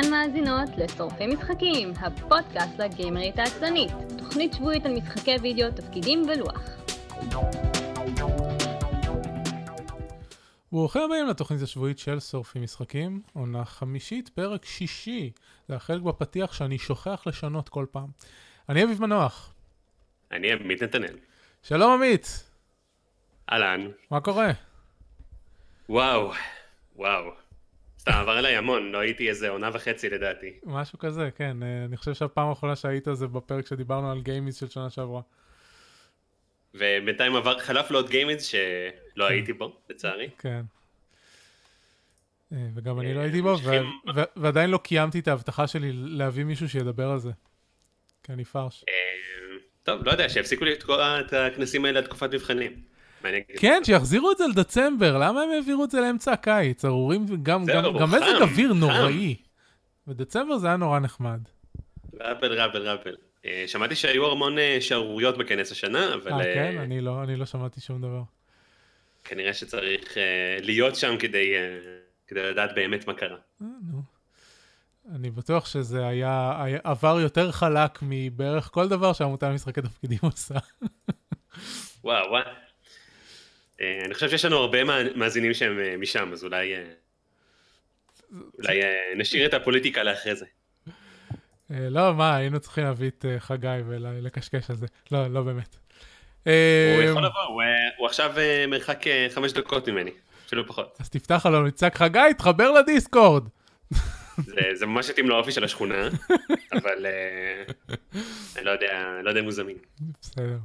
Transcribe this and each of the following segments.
אתן מאזינות לשורפי משחקים, הפודקאסט לגיימרית העצלנית, תוכנית שבועית על משחקי וידאו, תפקידים ולוח. ברוכים הבאים לתוכנית השבועית של שורפי משחקים, עונה חמישית, פרק שישי. זה החלק בפתיח שאני שוכח לשנות כל פעם. אני אביב מנוח. אני עמית נתנאל. שלום עמית. אהלן. מה קורה? וואו, וואו. סתם עבר עליי המון, לא הייתי איזה עונה וחצי לדעתי. משהו כזה, כן. אה, אני חושב שהפעם האחרונה שהיית זה בפרק שדיברנו על גיימיז של שנה שעברה. ובינתיים עבר, חלף לו עוד גיימיז שלא הייתי בו, לצערי. כן. אה, וגם אני לא אה, הייתי בו, ועדיין לא קיימתי את ההבטחה שלי להביא מישהו שידבר על זה. כי אני פרש. טוב, לא יודע, שיפסיקו לתקוע את הכנסים האלה לתקופת מבחנים. כן, שיחזירו את זה לדצמבר, למה הם העבירו את זה לאמצע הקיץ? ארורים, גם, גם, גם מזג אוויר. נוראי. בדצמבר זה היה נורא נחמד. ראפל, ראפל, ראפל. אה, שמעתי שהיו המון אה, שערוריות בכנס השנה, אבל אה, אה, כן? אני לא, אני לא שמעתי שום דבר. כנראה שצריך להיות שם כדי כדי לדעת באמת מה קרה. נו. אני בטוח שזה היה, היה עבר יותר חלק מבערך כל דבר שהעמותה למשחקי תפקידים עושה. וואו, וואו. אה, אני חושב שיש לנו הרבה מאזינים שהם אה, משם, אז אולי... אה, אולי נשאיר את הפוליטיקה לאחרי זה. לא, מה, היינו צריכים להביא את חגי ולקשקש על זה. לא, לא באמת. הוא יכול לבוא, הוא, עכשיו מרחק חמש דקות ממני, אפילו פחות. אז תפתח עליו, נצעק, חגי, תחבר לדיסקורד. זה זה ממש מתאים לאופי של השכונה, אבל אני לא יודע לא יודע אם הוא זמין. בסדר.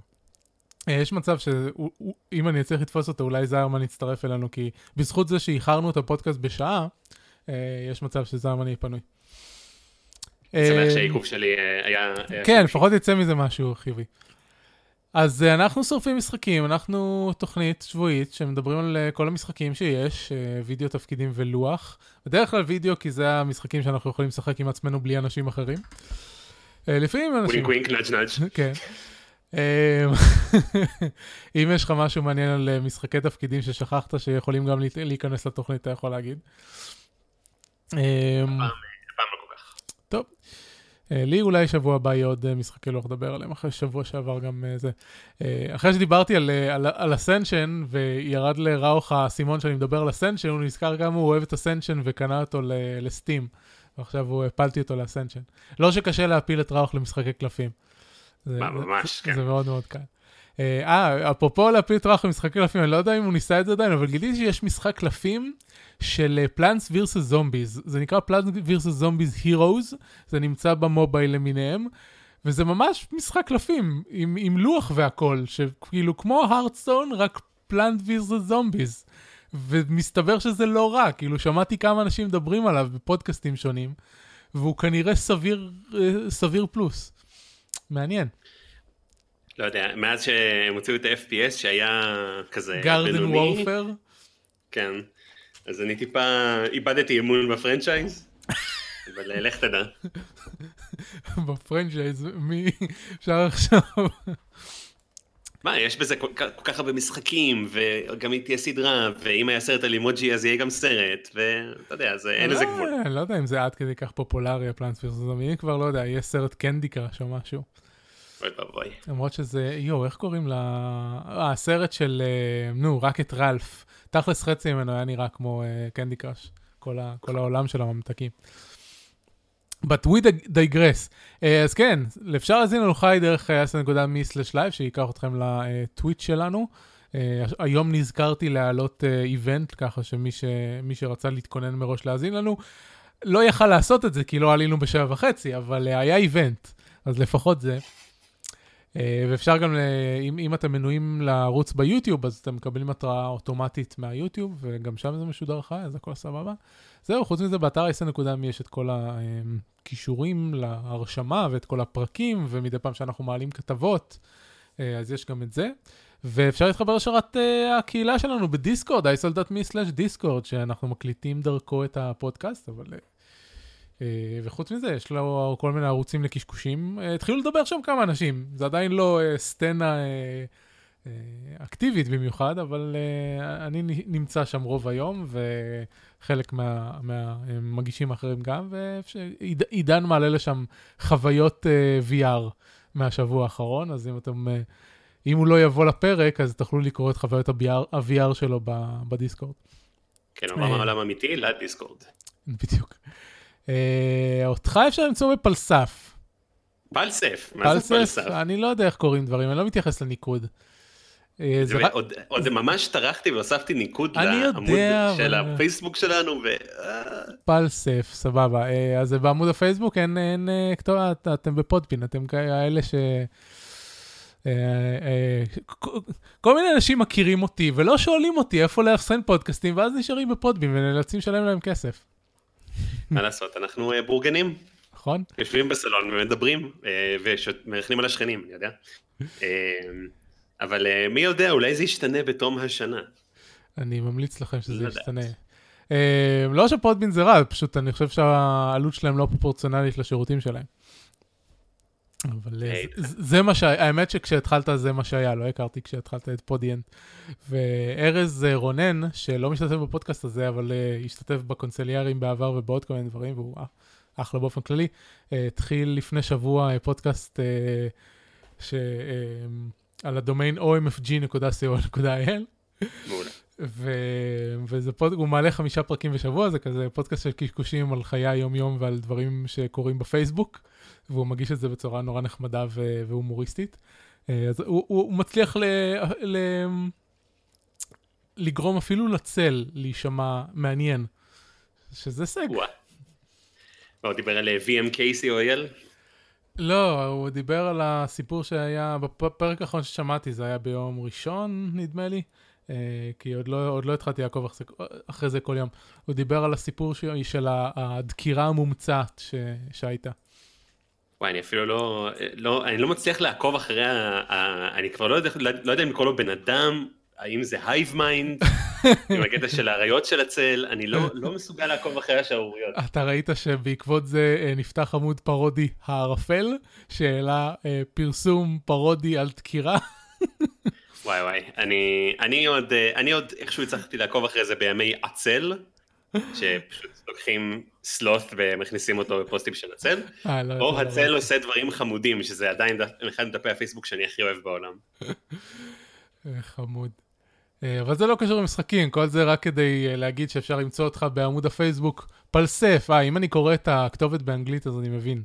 אה, יש מצב שאם אני אצליח לתפוס אותו, אולי זיירמן יצטרף אלינו, כי בזכות זה שאיחרנו את הפודקאסט בשעה, אה, יש מצב שזיירמן יהיה פנוי. אני שמח אה, שהעיכוב שלי היה... כן. לפחות יצא מזה משהו חיובי. אז אנחנו שורפים משחקים, אנחנו תוכנית שבועית שמדברים על כל המשחקים שיש, וידאו, תפקידים ולוח. בדרך כלל וידאו, כי זה המשחקים שאנחנו יכולים לשחק עם עצמנו בלי אנשים אחרים. לפעמים אנשים... wink wink nudge nudge. כן. אמ, אם יש לך משהו מעניין על אה, משחקי תפקידים ששכחת שיכולים גם להיכנס לתוכנית, אתה יכול להגיד. אמ, הפעם הפעם לא כל כך. טוב. אה, לי אולי שבוע הבא יהיה עוד אה, משחקי לוח לדבר עליהם, אחרי שבוע שעבר גם אה, זה. אה, אחרי שדיברתי על, אה, על, על Ascension, וירד לראוך האסימון שאני מדבר על Ascension, הוא נזכר כמה הוא אוהב את Ascension וקנה אותו לסטים. ועכשיו הוא הפלתי אותו לאסנשן. לא שקשה להפיל את ראוך למשחקי קלפים. זה, זה- ממש, זה כן. מאוד מאוד קל. אה, אה, אפרופו להפיל את ראוך למשחקי קלפים, אני לא יודע אם הוא ניסה את זה עדיין, אבל גיליתי שיש משחק קלפים של פלאנס וירסס זומביז. זה נקרא פלאנס וירסס זומביז הירוז, זה נמצא במובייל למיניהם, וזה ממש משחק קלפים, עם, עם לוח והכל, שכאילו כמו הרדסטון, רק פלאנט וירסס זומביז. ומסתבר שזה לא רע, כאילו שמעתי כמה אנשים מדברים עליו בפודקאסטים שונים, והוא כנראה סביר, אה, סביר פלוס. מעניין. לא יודע, מאז שהם הוציאו את ה-FPS שהיה כזה גארדן בינוני, וורפר? כן, אז אני טיפה איבדתי אמון ב franchise, אבל אה, לך תדע. ב franchise, מי אפשר עכשיו? מה, יש בזה כל כל כך הרבה משחקים, וגם היא תהיה סדרה, ואם היה סרט על אימוג'י אז יהיה גם סרט, ואתה יודע, אז אין לזה גבול. אני לא יודע אם זה עד כדי כך פופולרי, הפלנטס וירסוס זומבי, כבר לא יודע, יהיה סרט קנדי קראש או משהו. אוי ואבוי. למרות שזה, יואו, איך קוראים ל... אה, הסרט של, אה, נו, רק את רלף. תכלס חצי ממנו היה נראה כמו קנדי קראש. כל, כל העולם של הממתקים. But we digress. Uh, אז כן, אפשר להזין לנו חי דרך אס.me/live, שייקח אתכם לטוויט שלנו. אה, היום נזכרתי להעלות event, ככה שמי ש, שרצה להתכונן מראש להאזין לנו, לא יכל לעשות את זה, כי לא עלינו בשבע וחצי, אבל אה, היה event, אז לפחות זה. אה, ואפשר גם. אם, אם אתם מנויים לערוץ ביוטיוב, אז אתם מקבלים התראה אוטומטית מהיוטיוב, וגם שם זה משודר חי, אז הכל סבבה. זהו, חוץ מזה, באתר ה-10.me יש את כל הקישורים להרשמה ואת כל הפרקים, ומדי פעם שאנחנו מעלים כתבות, uh, אז יש גם את זה. ואפשר להתחבר לשרת uh, הקהילה שלנו בדיסקורד, isol.me/דיסקורד, שאנחנו מקליטים דרכו את הפודקאסט, אבל... Uh, וחוץ מזה, יש לו כל מיני ערוצים לקשקושים. התחילו לדבר שם כמה אנשים, זה עדיין לא סצנה אה, אקטיבית במיוחד, אבל אה, אני נמצא שם רוב היום, וחלק מהמגישים מה, האחרים גם, ועידן מעלה לשם חוויות אה, VR מהשבוע האחרון, אז אם אתם... אם הוא לא יבוא לפרק, אז תוכלו לקרוא את חוויות ה-VR שלו בדיסקורד. כן, מה עולם אמיתי? לדיסקורד. בדיוק. אותך אפשר למצוא בפלסף. פלסף? מה זה פלסף? אני לא יודע איך קוראים דברים, אני לא מתייחס לניקוד. אה, עוד ממש טרחתי והוספתי ניקוד לעמוד של הפייסבוק שלנו. פלסף, סבבה. אה, אז בעמוד הפייסבוק אין כתובת, אתם בפודפין, אתם כאלה ש... אה, כל מיני אנשים מכירים אותי ולא שואלים אותי איפה לאפסן פודקאסטים, ואז נשארים בפודבין ונאלצים לשלם להם כסף. מה לעשות, אנחנו בורגנים. נכון. יושבים בסלון ומדברים ומרחנים על השכנים, אני יודע. אבל uh, מי יודע, אולי זה ישתנה בתום השנה. אני ממליץ לכם שזה ישתנה. Uh, לא שפודבין זה רע, פשוט אני חושב שהעלות שלהם לא פרופורציונלית לשירותים שלהם. אבל hey, אה, זה, זה מה שהיה, האמת שכשהתחלת זה מה שהיה, לא הכרתי כשהתחלת את פודיאנט. וארז רונן, שלא משתתף בפודקאסט הזה, אבל uh, השתתף בקונסליארים בעבר ובעוד כל מיני דברים, והוא אחלה באופן כללי, uh, התחיל לפני שבוע uh, פודקאסט uh, ש... על הדומיין omfg.co.il. מעולה. וזה פוד... הוא מעלה חמישה פרקים בשבוע, זה כזה פודקאסט של קשקושים על חיי היום-יום ועל דברים שקורים בפייסבוק, והוא מגיש את זה בצורה נורא נחמדה ו... והומוריסטית. אה, אז הוא, הוא, הוא מצליח ל... ל... לגרום אפילו לצל להישמע מעניין, שזה הישג. הוא דיבר על VMKCOL? לא, הוא דיבר על הסיפור שהיה, בפרק האחרון ששמעתי, זה היה ביום ראשון, נדמה לי, אה, כי עוד לא, עוד לא התחלתי לעקוב אחרי, זה כל יום. הוא דיבר על הסיפור של, של הדקירה המומצאת ש, שהייתה. וואי, אני אפילו לא, לא, אני לא מצליח לעקוב אחרי, ה, ה, אני כבר לא יודע, לא יודע אם לקרוא לו בן אדם, האם זה hive mind, עם הקטע של האריות של הצל, אני לא, לא מסוגל לעקוב אחרי השערוריות. אתה ראית שבעקבות זה אה, נפתח עמוד פרודי הערפל, שהעלה אה, פרסום פרודי על דקירה? וואי וואי, אני, אני, עוד, אה, אני עוד איכשהו הצלחתי לעקוב אחרי זה בימי עצל, שפשוט לוקחים סלוט ומכניסים אותו בפוסטים של הצל, לא או הצל עושה דברים חמודים, שזה עדיין אחד מדפי הפייסבוק שאני הכי אוהב בעולם. חמוד. אה, אבל זה לא קשור למשחקים, כל זה רק כדי אה, להגיד שאפשר למצוא אותך בעמוד הפייסבוק פלסף. אה, אם אני קורא את הכתובת באנגלית אז אני מבין.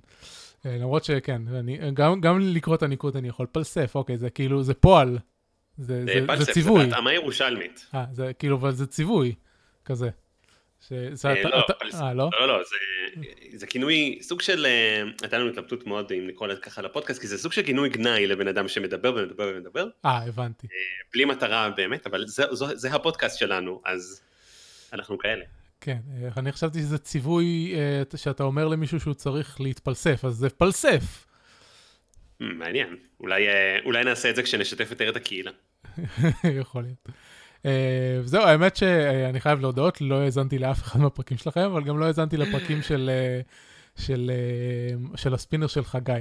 אה, למרות שכן, אני, גם, גם לקרוא את הניקוד אני יכול. פלסף, אוקיי, זה כאילו, זה פועל. זה, זה, פלסף, זה ציווי. זה התאמה ירושלמית. אה, זה כאילו, אבל זה ציווי, כזה. שזה אה, אתה, לא, אתה, אה, לא? לא, לא, זה, זה כינוי, סוג של, אה, הייתה לנו התלבטות מאוד אם לקרוא לזה ככה לפודקאסט, כי זה סוג של כינוי גנאי לבן אדם שמדבר ומדבר ומדבר. אה, הבנתי. בלי מטרה באמת, אבל זה, זה, זה הפודקאסט שלנו, אז אנחנו כאלה. כן, אני חשבתי שזה ציווי שאתה אומר למישהו שהוא צריך להתפלסף, אז זה פלסף. מעניין, אולי, אולי נעשה את זה כשנשתף יותר את הקהילה. יכול להיות. אה, זהו, האמת שאני חייב להודות, לא האזנתי לאף אחד מהפרקים שלכם, אבל גם לא האזנתי לפרקים של, אה, של, אה, של הספינר של חגי.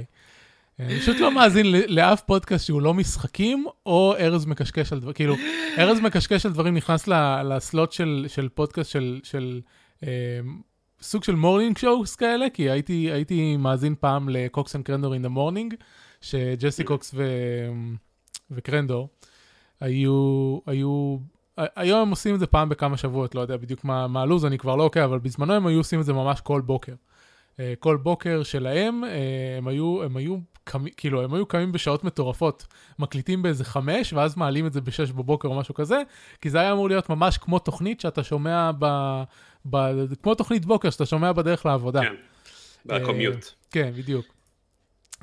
אני פשוט לא מאזין לאף פודקאסט שהוא לא משחקים, או ארז מקשקש על דברים, כאילו, ארז מקשקש על דברים נכנס ל slot של, של פודקאסט של, של אה, סוג של morning shows כאלה, כי הייתי, הייתי מאזין פעם ל Cox and Crendor in the Morning, שג'סי קוקס ו, וקרנדור היו, היו היום הם עושים את זה פעם בכמה שבועות, לא יודע בדיוק מה, מה הלו"ז, אני כבר לא עוקב, אבל בזמנו הם היו עושים את זה ממש כל בוקר. אה, כל בוקר שלהם, אה, הם היו, הם היו, כאילו, הם היו קמים בשעות מטורפות, מקליטים באיזה חמש, ואז מעלים את זה בשש בבוקר או משהו כזה, כי זה היה אמור להיות ממש כמו תוכנית שאתה שומע ב... ב כמו תוכנית בוקר שאתה שומע בדרך לעבודה. כן, בקומיוט. Uh, כן, בדיוק.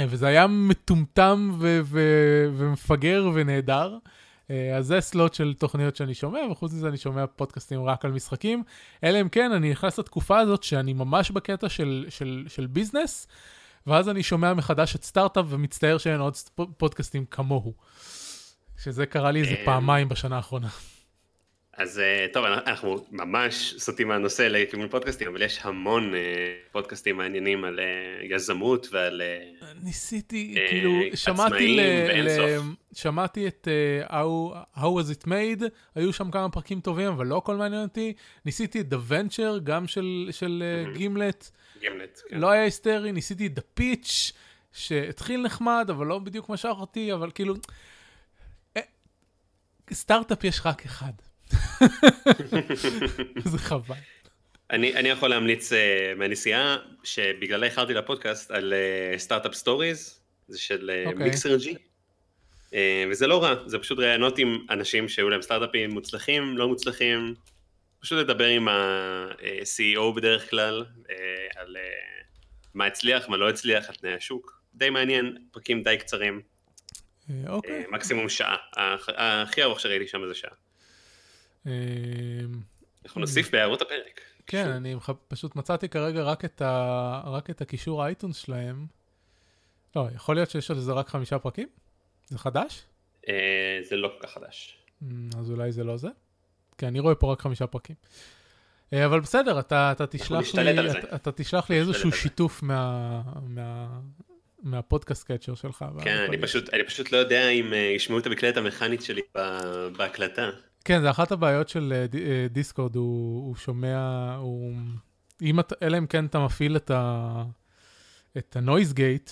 וזה היה מטומטם ו- ו- ומפגר ונהדר. אה, אז זה סלוט של תוכניות שאני שומע, וחוץ מזה אני שומע פודקאסטים רק על משחקים. אלא אם כן, אני נכנס לתקופה הזאת שאני ממש בקטע של, של, של ביזנס, ואז אני שומע מחדש את סטארט-אפ ומצטער שאין עוד פודקאסטים כמוהו. שזה קרה לי איזה אה, פעמיים בשנה האחרונה. אז אה, טוב, אנחנו ממש סוטים מהנושא לכיוון פודקאסטים, אבל יש המון אה, פודקאסטים מעניינים על אה, יזמות ועל ניסיתי, כאילו, שמעתי, שמעתי את How, How was it made, היו שם כמה פרקים טובים, אבל לא הכל מעניין אותי. ניסיתי את The Venture, גם של, של Gimlet. Gimlet, כן. לא היה היסטרי, ניסיתי את The Pitch, שהתחיל נחמד, אבל לא בדיוק משך אותי, אבל כאילו... סטארט-אפ יש רק אחד. זה חבל. אני, אני יכול להמליץ אה, מהנסיעה שבגללה איחרתי לפודקאסט על Startup אה, Stories, זה של אה, okay. Mixergy, אה, וזה לא רע, זה פשוט ראיונות עם אנשים שהיו להם סטארט-אפים מוצלחים, לא מוצלחים, פשוט לדבר עם ה-CEO בדרך כלל, uh, על uh, מה הצליח, מה לא הצליח, על תנאי השוק, די מעניין, פרקים די קצרים. אוקיי. Uh, מקסימום שעה, הכי ארוך שראיתי שם זה שעה. אמ, אנחנו נוסיף בהערות הפרק. כן, אני פשוט מצאתי כרגע רק את, ה... רק את הקישור האייטונס שלהם. לא, יכול להיות שיש על זה רק חמישה פרקים? זה חדש? אה, זה לא כל כך חדש. אמ, אז אולי זה לא זה? כי אני רואה פה רק חמישה פרקים. אה, אבל בסדר, אתה, אתה, תשלח, לי, אתה, אתה תשלח לי איזשהו שיתוף מה, מה, מהפודקאסט קצ'ר שלך. כן, אני פשוט, אני פשוט לא יודע אם ישמעו את המקלדת המכנית שלי בהקלטה. כן, זה אחת הבעיות של uh, דיסקורד, הוא, הוא שומע, הוא... אם אתה, אלא אם כן אתה מפעיל את, ה, את ה noise gate,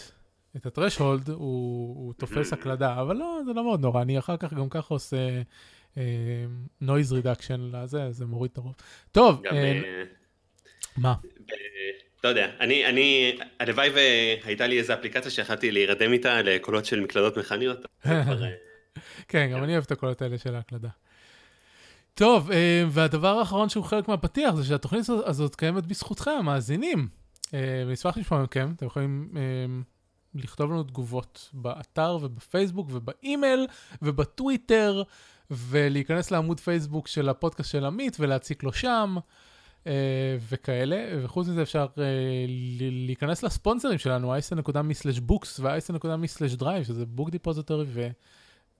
את ה threshold, הוא, הוא תופס הקלדה, אבל לא, זה לא מאוד נורא, אני אחר כך גם ככה עושה noise אה, reduction לזה, זה מוריד את הרוב. טוב, גם, אה, מה? לא יודע, אני, אני, הלוואי והייתה לי איזה אפליקציה שיכלתי להירדם איתה לקולות של מקלדות מכניות. כן, גם אני אוהב את הקולות האלה של ההקלדה. טוב, אה, והדבר האחרון שהוא חלק מהפתיח זה שהתוכנית הזאת קיימת בזכותכם, המאזינים. אה, ונשמח לשמוע מכם, אתם יכולים אה, לכתוב לנו תגובות באתר ובפייסבוק ובאימייל ובטוויטר, ולהיכנס לעמוד פייסבוק של הפודקאסט של עמית ולהציק לו שם. וכאלה, וחוץ מזה אפשר להיכנס לספונסרים שלנו, i.me/books ו-i.me/drive, שזה book depository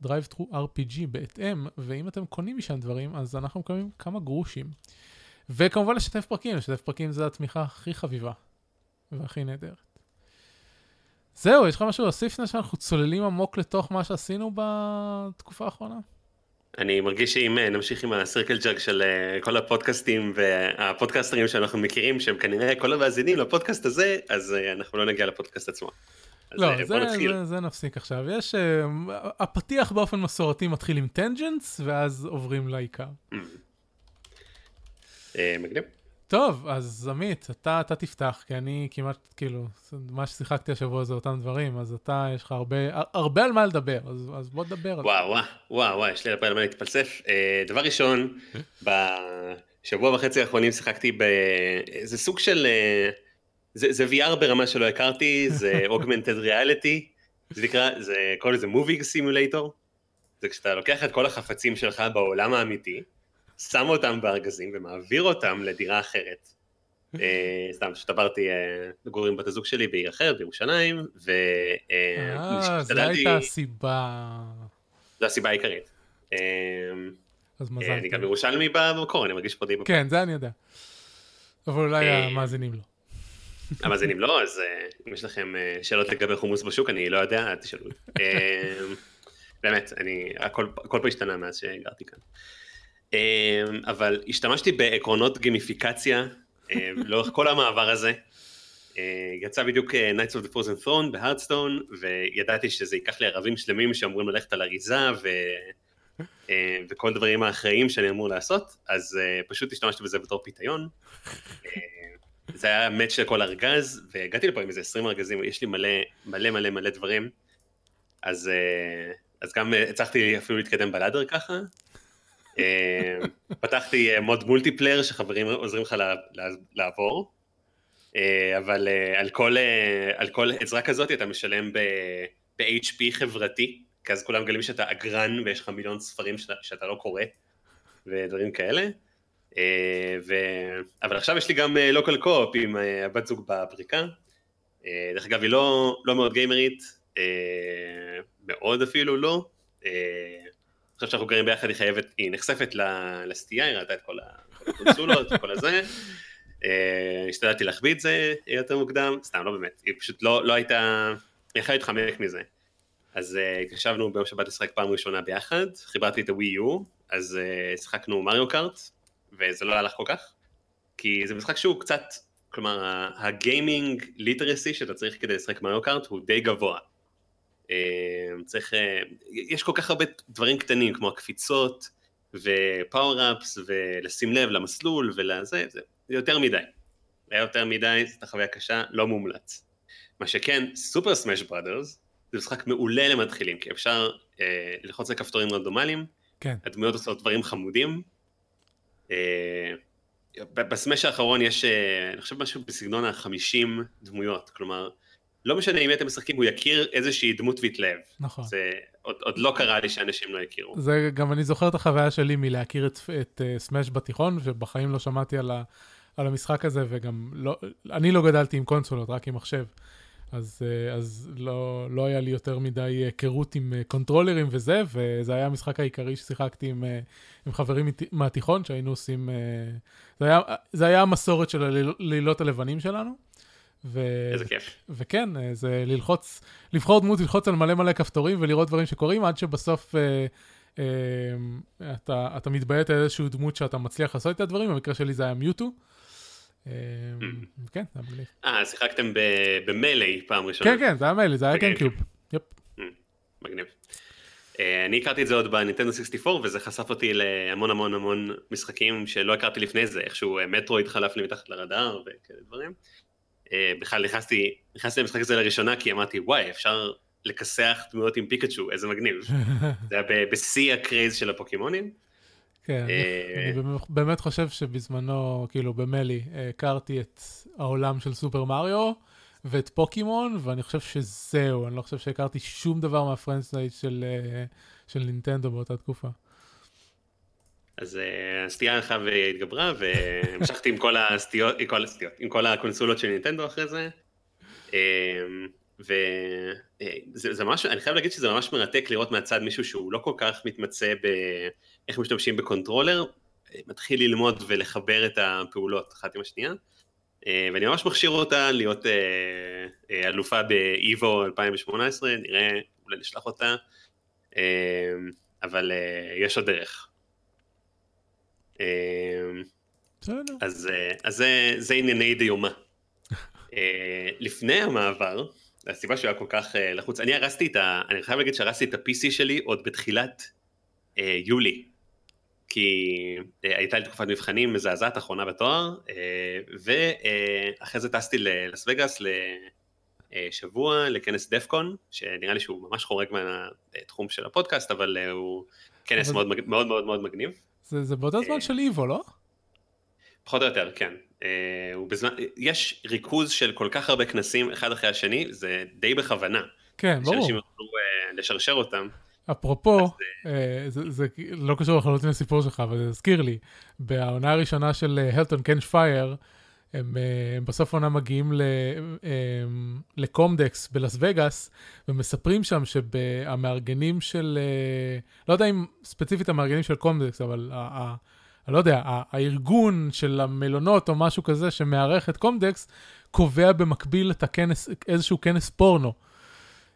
ו... Drive through RPG בהתאם, ואם אתם קונים משם דברים, אז אנחנו מקבלים כמה גרושים. וכמובן לשתף פרקים, לשתף פרקים זה התמיכה הכי חביבה והכי נהדרת. זהו, יש לך משהו להוסיף לפני שאנחנו צוללים עמוק לתוך מה שעשינו בתקופה האחרונה? אני מרגיש שאם אה, נמשיך עם ה circle jerk של אה, כל הפודקאסטים והפודקאסטרים שאנחנו מכירים, שהם כנראה כל המאזינים לפודקאסט הזה, אז אה, אנחנו לא נגיע לפודקאסט עצמו. לא, זה, זה, זה נפסיק עכשיו. יש, אה, הפתיח באופן מסורתי מתחיל עם tangents, ואז עוברים לעיקר. Mm. אה, מגניב. טוב, אז עמית, אתה, אתה תפתח, כי אני כמעט, כאילו, מה ששיחקתי השבוע זה אותם דברים, אז אתה, יש לך הרבה, הרבה על מה לדבר, אז, אז בוא תדבר על זה. וואו, וואו, וואו, יש לי הרבה על מה להתפלסף. דבר ראשון, בשבוע וחצי האחרונים שיחקתי באיזה סוג של... Uh, זה, זה VR ברמה שלא הכרתי, זה Augmented Reality, זה נקרא, זה קוראים לזה Moving Simulator, זה כשאתה לוקח את כל החפצים שלך בעולם האמיתי, שם אותם בארגזים ומעביר אותם לדירה אחרת. uh, סתם, שתברתי מגורים uh, בת הזוג שלי בעיר אחרת, בירושלים, ו... אה, זו הייתה הסיבה. זו הסיבה העיקרית. אז מזל. אני גם ירושלמי במקור, אני מרגיש פה די... כן, זה אני יודע. אבל אולי המאזינים לא. המאזינים לא, אז אה, אם יש לכם אה, שאלות לגבי חומוס בשוק, אני לא יודע, אל תשאלו. אה, באמת, אני, הכל, הכל פה השתנה מאז שהגרתי כאן. אבל השתמשתי בעקרונות גימיפיקציה לאורך כל המעבר הזה. יצא בדיוק Knights of the Frozen Throne בהארדסטון, וידעתי שזה ייקח לי ערבים שלמים שאמורים ללכת על אריזה ו... וכל הדברים האחראיים שאני אמור לעשות, אז פשוט השתמשתי בזה בתור פיתיון. זה היה מאץ' של כל ארגז, והגעתי לפה עם איזה 20 ארגזים, יש לי מלא מלא מלא מלא דברים, אז, אה, אז גם אה, הצלחתי אפילו להתקדם ב ladder ככה. אה, פתחתי mode multiplayer שחברים עוזרים לך לעבור, אבל על כל, על כל עזרה כזאת אתה משלם ב-HP חברתי, כי אז כולם מגלים שאתה אגרן ויש לך מיליון ספרים שאתה, שאתה לא קורא ודברים כאלה. אה, ו... אבל עכשיו יש לי גם local אה, co-op עם אה, הבת זוג בפריקה. דרך אגב, היא לא, לא מאוד גיימרית, מאוד אפילו לא. עכשיו שאנחנו גרים ביחד היא חייבת, היא נחשפת לסטייה, היא ראתה את כל הקונסולות וכל הזה. השתדלתי להחביא את זה יותר מוקדם, סתם לא באמת, היא פשוט לא, לא הייתה, היא יכולה להתחמק מזה. אז ישבנו ביום שבת לשחק פעם ראשונה ביחד, חיברתי את הווי יו, אז שיחקנו מריו קארט, וזה לא הלך כל כך, כי זה משחק שהוא קצת, כלומר הגיימינג ליטרסי שאתה צריך כדי לשחק מריו קארט הוא די גבוה. אה, צריך, אה, יש כל כך הרבה דברים קטנים כמו הקפיצות ופאוור-אפס ולשים לב למסלול ולזה, זה יותר מדי. היה יותר מדי, זאת חוויה קשה, לא מומלץ. מה שכן, סופר סמאש בראדרס זה משחק מעולה למתחילים, כי אפשר אה, ללחוץ על כפתורים רנדומליים, כן. הדמויות עושות דברים חמודים, בסמש האחרון יש, אה, אני חושב משהו בסגנון החמישים דמויות, כלומר, לא משנה אם אתם משחקים, הוא יכיר איזושהי דמות ויתלב. נכון. זה עוד, עוד לא קרה לי שאנשים לא יכירו. זה גם אני זוכר את החוויה שלי מלהכיר את, את uh, סמש בתיכון, ובחיים לא שמעתי על, ה, על המשחק הזה, וגם לא, אני לא גדלתי עם קונסולות, רק עם מחשב. אז, אה, אז לא, לא היה לי יותר מדי היכרות עם אה, קונטרולרים וזה, וזה היה המשחק העיקרי ששיחקתי עם, אה, עם חברים מהתיכון, שהיינו עושים... זה היה, זה היה המסורת של הלילות הלבנים שלנו. ו... איזה כיף. וכן, זה ללחוץ, לבחור דמות, ללחוץ על מלא מלא כפתורים ולראות דברים שקורים, עד שבסוף אה, אה, אתה, אתה מתביית על איזושהי דמות שאתה מצליח לעשות את הדברים, במקרה שלי זה היה מיוטו. mm. כן, זה היה מגניב. אה, שיחקתם במיילי פעם ראשונה. כן, כן, זה היה מיילי, זה היה גיימקיוב. יפ. Mm, מגניב. אה, אני הכרתי את זה עוד בניטנדו 64 וזה חשף אותי להמון המון המון משחקים שלא הכרתי לפני זה, איכשהו מטרו התחלף לי מתחת לרדאר וכאלה דברים. אה, בכלל נכנסתי, נכנסתי למשחק הזה לראשונה כי אמרתי וואי אפשר לכסח דמויות עם פיקאצ'ו איזה מגניב. זה היה בשיא הקרייז של הפוקימונים. כן, אה, אני באמת חושב שבזמנו, כאילו במלי, הכרתי את העולם של סופר מריו ואת פוקימון, ואני חושב שזהו, אני לא חושב שהכרתי שום דבר מה franchise של, אה, של נינטנדו באותה תקופה. אז אה, הסטייה הלכה והתגברה, והמשכתי עם כל הסטיות, עם כל הסטיות, עם כל הקונסולות של נינטנדו אחרי זה. וזה ממש, אני חייב להגיד שזה ממש מרתק לראות מהצד מישהו שהוא לא כל כך מתמצא באיך משתמשים ב controller, מתחיל ללמוד ולחבר את הפעולות אחת עם השנייה, ואני ממש מכשיר אותה להיות אה, אה, אלופה באיבו 2018, נראה, אולי נשלח אותה, אה, אבל יש עוד דרך. אז, אז זה, זה ענייני דיומה. לפני המעבר, הסיבה שהוא היה כל כך uh, לחוץ, אני הרסתי את ה... אני חייב להגיד שהרסתי את ה-PC שלי עוד בתחילת uh, יולי, כי uh, הייתה לי תקופת מבחנים מזעזעת אחרונה בתואר, uh, ואחרי uh, זה טסתי ללס וגאס לשבוע uh, לכנס דפקון, שנראה לי שהוא ממש חורג מהתחום של הפודקאסט, אבל הוא כנס אבל... מאוד, מאוד מאוד מאוד מגניב. זה, זה באותו זמן של איבו, לא? פחות או יותר, כן. אה, בזמן, יש ריכוז של כל כך הרבה כנסים אחד אחרי השני, זה די בכוונה. כן, ברור. שאנשים יוכלו uh, לשרשר אותם. אפרופו, אז, uh, זה, זה לא קשור לחלוטין לסיפור שלך, אבל זה הזכיר לי, בעונה הראשונה של הלטון קנש פייר, הם, הם בסוף עונה מגיעים לקומדקס בלאס וגאס, ומספרים שם שהמארגנים של, לא יודע אם ספציפית המארגנים של קומדקס, אבל אני לא יודע, הארגון של המלונות או משהו כזה שמארח את קומדקס, קובע במקביל את הכנס, איזשהו כנס פורנו.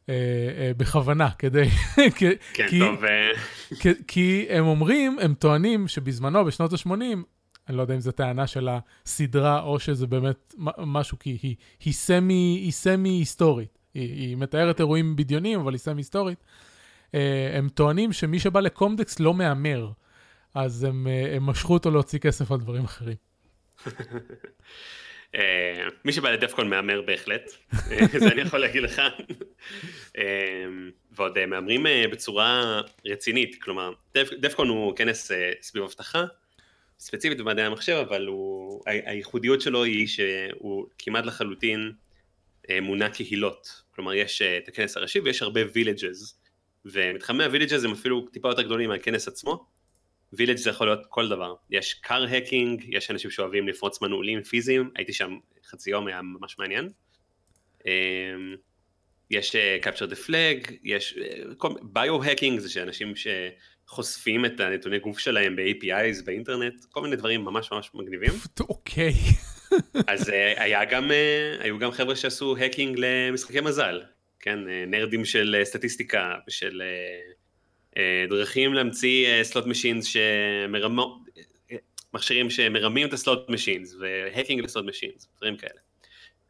אה, אה, בכוונה, כדי... כן, כי, טוב. אה. כי, כי הם אומרים, הם טוענים שבזמנו, בשנות ה-80, אני לא יודע אם זו טענה של הסדרה או שזה באמת משהו, כי היא, היא סמי, היא סמי היסטורית. היא, היא מתארת אירועים בדיונים, אבל היא סמי היסטורית. הם טוענים שמי שבא לקומדקס לא מהמר. אז הם, אה, הם משכו אותו להוציא כסף על דברים אחרים. אה, מי שבא לדפקון מהמר בהחלט, אה, זה אני יכול להגיד לך. ועוד מהמרים בצורה רצינית, כלומר, דפקון הוא כנס סביב אבטחה, ספציפית במדעי המחשב, אבל הוא, הייחודיות שלו היא שהוא כמעט לחלוטין מונה קהילות. כלומר, יש את הכנס הראשי ויש הרבה ויליג'ז, ומתחמי הוויליג'ז הם אפילו טיפה יותר גדולים מהכנס עצמו, village זה יכול להיות כל דבר, יש car hacking, יש אנשים שאוהבים לפרוץ מנעולים פיזיים, הייתי שם חצי יום, היה ממש מעניין. אמ, יש capture the flag, יש bio-hacking, זה שאנשים חושפים את הנתוני גוף שלהם ב-APIs באינטרנט, כל מיני דברים ממש ממש מגניבים. אוקיי. אז היה גם, היו גם חבר'ה שעשו hacking למשחקי מזל, כן, נרדים של סטטיסטיקה ושל דרכים להמציא סלוט משינס שמרמות, מכשירים שמרמים את הסלוט משינס והאקינג לסלוט משינס, דברים כאלה.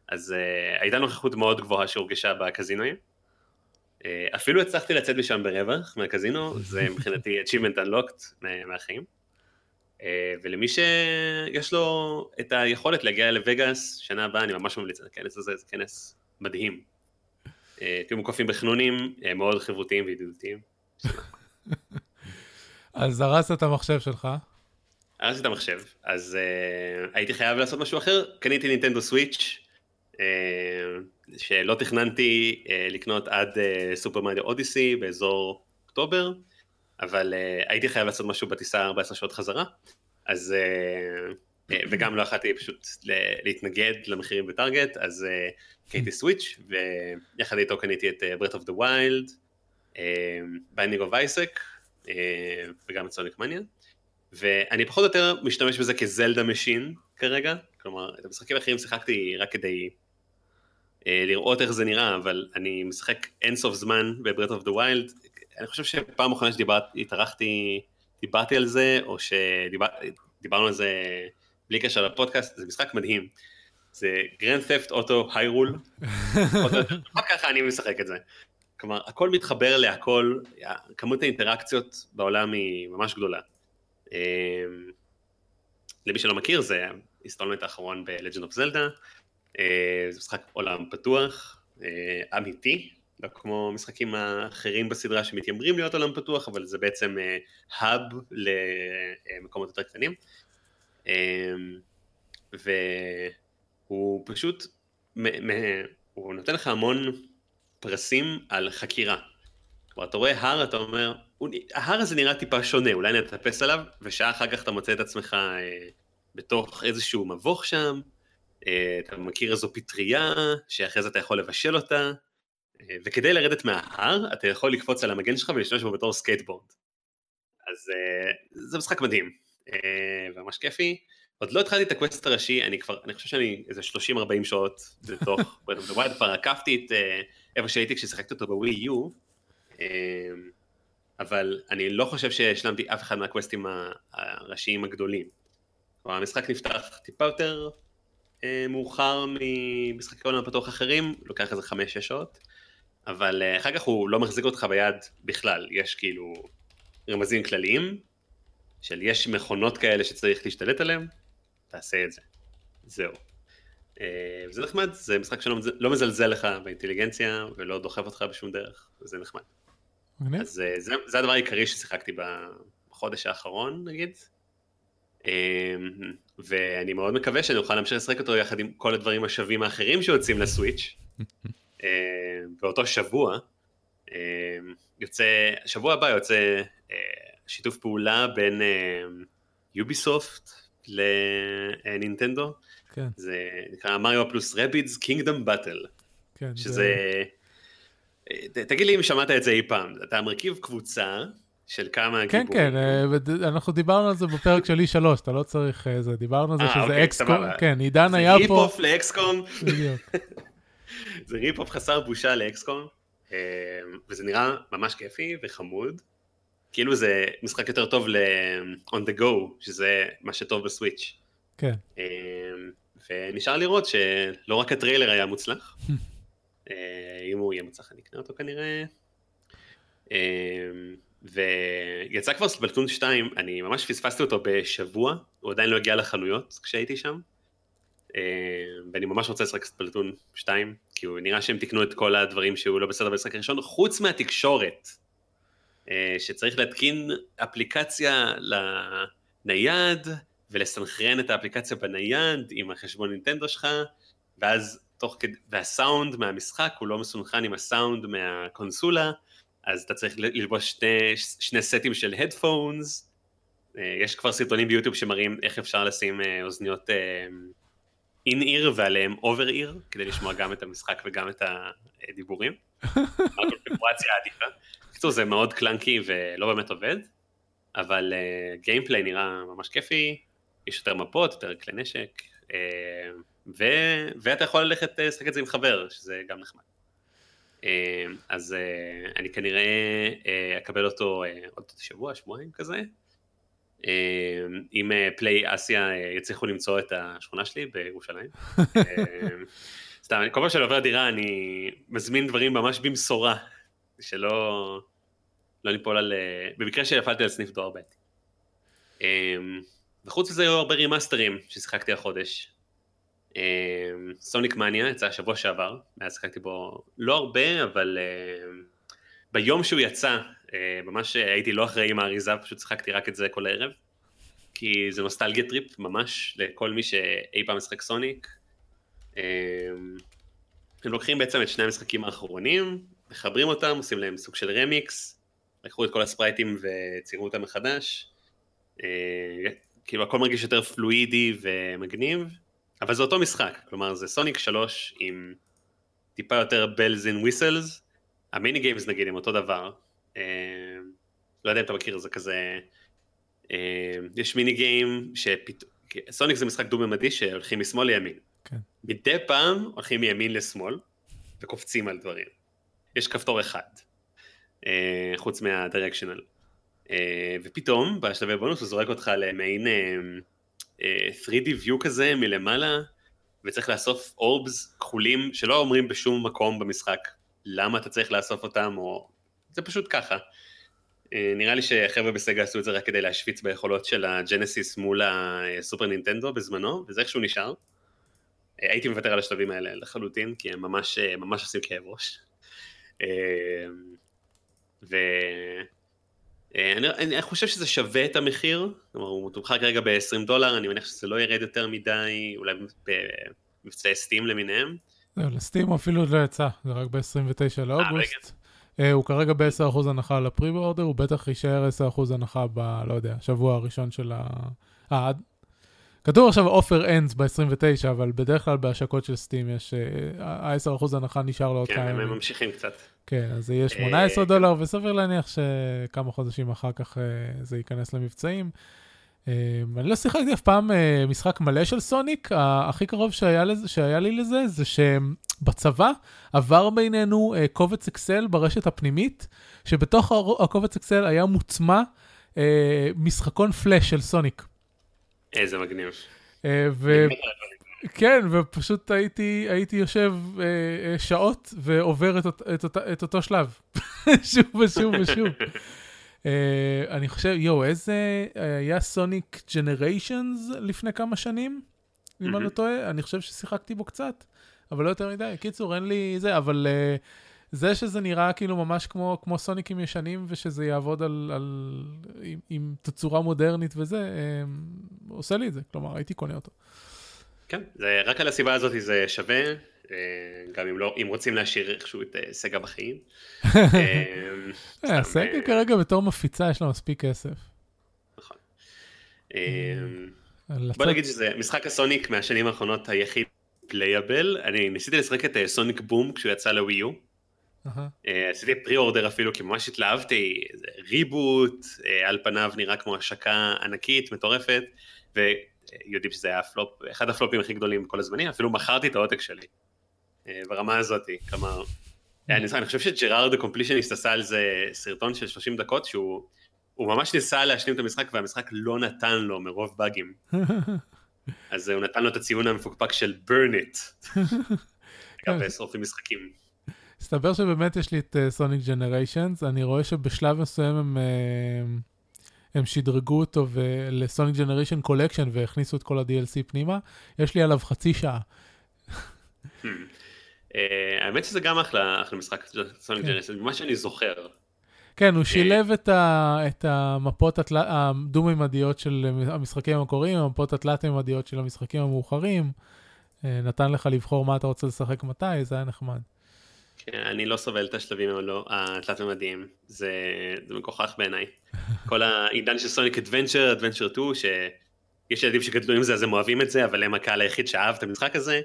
אז uh, הייתה נוכחות מאוד גבוהה שהורגשה בקזינואים. Uh, אפילו הצלחתי לצאת משם ברווח מהקזינו, זה מבחינתי achievement unlocked מהחיים. Uh, ולמי שיש לו את היכולת להגיע לווגאס שנה הבאה, אני ממש ממליץ על הכנס הזה, זה כנס מדהים. Uh, תהיו מוקפים בחנונים uh, מאוד חברותיים וידידותיים. אז הרסת את המחשב שלך. הרסתי את המחשב, אז uh, הייתי חייב לעשות משהו אחר, קניתי נינטנדו סוויץ', uh, שלא תכננתי uh, לקנות עד סופר מריו אודיסי באזור אוקטובר, אבל uh, הייתי חייב לעשות משהו בטיסה 14 שעות חזרה, אז, uh, וגם לא יכולתי פשוט להתנגד למחירים בטארגט, אז אה, קניתי Switch, ויחד איתו קניתי את Breath of the Wild, Binding of Isaac, וגם את Sonic Mania. ואני פחות או יותר משתמש בזה כ Zelda machine כרגע, כלומר את המשחקים האחרים שיחקתי רק כדי אה, לראות איך זה נראה, אבל אני משחק אינסוף זמן ב Breath of the Wild, אני חושב שפעם אחרונה שהתארחתי, דיברתי על זה, או שדיברנו על זה בלי קשר לפודקאסט, זה משחק מדהים. זה Grand Theft Auto Hyrule, רק ככה אני משחק את זה. כלומר, הכל מתחבר להכל, כמות האינטראקציות בעולם היא ממש גדולה. אמ, למי שלא מכיר זה ה installment האחרון ב-Legend of Zelda, אה, זה משחק עולם פתוח, אה, אמיתי, לא כמו משחקים האחרים בסדרה שמתיימרים להיות עולם פתוח, אבל זה בעצם האב למקומות יותר קטנים. אמ, והוא פשוט, הוא נותן לך המון פרסים על חקירה. כלומר, אתה רואה הר, אתה אומר, ההר הזה נראה טיפה שונה, אולי נטפס עליו, ושעה אחר כך אתה מוצא את עצמך אה, בתוך איזשהו מבוך שם, אה, אתה מכיר איזו פטריה, שאחרי זה אתה יכול לבשל אותה, אה, וכדי לרדת מההר, אתה יכול לקפוץ על המגן שלך ולהשתמש בו בתור סקייטבורד. אז אה, זה משחק מדהים, אה, וממש כיפי. עוד לא התחלתי את ה quest הראשי, אני כבר, אני חושב שאני איזה 30-40 שעות off the כבר עקפתי את אה, איפה שהייתי כששיחקתי אותו בווי יו, אה, אבל אני לא חושב שהשלמתי אף אחד מהקווסטים הראשיים הגדולים. כלומר, המשחק נפתח טיפה יותר אה, מאוחר ממשחקי עולם הפתוח אחרים, לוקח איזה חמש-שש שעות, אבל אה, אחר כך הוא לא מחזיק אותך ביד בכלל, יש כאילו רמזים כלליים, של יש מכונות כאלה שצריך להשתלט עליהן, תעשה את זה. זהו. אה, וזה נחמד, זה משחק שלא לא מזלזל לך באינטליגנציה ולא דוחף אותך בשום דרך, וזה נחמד. אז אה, זה, זה הדבר העיקרי ששיחקתי בחודש האחרון נגיד. אמ, ואני מאוד מקווה שאני אוכל להמשיך לשחק אותו יחד עם כל הדברים השווים האחרים שיוצאים לסוויץ'. באותו שבוע, יוצא, שבוע הבא יוצא אה, שיתוף פעולה בין יוביסופט לנינטנדו. כן. זה נקרא מריו פלוס רבידס קינגדום באטל. כן, שזה... זה... תגיד לי אם שמעת את זה אי פעם, אתה מרכיב קבוצה של כמה כן, גיבורים. כן, כן, אנחנו דיברנו על זה בפרק של E3, אתה לא צריך אה, זה, דיברנו על זה שזה אוקיי, XCOM, כן, עידן היה פה. זה rip-off ל XCOM. זה rip-off חסר בושה ל XCOM, אה, וזה נראה ממש כיפי וחמוד. כאילו זה משחק יותר טוב ל-on the go, שזה מה שטוב ב Switch. כן. ונשאר לראות שלא רק הטריילר היה מוצלח, אה, אם הוא יהיה מוצלח אני אקנה אותו כנראה. אה, ויצא כבר ספלטון 2, אני ממש פספסתי אותו בשבוע, הוא עדיין לא הגיע לחנויות כשהייתי שם. אה, ואני ממש רוצה לשחק ספלטון 2, כי הוא נראה שהם תיקנו את כל הדברים שהוא לא בסדר במשחק הראשון, חוץ מהתקשורת, שצריך להתקין אפליקציה לנייד, ולסנכרן את האפליקציה בנייד עם החשבון נינטנדו שלך, ואז תוך כדי, והסאונד מהמשחק הוא לא מסונכרן עם הסאונד מהקונסולה, אז אתה צריך ללבוש שני, שני סטים של headphones, אה, יש כבר סרטונים ביוטיוב שמראים איך אפשר לשים אה, אוזניות in אה, ear ועליהם over ear, כדי לשמוע גם את המשחק וגם את הדיבורים. הקונפיגורציה העדיפה. בקיצור זה מאוד clunky ולא באמת עובד, אבל gameplay נראה ממש כיפי, יש יותר מפות, יותר כלי נשק, uh, ו... ואתה יכול ללכת לשחק את זה עם חבר, שזה גם נחמד. Uh, אז אני כנראה אקבל אותו עוד שבוע, שבועיים כזה. אם פליי אסיה יצליחו למצוא את השכונה שלי בירושלים. סתם, כל פעם שאני עובר דירה אני מזמין דברים ממש במשורה, שלא לא ניפול על... במקרה שנפלתי על סניף דואר בעייתי. וחוץ מזה היו הרבה רימאסטרים ששיחקתי החודש. Sonic Mania יצא השבוע שעבר, מאז שיחקתי בו לא הרבה, אבל ביום שהוא יצא, ממש הייתי לא אחראי עם האריזה, פשוט שיחקתי רק את זה כל הערב. כי זה נוסטלגיה trip ממש לכל מי שאי פעם משחק סוניק. הם לוקחים בעצם את שני המשחקים האחרונים, מחברים אותם, עושים להם סוג של רמיקס, לקחו את כל הספרייטים וציירו אותם מחדש, אה, כאילו הכל מרגיש יותר פלואידי ומגניב, אבל זה אותו משחק, כלומר זה סוניק 3 עם טיפה יותר bells and whistles, ה mini games נגיד הם אותו דבר, אה, לא יודע אם אתה מכיר, זה כזה, אה, יש mini game שפתאום, סוניק זה משחק דו-ממדי שהולכים משמאל לימין. כן. מדי פעם הולכים מימין לשמאל וקופצים על דברים. יש כפתור אחד, אה, חוץ מהדירקשנל. אה, ופתאום בשלבי בונוס הוא זורק אותך למעין 3D אה, view כזה מלמעלה, וצריך לאסוף אורבס כחולים שלא אומרים בשום מקום במשחק למה אתה צריך לאסוף אותם, או זה פשוט ככה. נראה לי שחבר'ה בסגה עשו את זה רק כדי להשוויץ ביכולות של הג'נסיס מול הסופר נינטנדו בזמנו, וזה איכשהו נשאר. הייתי מוותר על השלבים האלה לחלוטין, כי הם ממש, ממש עושים כאב ראש. ואני אני חושב שזה שווה את המחיר, כלומר הוא מתומחר כרגע ב-20 דולר, אני מניח שזה לא ירד יותר מדי, אולי במבצעי סטים למיניהם. לא, לסטים הוא אפילו לא יצא, זה רק ב-29 לאוגוסט. אה, הוא כרגע ב-10% הנחה על הפרי בורדר, הוא בטח יישאר 10% הנחה ב... לא יודע, שבוע הראשון של ה... אה, כתוב עכשיו אופר אנדס ב-29, אבל בדרך כלל בהשקות של סטים יש, ה-10% הנחה נשאר לעוד כמה ימים. כן, הם ממשיכים קצת. כן, אז זה יהיה 18 דולר, וסביר להניח שכמה חודשים אחר כך אה, זה ייכנס למבצעים. אה, אני לא שיחקתי אף פעם אה, משחק מלא של סוניק, הכי קרוב שהיה, לזה, שהיה לי לזה זה שבצבא עבר בינינו קובץ אקסל ברשת הפנימית, שבתוך הקובץ אקסל היה מוטמע משחקון פלאש של סוניק. איזה מגניב. ו... כן, ופשוט הייתי, הייתי יושב אה, אה, שעות ועובר את, את, את, את אותו שלב, שוב ושוב ושוב. אה, אני חושב, יואו, איזה, היה סוניק ג'נריישנס לפני כמה שנים, אם אני לא טועה, אני חושב ששיחקתי בו קצת, אבל לא יותר מדי. קיצור, אין לי זה, אבל אה, זה שזה נראה כאילו ממש כמו, כמו סוניקים ישנים, ושזה יעבוד על, על, עם, עם תצורה מודרנית וזה, אה, עושה לי את זה, כלומר, הייתי קונה אותו. כן, זה, רק על הסיבה הזאת זה שווה, אה, גם אם, לא, אם רוצים להשאיר איכשהו את אה, סגה בחיים. אה, סגה כרגע בתור מפיצה יש לה מספיק כסף. נכון. בוא נגיד שזה משחק הסוניק מהשנים האחרונות היחיד playable, אני ניסיתי לשחק את Sonic Boom כשהוא יצא לווי יו. עשיתי pre-order אפילו כי ממש התלהבתי, reboot, על פניו נראה כמו השקה ענקית, מטורפת, יודעים שזה היה הפלופ, אחד הפלופים הכי גדולים בכל הזמנים, אפילו מכרתי את העותק שלי, אה, ברמה הזאתי, כלומר, אני, אני חושב ש Jirard ה Completionist עשה על זה סרטון של 30 דקות, שהוא ממש ניסה להשלים את המשחק והמשחק לא נתן לו מרוב באגים. אז הוא נתן לו את הציון המפוקפק של burn it. אגב, שורפים משחקים. הסתבר שבאמת יש לי את Sonic uh, Generations, אני רואה שבשלב מסוים הם... Uh, הם שדרגו אותו ל-Sonic Generations Collection והכניסו את כל ה-DLC פנימה, יש לי עליו חצי שעה. Hmm. אה, האמת שזה גם אחלה, אחלה משחק Sonic כן. Generations, ממה שאני זוכר. כן, הוא אה, שילב את, ה, את המפות הדו-ממדיות של המשחקים המקוריים, המפות התלת-ממדיות של המשחקים המאוחרים, אה, נתן לך לבחור מה אתה רוצה לשחק מתי, זה היה נחמד. כן, אני לא סובל את השלבים התלת-ממדיים, זה, זה מגוחך בעיניי. כל העידן של סוניק אדוונצ'ר, אדוונצ'ר 2, שיש ילדים שגדלו עם זה אז הם אוהבים את זה, אבל הם הקהל היחיד שאהב את המשחק הזה,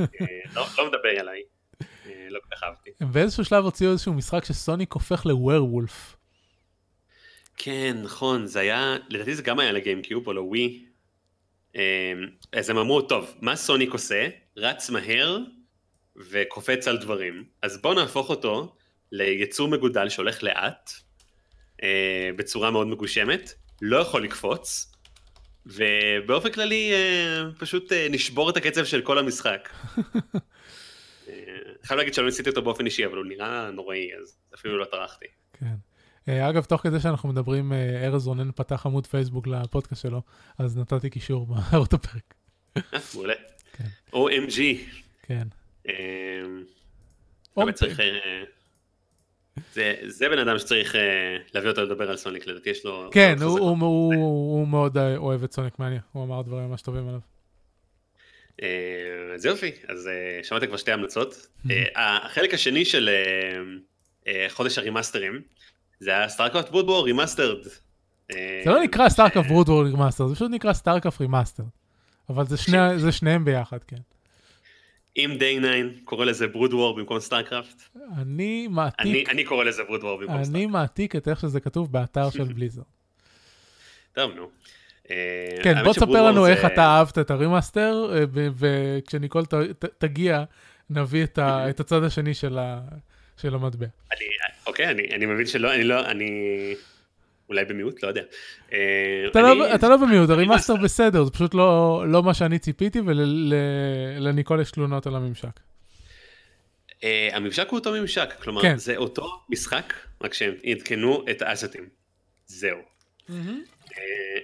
אה, לא, לא מדבר עליי, אה, לא כל כך אהבתי. באיזשהו שלב הוציאו איזשהו משחק שסוניק הופך לווירוולף. כן, נכון, זה היה, לדעתי זה גם היה לגיימקיוב או לווי. אמ, אז הם אמרו, טוב, מה סוניק עושה? רץ מהר וקופץ על דברים. אז בואו נהפוך אותו ליצור מגודל שהולך לאט, אה, בצורה מאוד מגושמת, לא יכול לקפוץ, ובאופן כללי אה, פשוט אה, נשבור את הקצב של כל המשחק. חייב להגיד שלא ניסיתי אותו באופן אישי, אבל הוא נראה נוראי, אז אפילו לא טרחתי. כן. אגב, תוך כדי שאנחנו מדברים, ארז רונן פתח עמוד פייסבוק לפודקאסט שלו, אז נתתי קישור בהערות הפרק. מעולה. כן. OMG. כן. באמת צריך... זה, זה בן אדם שצריך uh, להביא אותו לדבר על סוניק, לדעתי יש לו... כן, הוא, הוא, הוא, הוא מאוד אה, אוהב את סוניק מעניין, הוא אמר דברים ממש טובים עליו. אז יופי, אז שמעתי כבר שתי המלצות. החלק השני של חודש הרימאסטרים, זה היה StarCraft Brood War Remastered. זה לא נקרא StarCraft Brood War Remastered, זה פשוט נקרא StarCraft Remastered. אבל זה שניהם ביחד, כן. אם Day 9 קורא לזה Brood War במקום StarCraft. אני מעתיק... אני, אני קורא לזה Brood War במקום StarCraft. אני מעתיק את איך שזה כתוב באתר של Blizzard. טוב, נו. אה, כן, בוא תספר לנו איך אתה אהבת את הרימאסטר, אה, וכשניקול תגיע, נביא את הצד השני של המטבע. אוקיי, אני מבין שלא, אני לא, אני... אולי במיעוט, לא יודע. אה, אתה, לא, אתה לא במיעוט, הרימאסטר בסדר, זה פשוט לא, לא מה שאני ציפיתי, ולניקול יש תלונות על הממשק. Uh, הממשק הוא אותו ממשק, כלומר כן. זה אותו משחק, רק שהם עדכנו את האסטים. זהו. Mm-hmm. Uh,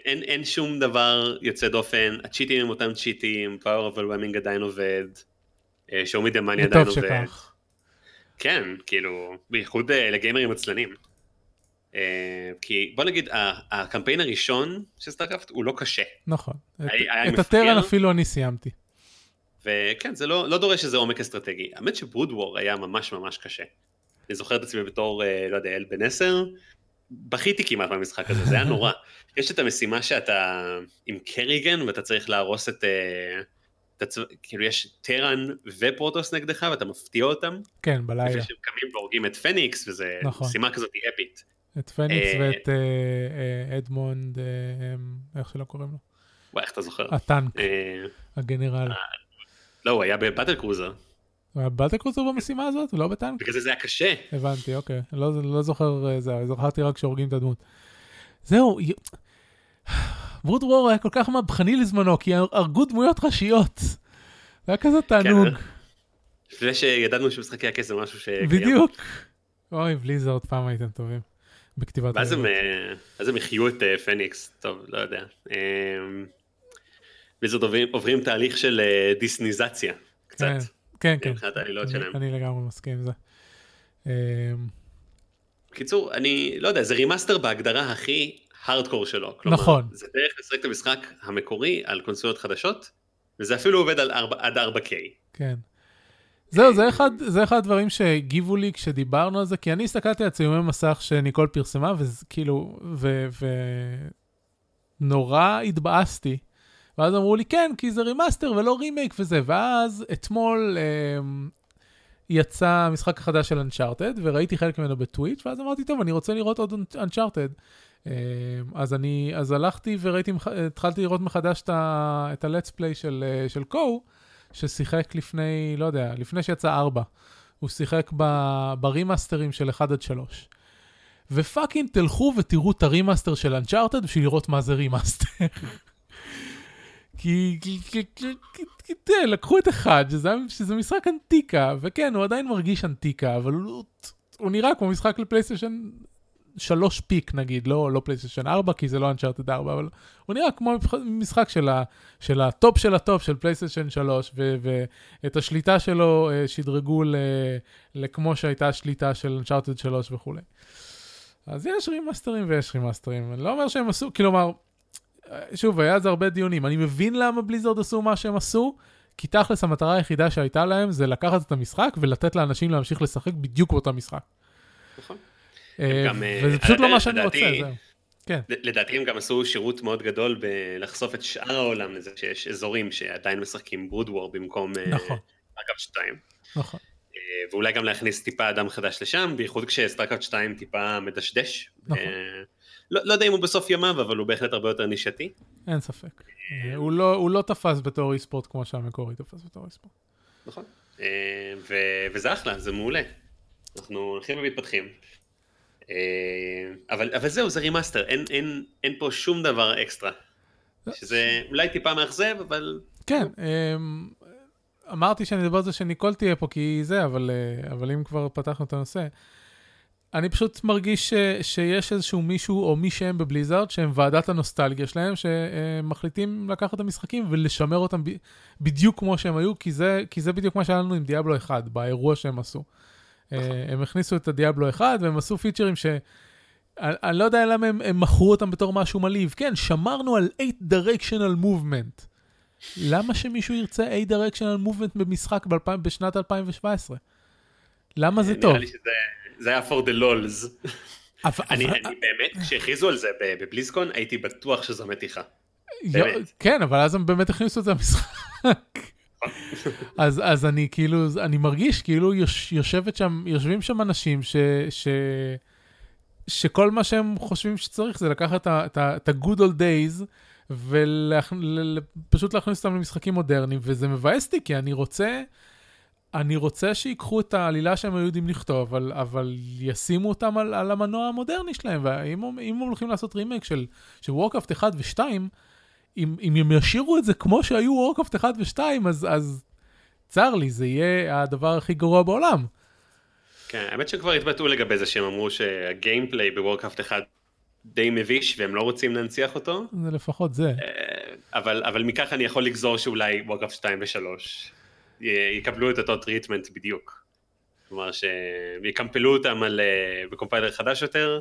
אין, אין שום דבר יוצא דופן, הצ'יטים הם אותם צ'יטים, power overwhelming עדיין עובד, show me the money עדיין עובד. שכך. כן, כאילו, בייחוד uh, לגיימרים עצלנים. אה, כי בוא נגיד הקמפיין הראשון של StarCraft הוא לא קשה. נכון, את ה-Terran אפילו אני סיימתי. וכן זה לא, לא דורש איזה עומק אסטרטגי. האמת ש-Brood War היה ממש ממש קשה. אני זוכר את עצמי בתור, אה, לא יודע, אל בן עשר, בכיתי כמעט במשחק הזה, זה היה נורא. יש את המשימה שאתה עם Kerrigan ואתה צריך להרוס את... אה, אתה, כאילו יש Terran ו-Protoss נגדך ואתה מפתיע אותם. כן, בלילה. לפני שהם קמים והורגים את Fenix וזה נכון. משימה כזאת אפית. את Fenix אה, ואת אה, אה, אדמונד, איך שלא קוראים לו. וואי, איך אתה זוכר? הטנק, הגנרל. לא, הוא היה ב-battlecruiser. הוא היה ב-battlecruiser במשימה הזאת? הוא לא בטנק? בגלל זה זה היה קשה. הבנתי, אוקיי. לא, לא זוכר, זה, זכרתי רק שהורגים את הדמות. זהו, ברוד וור היה כל כך מהפכני לזמנו, כי הרגו דמויות ראשיות. זה היה כזה תענוג. כן, לפני שידענו שמשחקי הכס זה משהו ש... בדיוק. אוי, בלי זה עוד פעם הייתם טובים. בכתיבת... ואז הם, אז הם החיו את אה, פניקס, טוב, לא יודע. בליזרד אמ, עוברים, עוברים תהליך של אה, דיסניזציה, קצת. כן, כן. מבחינת העלילות שלהם. אני לגמרי מסכים עם זה. בקיצור, אני לא יודע, זה רימאסטר בהגדרה הכי הארדקור שלו. כלומר, נכון. זה דרך לשחק את המשחק המקורי על קונסולות חדשות, וזה אפילו עובד על 4, עד 4K. כן. זהו, זה אחד, זה אחד הדברים שהגיבו לי כשדיברנו על זה, כי אני הסתכלתי על צילומי מסך שניקול פרסמה, וכאילו, ונורא התבאסתי. ואז אמרו לי, כן, כי זה רימאסטר ולא רימייק וזה. ואז אתמול אה, יצא המשחק החדש של Uncharted, וראיתי חלק ממנו ב-Twitch, ואז אמרתי, טוב, אני רוצה לראות עוד Uncharted. אה, אז אני, אז הלכתי וראיתי, התחלתי לראות מחדש את ה-let's play של, אה, של קו, ששיחק לפני, לא יודע, לפני שיצא 4. הוא שיחק ברימאסטרים של 1 עד 3. ופאקינג תלכו ותראו את הרימאסטר של Uncharted בשביל לראות מה זה רימאסטר. כי, תראה, לקחו את אחד, שזה, שזה משחק אנטיקה, וכן, הוא עדיין מרגיש אנטיקה, אבל הוא, הוא נראה כמו משחק ל-PlayStation שלוש peak נגיד, לא, לא PlayStation 4, כי זה לא Uncharted 4, אבל הוא נראה כמו משחק של, ה, של ה-top של ה-top של PlayStation 3, ו, ואת השליטה שלו אה, שדרגו ל, לכמו שהייתה השליטה של Uncharted 3 וכולי. אז יש רימאסטרים ויש רימאסטרים, אני לא אומר שהם עשו, כלומר, שוב, היה על זה הרבה דיונים, אני מבין למה Blizzard עשו מה שהם עשו, כי תכלס המטרה היחידה שהייתה להם זה לקחת את המשחק ולתת לאנשים להמשיך לשחק בדיוק באותו משחק. נכון. אה, גם, אה, וזה פשוט לא מה שאני רוצה, זהו. כן. לדעתי הם גם עשו שירות מאוד גדול בלחשוף את שאר העולם לזה שיש אזורים שעדיין משחקים Brood War במקום אה, נכון. StarCraft 2. נכון. ואולי גם להכניס טיפה דם חדש לשם, בייחוד כש-StarCraft 2 טיפה מדשדש. נכון. לא, לא יודע אם הוא בסוף ימיו, אבל הוא בהחלט הרבה יותר נישתי. אין ספק. הוא לא, הוא לא תפס בתור e-sport כמו שהמקורי תפס בתור e-sport. נכון. ו- וזה אחלה, זה מעולה. אנחנו הולכים ומתפתחים. אבל, אבל זהו, זה רימאסטר, אין, אין, אין פה שום דבר אקסטרה. שזה אולי טיפה מאכזב, אבל... כן, אמ, אמרתי שאני אדבר על זה שניקול תהיה פה, כי זה, אבל, אה, אבל אם כבר פתחנו את הנושא, אני פשוט מרגיש ש, שיש איזשהו מישהו או מי שהם בבליזארד, שהם ועדת הנוסטלגיה שלהם, שמחליטים לקחת את המשחקים ולשמר אותם ב, בדיוק כמו שהם היו, כי זה, כי זה בדיוק מה שהיה לנו עם דיאבלו 1, באירוע שהם עשו. נכון. הם הכניסו את הדיאבלו 1 והם עשו פיצ'רים ש... אני, אני לא יודע למה הם, הם מכרו אותם בתור משהו מלהיב. כן, שמרנו על 8 directional movement. למה שמישהו ירצה 8 directional movement במשחק ב- בשנת 2017? למה זה טוב? נראה לי שזה זה היה for the lols. אני, אני באמת, כשהכריזו על זה בבליזקון, הייתי בטוח שזו מתיחה. כן, אבל אז הם באמת הכניסו את זה למשחק. אז, אז אני כאילו, אני מרגיש כאילו יוש, יושבת שם, יושבים שם אנשים ש, ש, שכל מה שהם חושבים שצריך זה לקחת את ה-good old days ופשוט להכניס אותם למשחקים מודרניים, וזה מבאס אותי, כי אני רוצה, אני רוצה שיקחו את העלילה שהם היו יודעים לכתוב, אבל, אבל ישימו אותם על, על המנוע המודרני שלהם, ואם הם הולכים לעשות רימייק של, של Warcraft 1 ו-2, אם, אם הם ישאירו את זה כמו שהיו Warcraft 1 ו-2, אז, אז צר לי, זה יהיה הדבר הכי גרוע בעולם. כן, האמת שכבר התבטאו לגבי זה שהם אמרו שה-gameplay ב-Warcraft 1 די מביש והם לא רוצים להנציח אותו. זה לפחות זה. אה, אבל, אבל מכך אני יכול לגזור שאולי Warcraft 2 ו-3 יקבלו את אותו treatment בדיוק. כלומר שיקמפלו אותם על, אה, ב-compiler חדש יותר,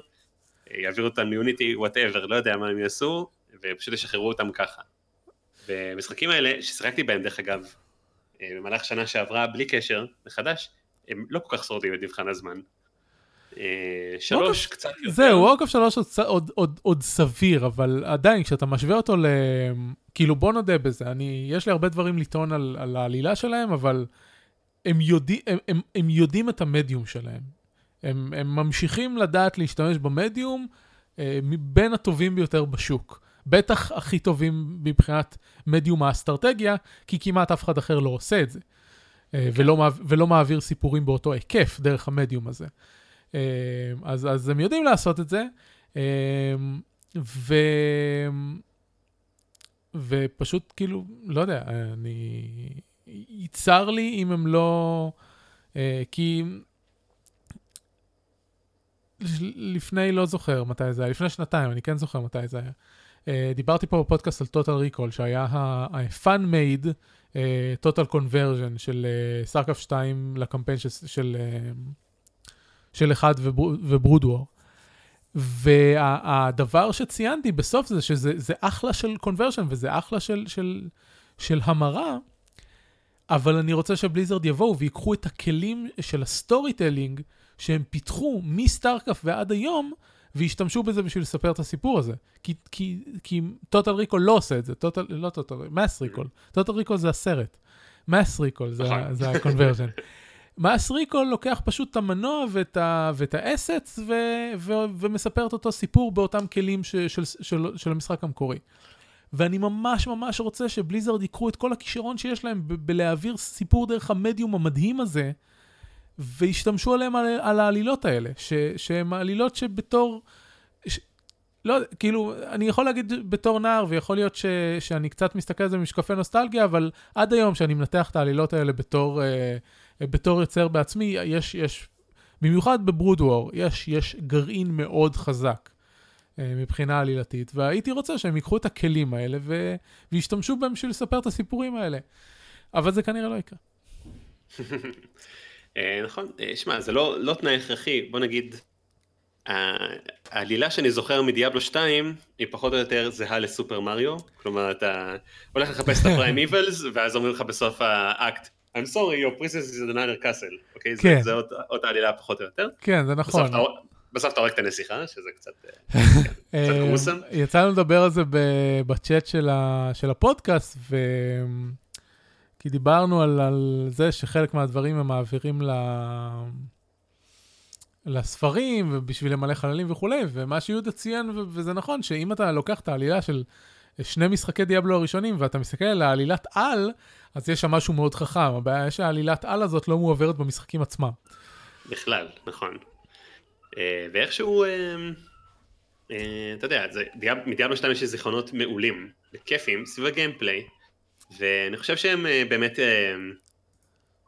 יעבירו אותם מ-Unity, whatever, לא יודע מה הם יעשו, ופשוט ישחררו אותם ככה. במשחקים האלה, ששיחקתי בהם דרך אגב, אה, במהלך שנה שעברה בלי קשר לחדש, הם לא כל כך שורדים את מבחן הזמן. אה, שלוש קצת יותר. זהו, Warcraft שלוש עוד, עוד, עוד, עוד סביר, אבל עדיין כשאתה משווה אותו ל... כאילו בוא נודה בזה, אני, יש לי הרבה דברים לטעון על, על העלילה שלהם, אבל הם, יודע, הם, הם, הם יודעים את המדיום שלהם. הם, הם ממשיכים לדעת להשתמש במדיום אה, בין הטובים ביותר בשוק. בטח הכי טובים מבחינת מדיום האסטרטגיה, כי כמעט אף אחד אחר לא עושה את זה. אה, כן. ולא, ולא מעביר סיפורים באותו היקף דרך המדיום הזה. אה, אז, אז הם יודעים לעשות את זה, אה, ו... ופשוט כאילו, לא יודע, אני... יצר לי אם הם לא... כי לפני, לא זוכר מתי זה היה, לפני שנתיים, אני כן זוכר מתי זה היה. Uh, דיברתי פה בפודקאסט על total recall, שהיה ה-fun made total conversion של סארקאפ uh, 2 לקמפיין של, של, uh, של אחד ו Brood War. והדבר שציינתי בסוף זה שזה אחלה של conversion וזה אחלה של, של, של המרה, אבל אני רוצה ש Blizzard יבואו ויקחו את הכלים של ה storytelling שהם פיתחו מ StarCraft ועד היום, וישתמשו בזה בשביל לספר את הסיפור הזה. כי, כי, כי Total Recall לא עושה את זה, Total, לא Total, Mass Recall. Total Recall זה הסרט. מס ריקול זה, נכון. זה הקונברז'ן. מס ריקול לוקח פשוט את המנוע ואת, ה, ואת האסץ ו, ו, ומספר את אותו סיפור באותם כלים ש, של, של, של, המשחק המקורי. ואני ממש ממש רוצה שבליזרד ייקחו את כל הכישרון שיש להם ב- בלהעביר סיפור דרך המדיום המדהים הזה, והשתמשו עליהם על, על העלילות האלה, ש, שהן העלילות שבתור... ש, לא, כאילו, אני יכול להגיד בתור נער, ויכול להיות ש, שאני קצת מסתכל על זה ממשקפי נוסטלגיה, אבל עד היום שאני מנתח את העלילות האלה בתור, אה, בתור יוצר בעצמי, יש, יש, במיוחד בברודוור, יש, יש גרעין מאוד חזק אה, מבחינה עלילתית, והייתי רוצה שהם ייקחו את הכלים האלה ו, וישתמשו בהם בשביל לספר את הסיפורים האלה. אבל זה כנראה לא יקרה. אה, נכון, אה, שמע, זה לא, לא תנאי הכרחי, בוא נגיד, העלילה שאני זוכר מדיאבלו 2 היא פחות או יותר זהה לסופר מריו, כלומר אתה הולך לחפש את הפריים איבלס ואז אומרים לך בסוף האקט, I'm sorry, your princess is another castle, אוקיי? כן. זה, זה אותה עלילה פחות או יותר. כן, זה נכון. בסוף, אתה הורג את הנסיכה, שזה קצת, אה, קצת קרוסם. יצא לנו לדבר על זה בצ'אט של, של הפודקאסט, ו... כי דיברנו על, על זה שחלק מהדברים הם מעבירים ל... לספרים ובשביל למלא חללים וכולי, ומה שיהודה ציין, וזה נכון, שאם אתה לוקח את העלילה של שני משחקי דיאבלו הראשונים ואתה מסתכל על העלילת על, אז יש שם משהו מאוד חכם, הבעיה שהעלילת על הזאת לא מועברת במשחקים עצמם. בכלל, נכון. אה, ואיכשהו, אה, אה, אתה יודע, מדיאבלו 2 יש זיכרונות מעולים, וכיפים, סביב הגיימפליי, ואני חושב שהם באמת,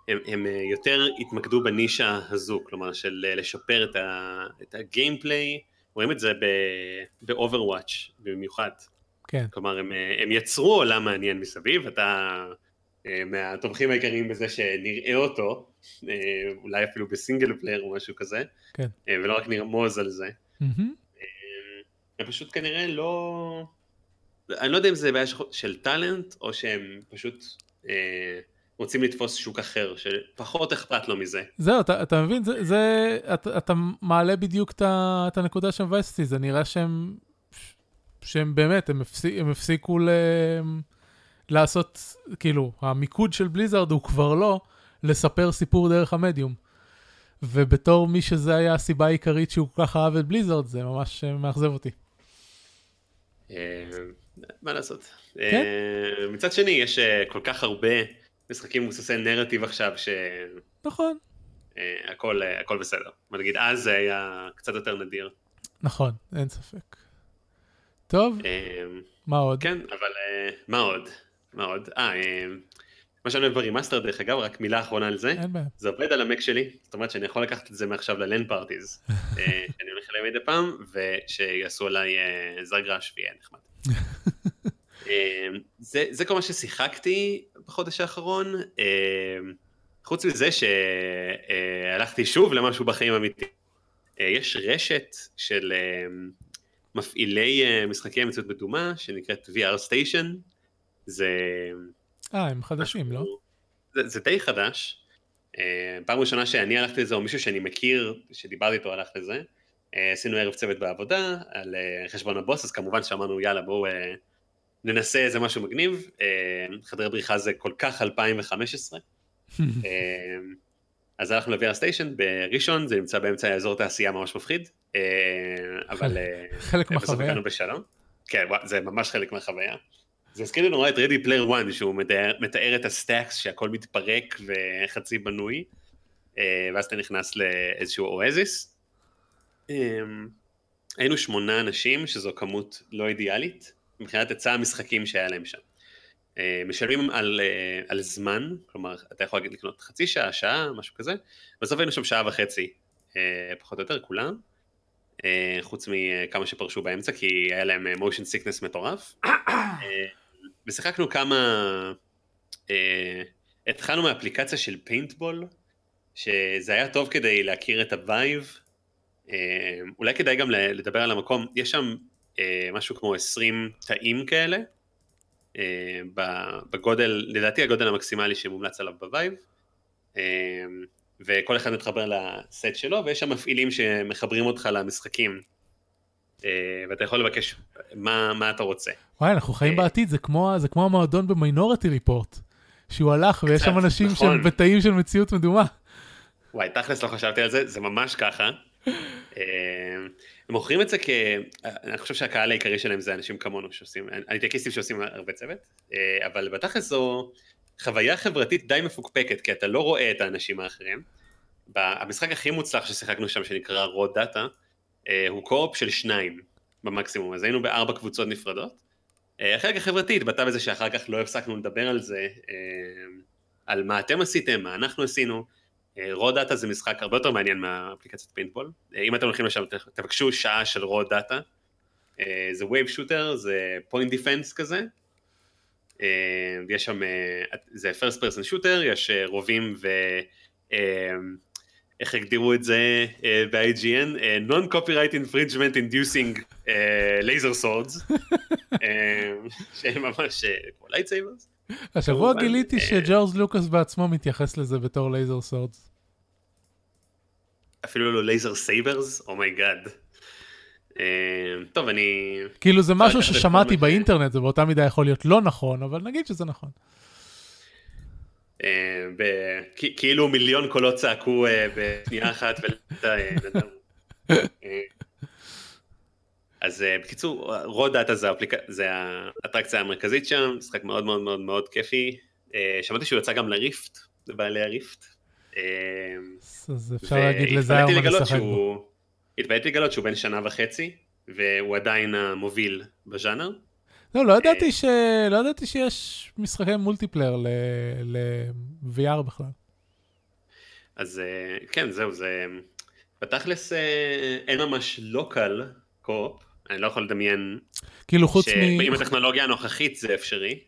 הם, הם יותר התמקדו בנישה הזו, כלומר של לשפר את, ה, את ה gameplay, רואים את זה ב-Overwatch במיוחד. כן. כלומר, הם, הם יצרו עולם מעניין מסביב, אתה מהתומכים העיקריים בזה שנראה אותו, אולי אפילו ב single player או משהו כזה, כן. ולא רק נרמוז על זה. Mm-hmm. הם פשוט כנראה לא... אני לא יודע אם זה בעיה של טאלנט, או שהם פשוט אה, רוצים לתפוס שוק אחר, שפחות אכפת לו מזה. זהו, אתה, אתה מבין, זה, זה, אתה, אתה מעלה בדיוק את, את הנקודה שמבאסת אותי, זה נראה שהם, שהם באמת, הם, הפסיק, הם הפסיקו ל... לעשות, כאילו, המיקוד של בליזארד הוא כבר לא לספר סיפור דרך המדיום. ובתור מי שזה היה הסיבה העיקרית שהוא כל כך אהב את בליזארד, זה ממש אה, מאכזב אותי. אה, מה לעשות? כן? אה, מצד שני, יש כל כך הרבה משחקים מבוססי נרטיב עכשיו, ש... נכון. הכל, הכל בסדר. נגיד, אז זה היה קצת יותר נדיר. נכון, אין ספק. טוב, מה עוד? כן, אבל מה עוד? מה עוד? אה, מה שאני אוהב ב remaster דרך אגב, רק מילה אחרונה על זה, זה עובד על ה Mac שלי, זאת אומרת שאני יכול לקחת את זה מעכשיו ל LAN parties, שאני הולך אליהם מדי פעם, ושיעשו עליי זרגרש ויהיה נחמד. זה, זה כל מה ששיחקתי בחודש האחרון, חוץ מזה שהלכתי שוב למשהו בחיים אמיתי. יש רשת של מפעילי משחקי מציאות בדומה שנקראת VR Station, זה אה, הם חדשים, לא? זה, זה די חדש. אה, פעם ראשונה שאני הלכתי לזה, או מישהו שאני מכיר, שדיברתי איתו הלך לזה, אה, עשינו ערב צוות בעבודה על אה, חשבון הבוס, אז כמובן שאמרנו יאללה בואו ננסה איזה משהו מגניב, חדרי בריחה זה כל כך 2015. אז הלכנו ל VR Station בראשון, זה נמצא באמצע האזור תעשייה ממש מפחיד, אבל חלק מהחוויה. כן, זה ממש חלק מהחוויה. זה הזכיר לי נורא את Ready Player One שהוא מתאר, מתאר את ה stacks שהכל מתפרק וחצי בנוי אה, ואז אתה נכנס לאיזשהו אואזיס. אמ, היינו שמונה אנשים שזו כמות לא אידיאלית מבחינת היצע המשחקים שהיה להם שם. אה, משלמים על, אה, על זמן, כלומר אתה יכול לקנות חצי שעה, שעה, משהו כזה, בסוף היינו שם שעה וחצי, פחות או יותר כולם. חוץ מכמה שפרשו באמצע כי היה להם motion sickness מטורף. ושיחקנו כמה... אה, התחלנו מאפליקציה של פיינטבול, שזה היה טוב כדי להכיר את ה Vive. אה, אולי כדאי גם לדבר על המקום, יש שם אה, משהו כמו 20 תאים כאלה, אה, בגודל, לדעתי הגודל המקסימלי שמומלץ עליו ב Vive. אה, וכל אחד מתחבר לסט שלו, ויש שם מפעילים שמחברים אותך למשחקים. אה, ואתה יכול לבקש מה, מה אתה רוצה. וואי, אנחנו חיים אה, בעתיד, זה כמו, זה כמו המועדון במיינורטי ריפורט, שהוא הלך ויש שם אנשים נכון. שהם בתאים של מציאות מדומה. וואי, תכלס לא חשבתי על זה, זה ממש ככה. אה, הם מוכרים את זה כ... אני חושב שהקהל העיקרי שלהם זה אנשים כמונו שעושים, הניטקיסטים שעושים הרבה צוות, אבל בתכלס זו חוויה חברתית די מפוקפקת, כי אתה לא רואה את האנשים האחרים. המשחק הכי מוצלח ששיחקנו שם, שנקרא רוד דאטה, אה, הוא co-op של שניים במקסימום, אז היינו בארבע קבוצות נפרדות. אה, החלק החברתי התבטא בזה שאחר כך לא הפסקנו לדבר על זה, אה, על מה אתם עשיתם, מה אנחנו עשינו. Raw Data זה משחק הרבה יותר מעניין מהאפליקציית פיינטבול. אם אתם הולכים לשם תבקשו שעה של Raw Data. זה wave shooter, זה point defense כזה. יש שם, זה first person shooter, יש רובים ו... איך הגדירו את זה ב-IGN? Non-copyright infringement inducing laser swords, שהם ממש כמו lightsabers. השבוע גיליתי אה, שג'ורז לוקאס בעצמו מתייחס לזה בתור laser swords. אפילו לא laser sabers? Oh my God. אה, טוב, אני... כאילו זה לא משהו ששמעתי באינטרנט, זה באותה מידה יכול להיות לא נכון, אבל נגיד שזה נכון. אה, כאילו מיליון קולות צעקו בשנייה אחת ולא... אז בקיצור, רודאטה זה האטרקציה המרכזית שם, משחק מאוד מאוד מאוד מאוד כיפי. שמעתי שהוא יצא גם לריפט, לבעלי הריפט. אז אפשר להגיד לזהרמן לשחק בו. התבייתי לגלות שהוא בן שנה וחצי, והוא עדיין המוביל בז'אנר. לא, לא ידעתי, אה, ש... לא ידעתי שיש משחקי multiplayer ל-VR בכלל. אז אה, כן, זהו, זה... בתכלס אה, אין ממש local co-op, אני לא יכול לדמיין... כאילו חוץ מ... עם הטכנולוגיה הנוכחית זה אפשרי.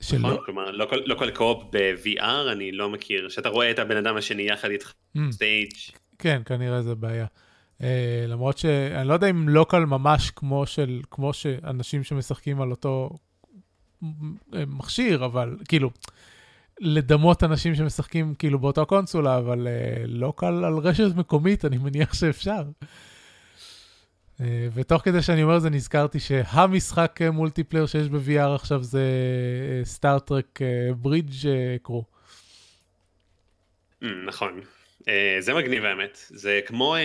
שלא? נכון? כלומר, לא כל, לא כל co-op ב-VR אני לא מכיר, שאתה רואה את הבן אדם השני יחד איתך stage. Mm. כן, כנראה זה בעיה. Uh, למרות שאני לא יודע אם local ממש כמו של, כמו שאנשים שמשחקים על אותו מכשיר, אבל כאילו, לדמות אנשים שמשחקים כאילו באותה קונסולה, אבל uh, local על רשת מקומית, אני מניח שאפשר. Uh, ותוך כדי שאני אומר זה, נזכרתי שהמשחק multiplayer שיש ב-VR עכשיו זה Star Trek Bridge Crew. נכון. אה, זה מגניב האמת, זה כמו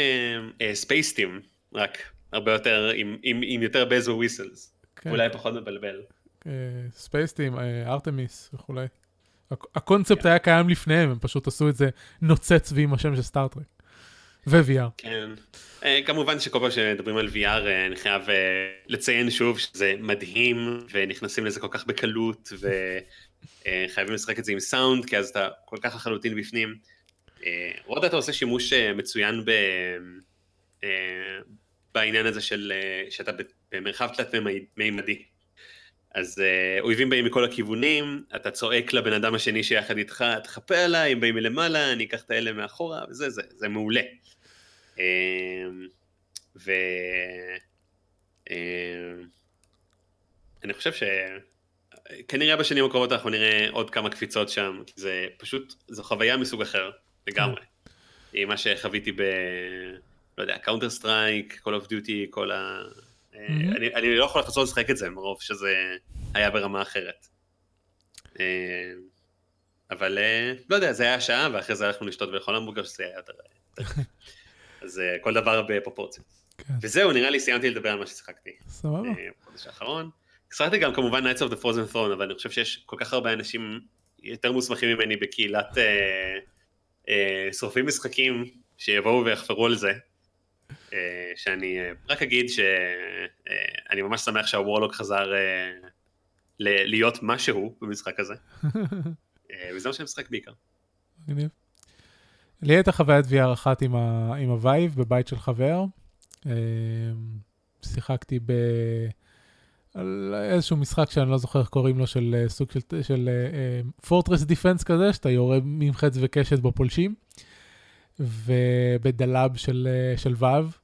Spaceteam, רק הרבה יותר, עם, עם, עם יותר bells and whistles, כן. אולי פחות מבלבל. Spaceteam, Artemis וכולי. הקונספט כן. היה קיים לפניהם, הם פשוט עשו את זה נוצץ ועם השם של Star Trek. ו-VR. כן. Uh, כמובן שכל פעם שמדברים על VR, uh, אני חייב uh, לציין שוב שזה מדהים, ונכנסים לזה כל כך בקלות, וחייבים לשחק את זה עם סאונד, כי אז אתה כל כך לחלוטין בפנים. עוד אתה עושה שימוש אה, מצוין ב... אה, בעניין הזה של אה, שאתה במרחב תלת מימדי. אז אויבים באים מכל הכיוונים, אתה צועק לבן אדם השני שיחד איתך, תחפה עליי, הם באים מלמעלה, אני אקח את האלה מאחורה, וזה, זה, זה מעולה. ו... אני חושב שכנראה בשנים הקרובות אנחנו נראה עוד כמה קפיצות שם, כי זה פשוט, זו חוויה מסוג אחר. לגמרי. עם מה שחוויתי ב... לא יודע, Counter Strike, Call of Duty, כל ה... אני, אני לא יכול לחזור לשחק את זה מרוב שזה היה ברמה אחרת. אה, אבל אה, לא יודע, זה היה שעה ואחרי זה הלכנו לשתות ולאכול המבורגר שזה היה יותר... אז אה, כל דבר בפרופורציות. כן. וזהו, נראה לי סיימתי לדבר על מה ששיחקתי. סבבה. בחודש האחרון. שיחקתי גם כמובן Knights of the Frozen Throne, אבל אני חושב שיש כל כך הרבה אנשים יותר מוסמכים ממני בקהילת אה, שורפים משחקים שיבואו ויחפרו על זה. אה, שאני אה, רק אגיד שאני ממש שמח שה Warlock חזר להיות משהו במשחק הזה. וזה מה שאני משחק בעיקר. מגניב. לי הייתה חוויית VR אחת עם, ה, עם ה Vive בבית של חבר. שיחקתי ב... על איזשהו משחק שאני לא זוכר איך קוראים לו, של אה, סוג של, של פורטרס uh, דיפנס כזה, שאתה יורה עם חץ וקשת בפולשים, ובדלאב של, uh, של ואב,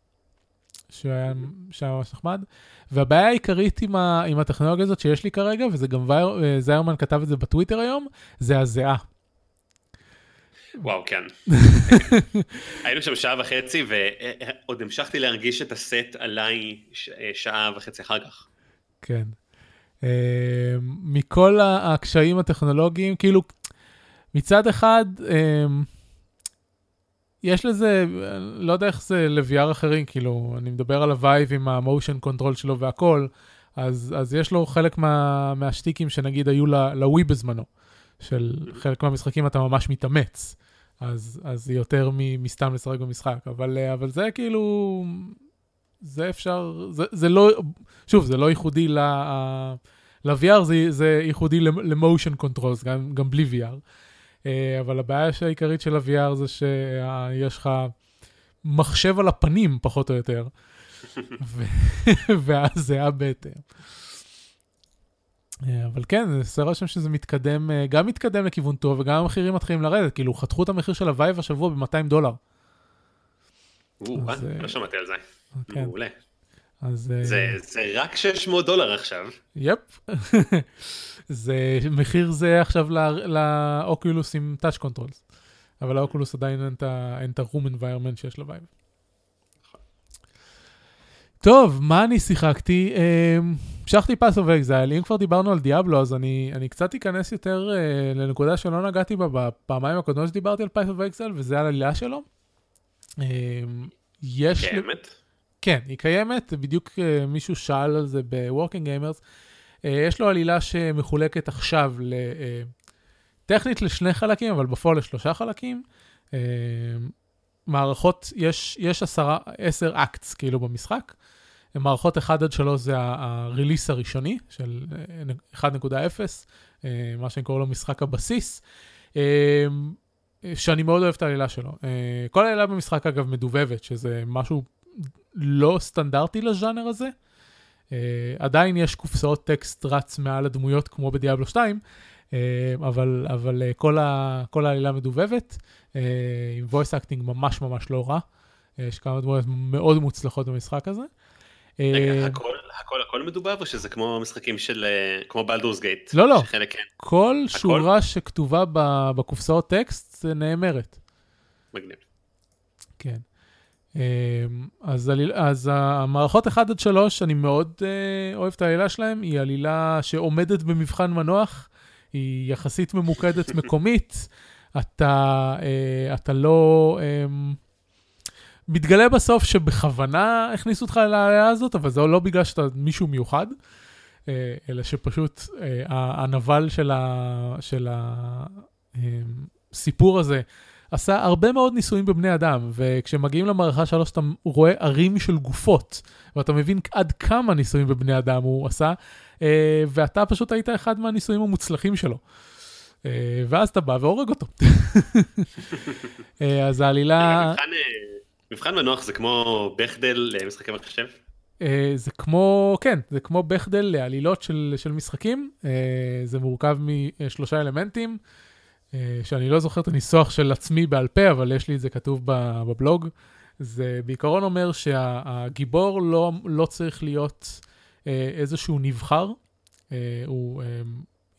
שהיה, שהיה ממש נחמד. והבעיה העיקרית עם, ה, עם הטכנולוגיה הזאת שיש לי כרגע, וזה גם ויר, זיירמן כתב את זה בטוויטר היום, זה הזיעה. וואו, כן. היינו שם שעה וחצי, ועוד המשכתי להרגיש את הסט עליי שעה וחצי אחר כך. כן. אה, מכל הקשיים הטכנולוגיים, כאילו, מצד אחד, אה, יש לזה, לא יודע איך זה ל-VR אחרים, כאילו, אני מדבר על ה-Vive עם המושן קונטרול שלו והכל, אז, אז יש לו חלק מה, מהשטיקים שנגיד היו לווי בזמנו, של חלק מהמשחקים אתה ממש מתאמץ, אז, אז יותר מסתם לשחק במשחק, אבל, אה, אבל זה כאילו, זה אפשר, זה, זה לא, שוב, זה לא ייחודי ל... ל-VR, זה, זה ייחודי ל-motion controls, גם, גם בלי VR. אה, אבל הבעיה העיקרית של ה-VR זה שיש לך מחשב על הפנים, פחות או יותר, ואז זה בהתאם. אה, אבל כן, זה עושה רושם שזה מתקדם, אה, גם מתקדם לכיוון טוב, וגם המחירים מתחילים לרדת, כאילו חתכו את המחיר של ה-Vive השבוע ב-200 דולר. לא שמעתי על זה. כן. מעולה. אז... זה. זה רק 600 דולר עכשיו. Yep. זה מחיר זה עכשיו ל-Oculus עם touch controls. אבל ל-Oculus עדיין אין את ה-room environment שיש ל-Vive. נכון. טוב, מה אני שיחקתי? המשכתי Path of Exile, אם כבר דיברנו על Diablo, אז אני, אני קצת אכנס יותר אה, לנקודה שלא נגעתי בה בפעמיים הקודמות שדיברתי על Path of Exile, וזה על העלילה שלו. אה, יש... קיימת? כן, היא קיימת, בדיוק אה, מישהו שאל על זה ב-Working Gamers. אה, יש לו עלילה שמחולקת עכשיו, ל, אה, טכנית לשני חלקים, אבל בפועל לשלושה חלקים. אה, מערכות, יש, יש עשרה, עשר acts כאילו במשחק. מערכות 1 עד 3 זה ה-release הראשוני של 1.0, אה, אה, מה שאני קורא לו משחק הבסיס, אה, שאני מאוד אוהב את העלילה שלו. כל העלילה במשחק אגב מדובבת, שזה משהו לא סטנדרטי לז'אנר הזה. עדיין יש קופסאות טקסט רץ מעל הדמויות כמו בדיאבלו 2, אבל, אבל כל, ה, כל העלילה מדובבת, עם voice acting ממש ממש לא רע. יש כמה דמויות מאוד מוצלחות במשחק הזה. רגע, אה, הכל, הכל, הכל מדובב או שזה כמו משחקים של, אה, כמו בלדורס גייט? לא, לא, כל שורה שכתובה בקופסאות טקסט זה נאמרת. מגניב. כן. אה, אז, אז המערכות 1 עד 3, אני מאוד אוהב את העלילה שלהם, היא עלילה שעומדת במבחן מנוח, היא יחסית ממוקדת מקומית, אתה, אתה לא... מתגלה בסוף שבכוונה הכניסו אותך לעלייה הזאת, אבל זה לא בגלל שאתה מישהו מיוחד, אה, אלא שפשוט אה, הנבל של, ה, של הסיפור אה, הזה עשה הרבה מאוד ניסויים בבני אדם, וכשמגיעים למערכה שלוש אתה רואה ערים של גופות, ואתה מבין עד כמה ניסויים בבני אדם הוא עשה, ואתה פשוט היית אחד מהניסויים המוצלחים שלו. ואז אתה בא והורג אותו. אז העלילה... מבחן מנוח זה כמו בכדל למשחקי מחשב? Uh, זה כמו, כן, זה כמו בכדל לעלילות של, של משחקים. Uh, זה מורכב משלושה אלמנטים, uh, שאני לא זוכר את הניסוח של עצמי בעל פה, אבל יש לי את זה כתוב בבלוג. זה בעיקרון אומר שהגיבור לא, לא צריך להיות uh, איזשהו נבחר, uh, הוא uh,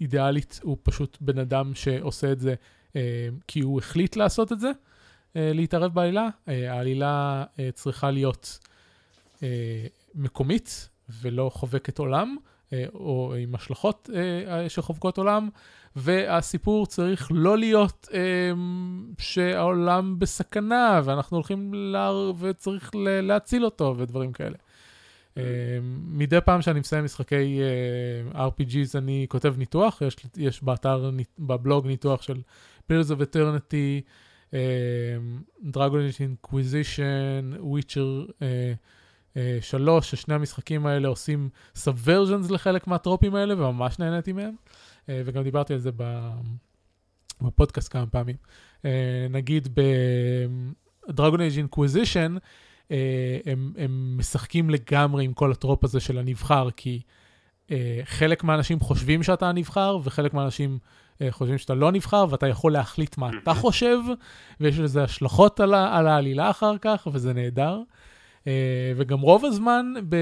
אידיאלית, הוא פשוט בן אדם שעושה את זה uh, כי הוא החליט לעשות את זה. אה, להתערב בעלילה. אה, העלילה אה, צריכה להיות מקומית ולא חובקת עולם, או עם השלכות שחובקות עולם, והסיפור צריך לא להיות שהעולם בסכנה ואנחנו הולכים להר וצריך להציל אותו ודברים כאלה. מדי פעם שאני מסיים משחקי RPGs אני כותב ניתוח, יש, יש באתר, בבלוג ניתוח של Pillars of Eternity, Dragon Inquisition, Witcher 3, ששני המשחקים האלה עושים subversions לחלק מה-trope ים האלה, וממש נהניתי מהם. אה, וגם דיברתי על זה בפודקאסט כמה פעמים. אה, נגיד ב-Dragon Age Inquisition, הם, הם משחקים לגמרי עם כל ה-trope הזה של הנבחר, כי אה, חלק מהאנשים חושבים שאתה הנבחר, וחלק מהאנשים חושבים שאתה לא נבחר, ואתה יכול להחליט מה אתה חושב, ויש לזה השלכות על, על העלילה אחר כך, וזה נהדר. אה, וגם רוב הזמן, ב,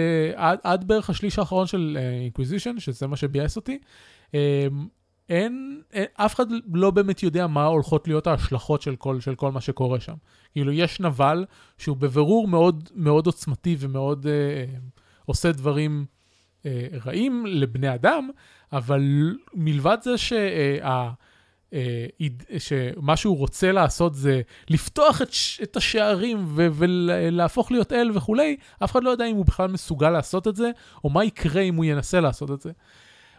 עד, בערך השליש האחרון של Inquisition, אה, שזה מה שביאס אותי, אה, אין, אין, אף אחד לא באמת יודע מה הולכות להיות ההשלכות של כל, של כל מה שקורה שם. כאילו, יש נבל שהוא בבירור מאוד, מאוד עוצמתי ומאוד אה, עושה דברים רעים לבני אדם, אבל מלבד זה שה... אה, שמה שהוא רוצה לעשות זה לפתוח את, את השערים ו- ולהפוך להיות אל וכולי, אף אחד לא יודע אם הוא בכלל מסוגל לעשות את זה, או מה יקרה אם הוא ינסה לעשות את זה.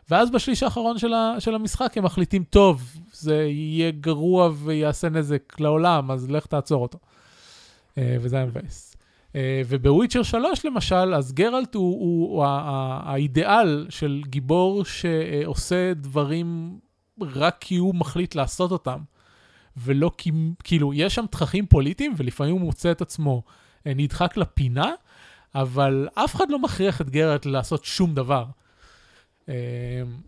ואז בשליש האחרון של, ה- של המשחק הם מחליטים, טוב, זה יהיה גרוע ויעשה נזק לעולם, אז לך תעצור אותו. אה, וזה היה מבאס. אה, ובוויצ'ר 3 למשל, אז גרלט הוא, הוא, הוא האידיאל של גיבור שעושה דברים רק כי הוא מחליט לעשות אותם, ולא כי, כאילו, יש שם תככים פוליטיים, ולפעמים הוא מוצא את עצמו אה, נדחק לפינה, אבל אף אחד לא מכריח את גרלט לעשות שום דבר. אה,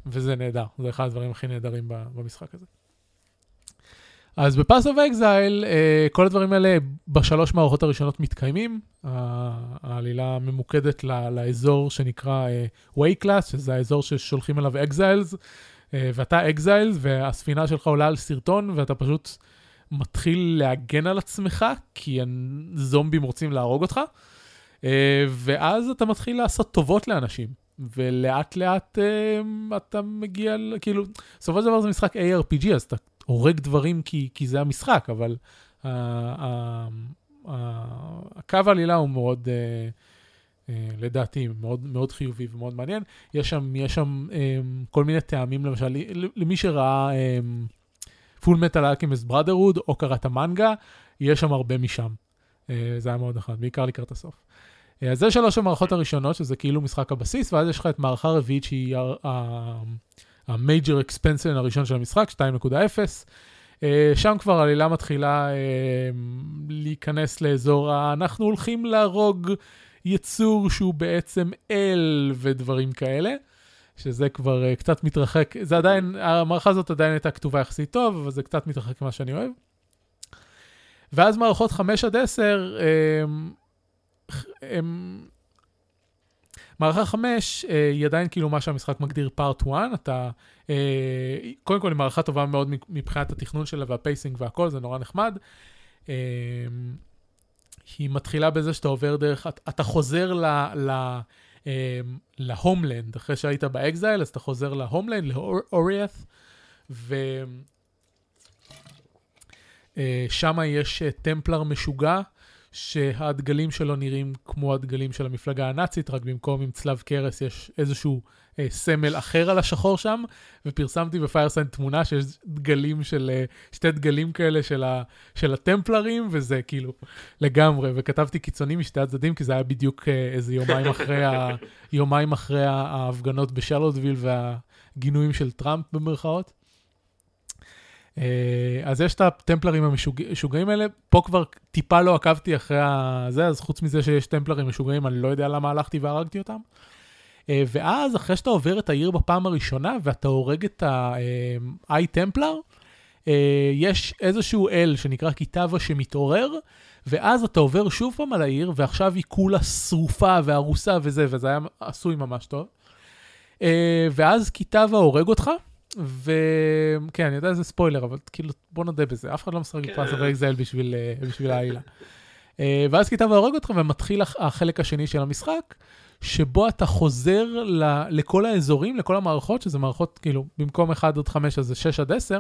וזה נהדר, זה אחד הדברים הכי נהדרים במשחק הזה. אז ב-Path of Exile, כל הדברים האלה בשלוש מערכות הראשונות מתקיימים. העלילה ממוקדת לאזור שנקרא Wraeclast, שזה האזור ששולחים אליו exiles, אה, ואתה exile, והספינה שלך עולה על שרטון, ואתה פשוט מתחיל להגן על עצמך, כי הזומבים רוצים להרוג אותך, ואז אתה מתחיל לעשות טובות לאנשים. ולאט לאט אתה מגיע, כאילו, בסופו של דבר זה משחק ARPG, אז אתה הורג דברים כי, כי זה המשחק, אבל uh, uh, uh, הקו העלילה הוא מאוד, uh, uh, לדעתי, מאוד, מאוד חיובי ומאוד מעניין. יש שם, יש שם um, כל מיני טעמים, למשל, למי שראה פול מטאל אלכימס בראדרוד או קרא את המנגה, יש שם הרבה משם. Uh, זה היה מאוד נחמד, בעיקר לקראת הסוף. אז זה שלוש המערכות הראשונות, שזה כאילו משחק הבסיס, ואז יש לך את מערכה רביעית שהיא ה-major expansion הראשון של המשחק, 2.0. שם כבר העלילה מתחילה להיכנס לאזור ה... אנחנו הולכים להרוג יצור שהוא בעצם אל ודברים כאלה, שזה כבר קצת מתרחק, זה עדיין, המערכה הזאת עדיין הייתה כתובה יחסית טוב, אבל זה קצת מתרחק ממה שאני אוהב. ואז מערכות 5 עד 10, הם... מערכה 5 אה, היא עדיין כאילו מה שהמשחק מגדיר פארט 1, אתה, אה, קודם כל היא מערכה טובה מאוד מבחינת התכנון שלה והפייסינג והכל, זה נורא נחמד. אה, היא מתחילה בזה שאתה עובר דרך, אתה חוזר ל... ל להומלנד, אחרי שהיית באקזייל, אז אתה חוזר להומלנד, לאוריאף, ושם יש טמפלר משוגע, שהדגלים שלו נראים כמו הדגלים של המפלגה הנאצית, רק במקום עם צלב קרס יש איזשהו אה, סמל אחר על השחור שם, ופרסמתי בפיירסיין תמונה שיש דגלים של, אה, שתי דגלים כאלה של, ה, של הטמפלרים, וזה כאילו לגמרי, וכתבתי קיצוני משתי הצדדים, כי זה היה בדיוק אה, איזה יומיים אחרי, ה, יומיים אחרי ההפגנות בשלוטוויל והגינויים של טראמפ במרכאות. אה, אז יש את הטמפלרים המשוגעים האלה, פה כבר טיפה לא עקבתי אחרי זה, אז חוץ מזה שיש טמפלרים משוגעים, אני לא יודע למה הלכתי והרגתי אותם. אה, ואז אחרי שאתה עובר את העיר בפעם הראשונה ואתה הורג את טמפלר, אה, יש איזשהו אל שנקרא קיטבה שמתעורר, ואז אתה עובר שוב פעם על העיר, ועכשיו היא כולה שרופה והרוסה וזה, וזה היה עשוי ממש טוב. ואז קיטבה הורג אותך, וכן, אני יודע שזה ספוילר, אבל כאילו, בוא נודה בזה, אף אחד לא משחק בפרס אוף אקזל בשביל אה, העילה. אה, ואז כיתה והורג אותך, ומתחיל החלק השני של המשחק, שבו אתה חוזר לכל האזורים, לכל המערכות, שזה מערכות, כאילו, במקום 1 עד 5, אז זה 6 עד 10,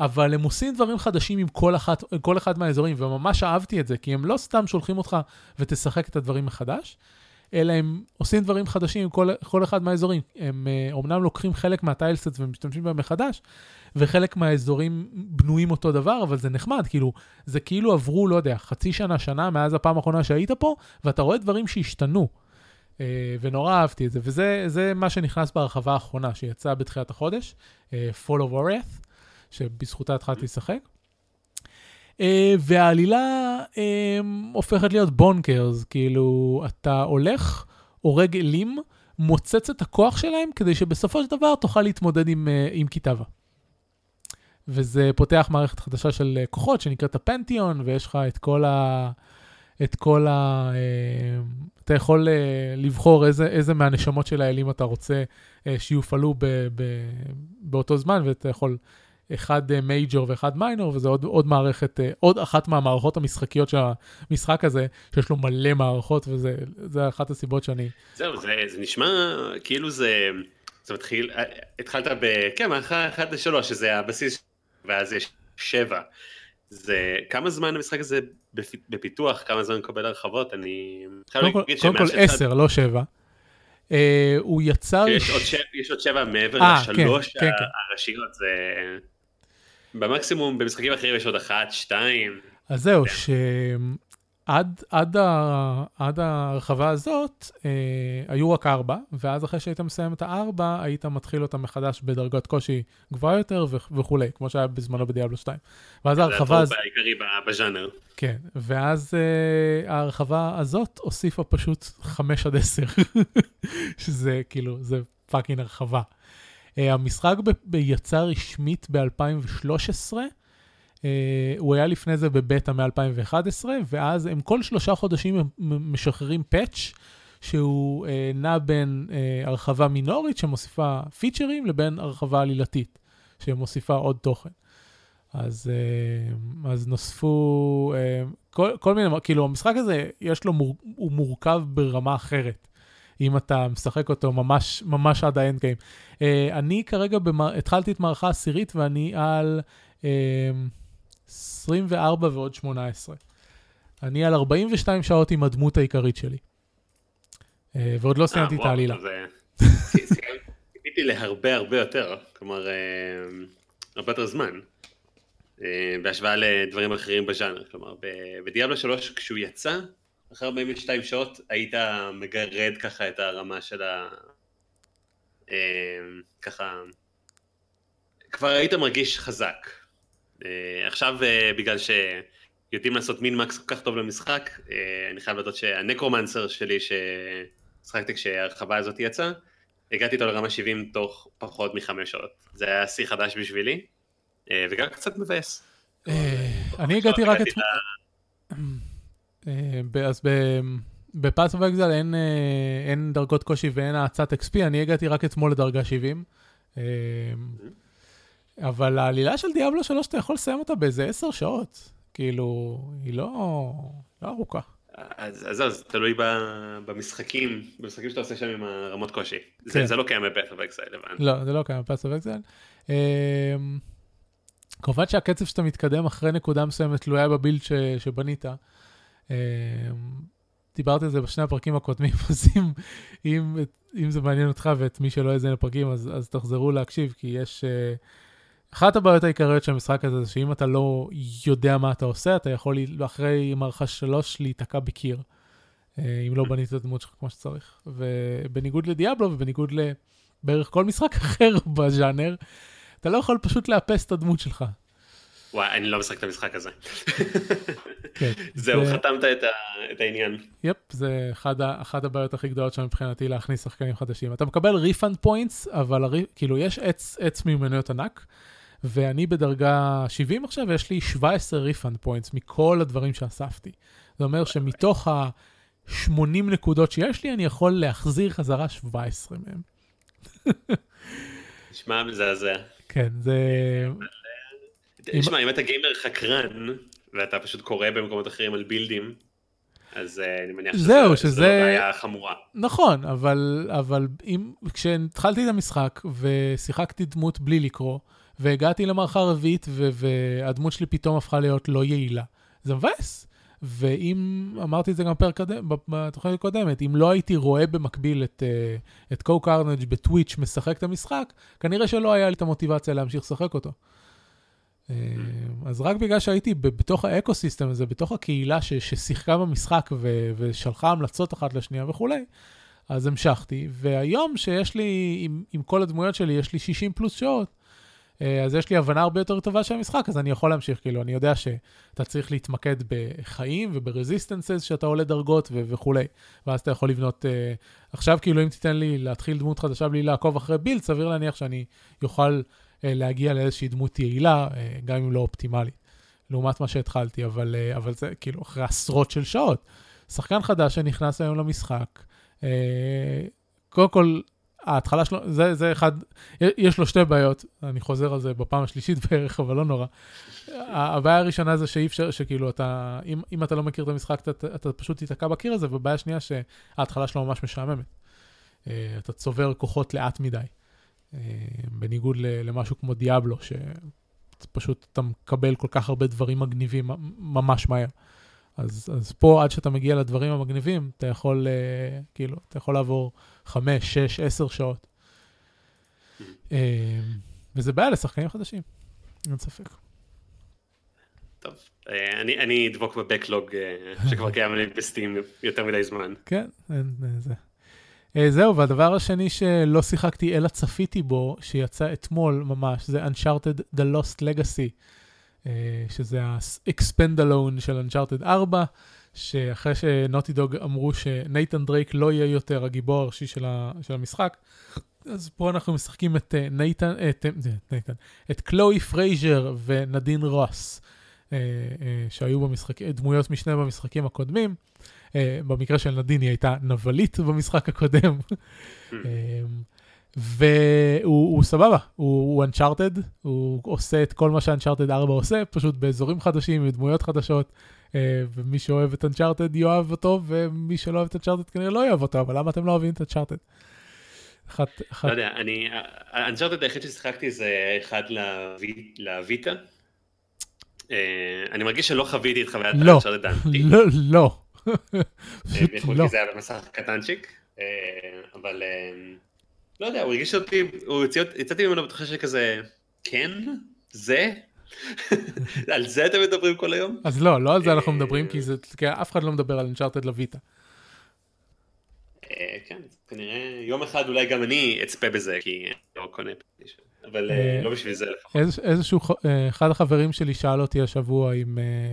אבל הם עושים דברים חדשים עם כל, אחת, כל אחד מהאזורים, וממש אהבתי את זה, כי הם לא סתם שולחים אותך ותשחק את הדברים מחדש, אלא הם עושים דברים חדשים עם כל, כל אחד מהאזורים. הם אומנם לוקחים חלק מהטיילסטס ומשתמשים בהם מחדש, וחלק מהאזורים בנויים אותו דבר, אבל זה נחמד, כאילו, זה כאילו עברו, לא יודע, חצי שנה, שנה מאז הפעם האחרונה שהיית פה, ואתה רואה דברים שהשתנו. Uh, ונורא אהבתי את זה, וזה מה שנכנס בהרחבה האחרונה, שיצאה בתחילת החודש, uh, Fall of Oreth, שבזכותה התחלתי לשחק. Uh, והעלילה uh, הופכת להיות בונקרס, כאילו, אתה הולך, הורג אלים, מוצץ את הכוח שלהם, כדי שבסופו של דבר תוכל להתמודד עם, uh, עם כיתבה. וזה פותח מערכת חדשה של uh, כוחות שנקראת הפנתיון, ויש לך את כל ה... את כל ה... Uh, אתה יכול לבחור איזה, איזה מהנשמות של האלים אתה רוצה שיופעלו ב, ב, באותו זמן, ואתה יכול אחד מייג'ור אה, ואחד מיינור, וזה עוד, עוד מערכת, אה, עוד אחת מהמערכות המשחקיות של המשחק הזה, שיש לו מלא מערכות, וזה אחת הסיבות שאני... זהו, זה, זה נשמע כאילו זה, זה מתחיל, אה, התחלת ב... כן, מערכה 1 ל-3, שזה הבסיס, ואז יש 7. זה, כמה זמן המשחק הזה בפיתוח, כמה זמן מקבל הרחבות, אני... קודם כל, קודם כל 10, לא 7. Uh, הוא יצר... יש עוד 7 מעבר לשלוש כן, כן, כן. הראשיות, זה... במקסימום במשחקים אחרים יש עוד אחת, שתיים. אז זהו. שעד עד ה, עד הרחבה הזאת אה, היו רק ארבע, ואז אחרי שהיית מסיים את הארבע, היית מתחיל אותה מחדש בדרגת קושי גבוהה יותר ו- וכולי, כמו שהיה בזמנו בדיאבלו 2. ואז ההרחבה... זה הטרופ העיקרי בז'אנר. כן, ואז אה, ההרחבה הזאת הוסיפה פשוט 5 עד 10, שזה כאילו, זה fucking הרחבה. אה, המשחק ב- יצא רשמית ב-2013, אה, הוא היה לפני זה בבטא מ-2011, ואז הם כל שלושה חודשים משחררים patch שהוא אה, נע בין אה, הרחבה מינורית שמוסיפה פיצ'רים לבין הרחבה עלילתית שמוסיפה עוד תוכן. אז, אה, אז נוספו אה, כל, כל מיני, כאילו המשחק הזה יש לו, מור, הוא מורכב ברמה אחרת. אם אתה משחק אותו ממש, ממש עד האנד גיים. Uh, אני כרגע, במר... התחלתי את מערכה עשירית ואני על uh, 24 ועוד 18. אני על 42 שעות עם הדמות העיקרית שלי. Uh, ועוד לא סיימתי את העלילה. ציפיתי להרבה הרבה יותר, כלומר, הרבה יותר זמן. בהשוואה לדברים אחרים בז'אנר, כלומר בדיאבלו 3 כשהוא יצא, אחרי 42 שעות היית מגרד ככה את הרמה של ה... ככה, כבר היית מרגיש חזק. עכשיו בגלל שיודעים לעשות מין מקס כל כך טוב למשחק, אני חייב לדעת שהנקרומנסר שלי ששחקתי כשההרחבה הזאת יצאה, הגעתי איתו לרמה 70 תוך פחות מחמש שעות. זה היה שיא חדש בשבילי. אה, וגם קצת מבאס. אה, אני הגעתי רק אתמול. אה, אז בפאס אוף אקזל אין דרגות קושי ואין האצת XP, אני הגעתי רק אתמול לדרגה 70. אבל העלילה של דיאבלו 3, אתה יכול לסיים אותה באיזה 10 שעות. כאילו, היא לא, לא ארוכה. אז זהו, זה תלוי במשחקים, במשחקים שאתה עושה שם עם הרמות קושי. זה כן. לא קיים ב-Path of Exile, הבנתי. לא, זה לא קיים ב-Path of Exile. כמובן שהקצב שאתה מתקדם אחרי נקודה מסוימת תלויה ב-build ש, שבנית. אמ, דיברתי על זה בשני הפרקים הקודמים, אז אם, אם, אם זה מעניין אותך ואת מי שלא האזין לפרקים, אז, אז תחזרו להקשיב, כי יש... אה, אחת הבעיות העיקריות של המשחק הזה זה שאם אתה לא יודע מה אתה עושה, אתה יכול אחרי מערכה שלוש להיתקע בקיר, אה, אם לא בנית את הדמות שלך כמו שצריך. ובניגוד ל-Diablo ובניגוד לבערך כל משחק אחר בז'אנר, אתה לא יכול פשוט לאפס את הדמות שלך. וואי, אני לא משחק את המשחק הזה. כן, זהו, זה... חתמת את, ה... את העניין. Yep, זה אחד, ה... אחת הבעיות הכי גדולות שם מבחינתי להכניס שחקנים חדשים. אתה מקבל refund points, אבל. כאילו יש עץ, עץ מיומנויות ענק, ואני בדרגה 70 עכשיו, ויש לי 17 refund points מכל הדברים שאספתי. זה אומר שמתוך ה-80 נקודות שיש לי, אני יכול להחזיר חזרה 17 מהם. נשמע מזעזע. כן, זה... תשמע, אם אתה גיימר חקרן, ואתה פשוט קורא במקומות אחרים על בילדים, אז uh, אני מניח זהו, שזה... שזו בעיה חמורה. נכון, אבל, אבל אם, כשהתחלתי את המשחק ושיחקתי דמות בלי לקרוא, והגעתי למערכה רביעית והדמות שלי פתאום הפכה להיות לא יעילה, זה מבאס. ואם, אמרתי את זה גם בפרק בתוכנית הקודמת, אם לא הייתי רואה במקביל את, אה, את Cohh Carnage ב-Twitch משחק את המשחק, כנראה שלא היה לי את המוטיבציה להמשיך לשחק אותו. אה, אז רק בגלל שהייתי בתוך ה-ecosystem הזה, בתוך הקהילה ש, ששיחקה במשחק ו, ושלחה המלצות אחת לשנייה וכולי, אז המשכתי, והיום שיש לי, עם, עם כל הדמויות שלי, יש לי 60 פלוס שעות, אה, אז יש לי הבנה הרבה יותר טובה של המשחק, אז אני יכול להמשיך, כאילו, אני יודע שאתה צריך להתמקד בחיים וב-resistances שאתה עולה דרגות ו- וכולי, ואז אתה יכול לבנות... אה, עכשיו, כאילו, אם תיתן לי להתחיל דמות חדשה בלי לעקוב אחרי build, סביר להניח שאני אוכל להגיע לאיזושהי דמות יעילה, אה, גם אם לא אופטימלית, לעומת מה שהתחלתי, אבל, אה, אבל זה כאילו אחרי עשרות של שעות. שחקן חדש שנכנס היום למשחק, קודם כל, ההתחלה שלו, זה, זה אחד, יש לו שתי בעיות, אני חוזר על זה בפעם השלישית בערך, אבל לא נורא. הבעיה הראשונה זה שאי אפשר, שכאילו אתה, אם, אם אתה לא מכיר את המשחק, אתה, אתה פשוט תיתקע בקיר הזה, ובעיה שנייה שההתחלה שלו ממש משעממת. אה, אתה צובר כוחות לאט מדי. אה, בניגוד למשהו כמו דיאבלו, שפשוט אתה מקבל כל כך הרבה דברים מגניבים ממש מהר. אז, אז פה, עד שאתה מגיע לדברים המגניבים, אתה יכול, uh, כאילו, אתה יכול לעבור חמש, שש, עשר שעות. Uh, וזה בעיה לשחקנים חדשים, אין ספק. טוב, אה, אני, אני אדבוק בבקלוג שכבר קיים לי בסטים יותר מדי זמן. כן, אין, זה. זהו, והדבר השני שלא שיחקתי אלא צפיתי בו, שיצא אתמול ממש, זה Uncharted The Lost Legacy. אה, שזה ה-Expandalone של Uncharted 4, שאחרי ש Naughty Dog אמרו שנייתן דרייק לא יהיה יותר הגיבור הראשי של, של המשחק, אז פה אנחנו משחקים את אה, נייתן, את, אה, נייתן, את קלואי פרייזר ונדין רוס, שהיו במשחק, דמויות משנה במשחקים הקודמים. במקרה של נדין היא הייתה נבלית במשחק הקודם. Hmm. והוא סבבה, הוא, Uncharted, הוא עושה את כל מה ש-Uncharted 4 עושה, פשוט באזורים חדשים, עם דמויות חדשות, ומי שאוהב את אנצ'ארטד יאהב אותו, ומי שלא אוהב את אנצ'ארטד כנראה לא יאהב אותו, אבל למה אתם לא אוהבים את אנצ'ארטד? אחת, אחת... לא יודע, אני, אנצ'ארטד היחיד ששיחקתי זה אחד לויטה. אני מרגיש שלא חוויתי את חוויית לא, אנצ'ארטד האמיתי. לא, לא. לא. זה היה במסך קטנצ'יק, אבל לא יודע, הוא הרגיש אותי, הוא יצאתי ממנו בתחושה שכזה, כן, זה? על זה אתם מדברים כל היום? אז לא, לא על זה אנחנו מדברים, כי אף אחד לא מדבר על אנצ'ארטד לויטה. אה, כן, כנראה יום אחד אולי גם אני אצפה בזה, כי אני לא קונה פלייסטיישן, אבל אה, אה, לא בשביל זה לפחות. איזשהו, אחד החברים שלי שאל אותי השבוע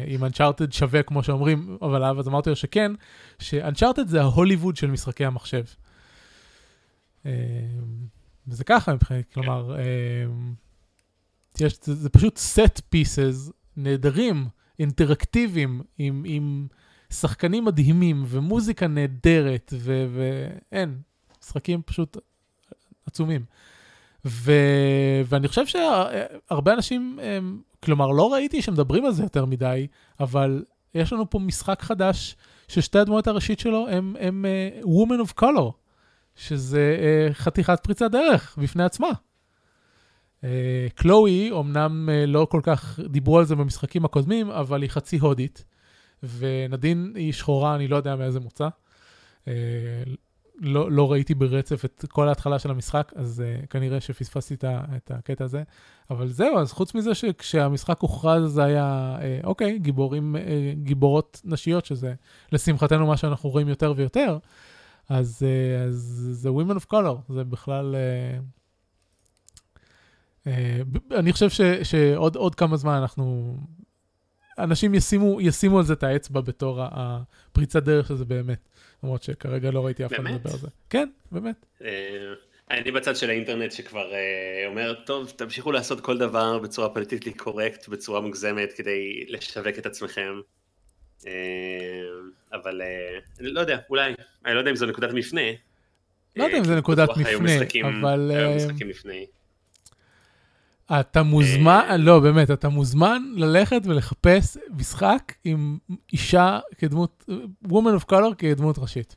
אם אנצ'ארטד שווה כמו שאומרים, אבל אז אמרתי לו שכן, שאנצ'ארטד זה ההוליווד של משחקי המחשב. וזה ככה מבחינת, כן. כלומר, יש, זה, זה פשוט set pieces נהדרים, אינטראקטיביים, עם, עם שחקנים מדהימים ומוזיקה נהדרת, ואין, משחקים פשוט עצומים. ו, ואני חושב שהרבה אנשים, הם, כלומר, לא ראיתי שמדברים על זה יותר מדי, אבל יש לנו פה משחק חדש ששתי הדמויות הראשית שלו הם, הם uh, Woman of Color, שזה uh, חתיכת פריצת דרך בפני עצמה. אה, קלואי, אמנם אה, לא כל כך דיברו על זה במשחקים הקודמים, אבל היא חצי הודית. ונדין היא שחורה, אני לא יודע מאיזה מוצא. אה, לא, לא ראיתי ברצף את כל ההתחלה של המשחק, אז uh, כנראה שפספסתי את, את הקטע הזה. אבל זהו, אז חוץ מזה שכשהמשחק הוכרז זה היה, uh, אוקיי, גיבורים, uh, גיבורות נשיות, שזה לשמחתנו מה שאנחנו רואים יותר ויותר, אז, uh, זה Women of Color, זה בכלל... Uh, אה, אני חושב ש, שעוד כמה זמן אנחנו... אנשים ישימו, ישימו על זה את האצבע בתור הפריצת דרך שזה באמת. למרות שכרגע לא ראיתי אף אחד מדבר על זה. כן, באמת. אה, אני בצד של האינטרנט שכבר uh, אומר, טוב, תמשיכו לעשות כל דבר בצורה פוליטיקלי קורקט, בצורה מוגזמת, כדי לשווק את עצמכם. Uh, אבל uh, אני לא יודע, אולי, אני לא יודע אם זו נקודת מפנה. לא יודע אם זו נקודת מפנה, אבל... היו משחקים לפני. אתה מוזמן, אה, לא, באמת, אתה מוזמן ללכת ולחפש משחק עם אישה כדמות, woman of color כדמות ראשית.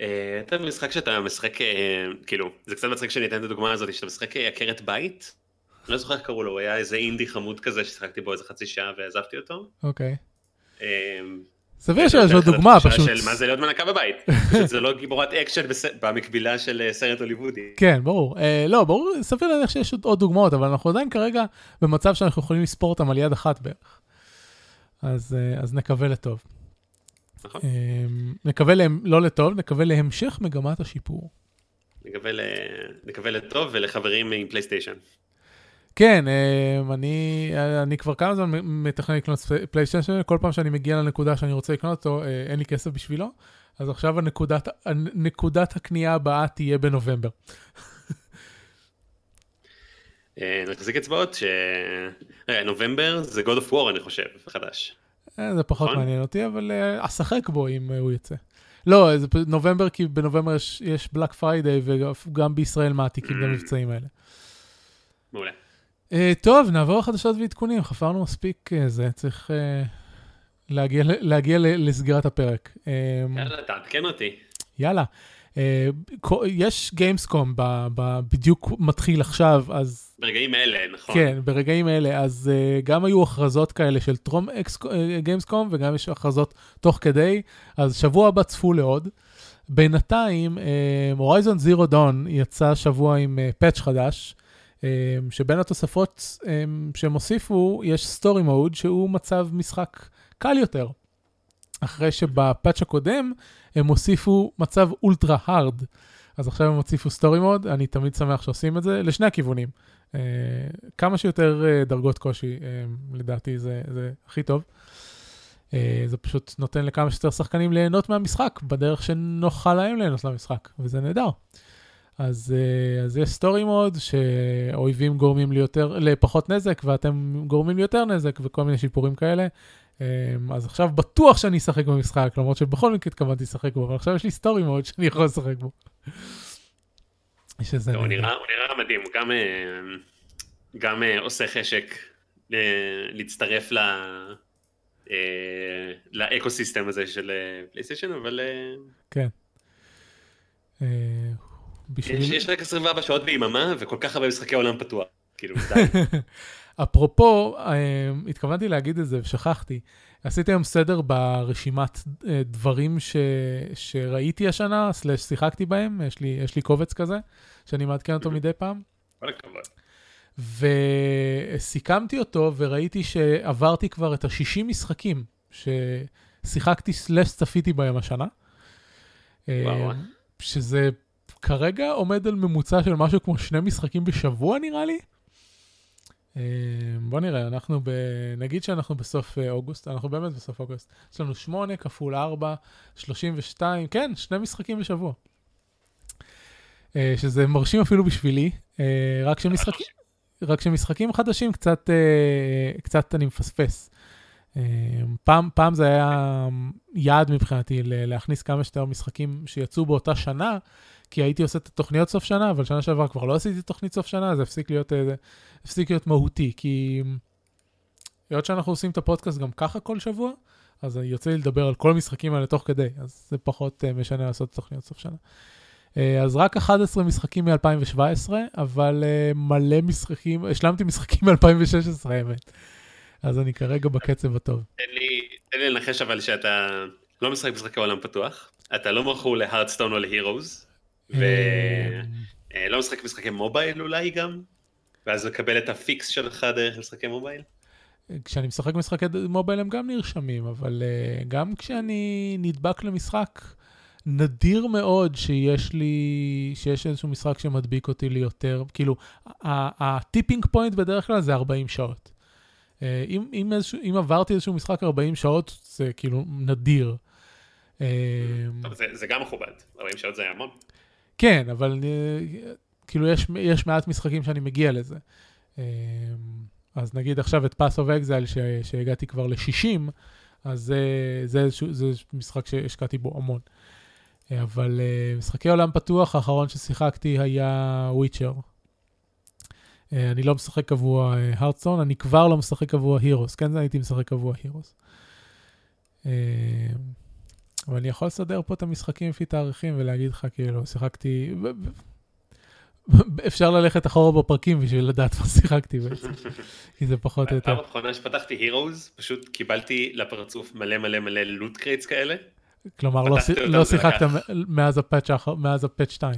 אה, אתה משחק שאתה משחק, אה, כאילו, זה קצת מצחיק שאני אתן את הדוגמה הזאת, שאתה משחק עקרת בית, אני לא זוכר איך קראו לו, הוא היה איזה אינדי חמוד כזה ששיחקתי בו איזה חצי שעה ועזבתי אותו. אוקיי. סביר שיש עוד דוגמה פשוט. של מה זה להיות מנקה בבית. זה לא גיבורת אקשן במקבילה של אה, סרט הוליוודי. כן, ברור. אה, לא, ברור, סביר להניח שיש עוד דוגמאות, אבל אנחנו עדיין כרגע במצב שאנחנו יכולים לספור אותם על יד אחת בערך. אז, אה, אז נקווה לטוב. נכון. נקווה לא לטוב, נקווה להמשך מגמת השיפור. נקווה לטוב ולחברים עם פלייסטיישן. כן, אמ, אני, אני כבר כמה זמן מתכנן לקנות פלייסטיישן, כל פעם שאני מגיע לנקודה שאני רוצה לקנות אותו, אה, אין לי כסף בשבילו, אז עכשיו הנקודת, נקודת הקנייה הבאה תהיה בנובמבר. אה, נחזיק אצבעות ש... נובמבר זה God of War אני חושב, חדש. אה, זה פחות נכון? מעניין אותי, אבל אשחק בו אם הוא יצא. לא, זה נובמבר, כי בנובמבר יש, יש Black Friday, וגם בישראל מעתיקים את המבצעים האלה. מעולה. Uh, טוב, נעבור לחדשות ועדכונים, חפרנו מספיק uh, זה, צריך uh, להגיע, להגיע לסגירת הפרק. יאללה, תעדכן אותי. יאללה. יש Gamescom בדיוק מתחיל עכשיו, אז... ברגעים אלה, נכון. כן, ברגעים אלה, אז גם היו הכרזות כאלה של טרום Gamescom, וגם יש הכרזות תוך כדי, אז שבוע הבא צפו לעוד. בינתיים, Horizon Zero Dawn יצא שבוע עם patch חדש. אמ, שבין התוספות אמ, שהם הוסיפו, יש story mode שהוא מצב משחק קל יותר. אחרי שב patch הקודם הם הוסיפו מצב ultra hard. אז עכשיו הם הוסיפו story mode, אני תמיד שמח שעושים את זה, לשני הכיוונים. Uh, כמה שיותר uh, דרגות קושי, uh, לדעתי זה, זה הכי טוב. זה פשוט נותן לכמה שיותר שחקנים ליהנות מהמשחק, בדרך שנוחה להם ליהנות למשחק, וזה נהדר. אז, אה, אז יש story mode שאויבים גורמים ליותר, לפחות נזק ואתם גורמים ליותר נזק וכל מיני שיפורים כאלה. אה, אז עכשיו בטוח שאני אשחק במשחק, למרות שבכל מקרה התכוונתי לשחק בו, אבל עכשיו יש לי story mode שאני יכול לשחק בו. שזה הוא, נראה, הוא נראה מדהים, הוא גם, אה, גם עושה חשק להצטרף ל... אה, לאקו סיסטם הזה של פלייסטיישן, אבל... כן. בשביל... יש, רק 24 שעות ביממה וכל כך הרבה משחקי עולם פתוח. כאילו, אפרופו, התכוונתי להגיד את זה ושכחתי. עשיתי היום סדר ברשימת דברים ש... שראיתי השנה, סלש שיחקתי בהם, יש לי, יש לי קובץ כזה, שאני מעדכן אותו מדי פעם. כל הכבוד. וסיכמתי אותו וראיתי שעברתי כבר את ה-60 משחקים ששיחקתי סלש צפיתי בהם השנה. וואו. שזה כרגע עומד על ממוצע של משהו כמו שני משחקים בשבוע נראה לי. בוא נראה, אנחנו ב... נגיד שאנחנו בסוף אוגוסט, אנחנו באמת בסוף אוגוסט. יש לנו 8 כפול 4, 32, כן, שני משחקים בשבוע. שזה מרשים אפילו בשבילי, רק שמשחקים... רק שמשחקים חדשים קצת, קצת אני מפספס. פעם, פעם זה היה יעד מבחינתי להכניס כמה שיותר משחקים שיצאו באותה שנה, כי הייתי עושה את התוכניות סוף שנה, אבל שנה שעברה כבר לא עשיתי תוכנית סוף שנה, זה הפסיק להיות, uh, הפסיק להיות מהותי, כי היות שאנחנו עושים את הפודקאסט גם ככה כל שבוע, אז יוצא לי לדבר על כל המשחקים האלה תוך כדי, אז זה פחות uh, משנה לעשות תוכניות סוף שנה. אה, אז רק 11 משחקים מ-2017, אבל מלא משחקים, השלמתי משחקים מ-2016 האמת. אז אני כרגע בקצב הטוב. תן לי, תן לי לנחש אבל שאתה לא משחק משחקי עולם פתוח, אתה לא מכור להארדסטון או להירוז, ולא אה, משחק משחקי מובייל אולי גם, ואז לקבל את ה fix שלך דרך משחקי mobile? כשאני משחק משחקי mobile הם גם נרשמים, אבל uh, גם כשאני נדבק למשחק, נדיר מאוד שיש לי, שיש איזשהו משחק שמדביק אותי ליותר, כאילו, ה tipping point בדרך כלל זה 40 שעות. אה, אם, אם, איזשהו, אם עברתי איזשהו משחק 40 שעות, זה כאילו נדיר. אה, טוב, זה, זה גם מכובד, 40 שעות זה המון. כן, אבל אני, כאילו יש, יש מעט משחקים שאני מגיע לזה. אה, אז נגיד עכשיו את Path of Exile, שהגעתי כבר ל-60, אז זה, זה, זה, זה משחק שהשקעתי בו המון. אבל uh, משחקי עולם פתוח, האחרון ששיחקתי היה Witcher. אני לא משחק קבוע Hearthstone, uh, אני כבר לא משחק קבוע Heroes. כן, הייתי משחק קבוע Heroes. אבל אני יכול לסדר פה את המשחקים לפי תאריכים ולהגיד לך, כאילו, שיחקתי... אפשר ללכת אחורה בפרקים בשביל לדעת מה שיחקתי בעצם, כי זה פחות או יותר. פעם אחרונה שפתחתי Heroes, פשוט קיבלתי לפרצוף מלא מלא מלא loot crates כאלה. כלומר, לא, לא שיחקת מאז ה patch מאז ה patch 2.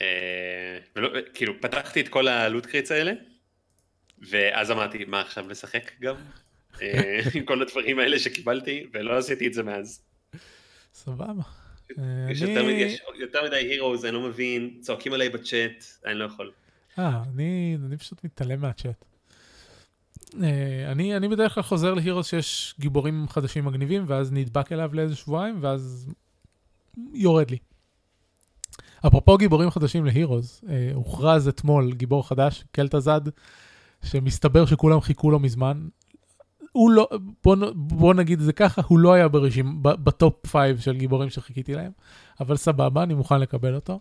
אה, כאילו, פתחתי את כל ה loot crates האלה, ואז אמרתי, מה עכשיו לשחק גם? אה, עם כל הדברים האלה שקיבלתי, ולא עשיתי את זה מאז. סבבה. יש יותר מדי הירוז, אני לא מבין, צועקים עליי בצ'אט, אני לא יכול. אה, אני פשוט מתעלם מהצ'אט. אה, אני, אני בדרך כלל חוזר להירוס שיש גיבורים חדשים מגניבים, ואז נדבק אליו לאיזה שבועיים, ואז יורד לי. אפרופו גיבורים חדשים להירוס, אה, הוכרז אתמול גיבור חדש, קלטזד, שמסתבר שכולם חיכו לו מזמן. הוא לא, בוא, בוא נגיד את זה ככה, הוא לא היה ברשים, ב top five של גיבורים שחיכיתי להם, אבל סבבה, אני מוכן לקבל אותו.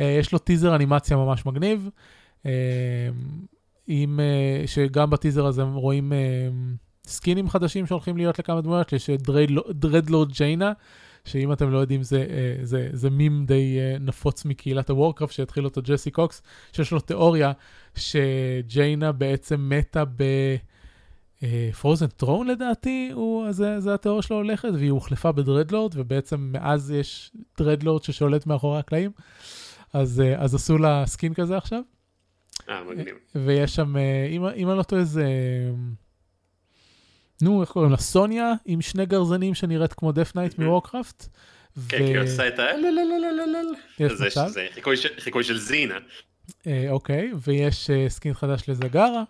אה, יש לו טיזר אנימציה ממש מגניב. אה, עם, uh, שגם בטיזר הזה רואים uh, סקינים חדשים שהולכים להיות לכמה דמויות, יש Dreadlord ג'יינה, שאם אתם לא יודעים זה, uh, זה, זה מים די uh, נפוץ מקהילת ה Warcraft שהתחיל אותו ג'סי קוקס, שיש לו תיאוריה שג'יינה בעצם מתה ב... פרוזן uh, טרון לדעתי, הוא, זה, זה התיאוריה שלו הולכת, והיא הוחלפה ב Dreadlord, ובעצם מאז יש Dreadlord ששולט מאחורי הקלעים, אז, uh, אז עשו לה skin כזה עכשיו. אה, מגניב. ויש שם, אה, אם אני לא טועה, זה... נו, איך קוראים לה? סוניה, עם שני גרזנים שנראית כמו Death Knight מ Warcraft. כן, כי היא עושה את ה... זה חיקוי של זינה. אה, אוקיי, ויש אה, skin חדש לזגרה.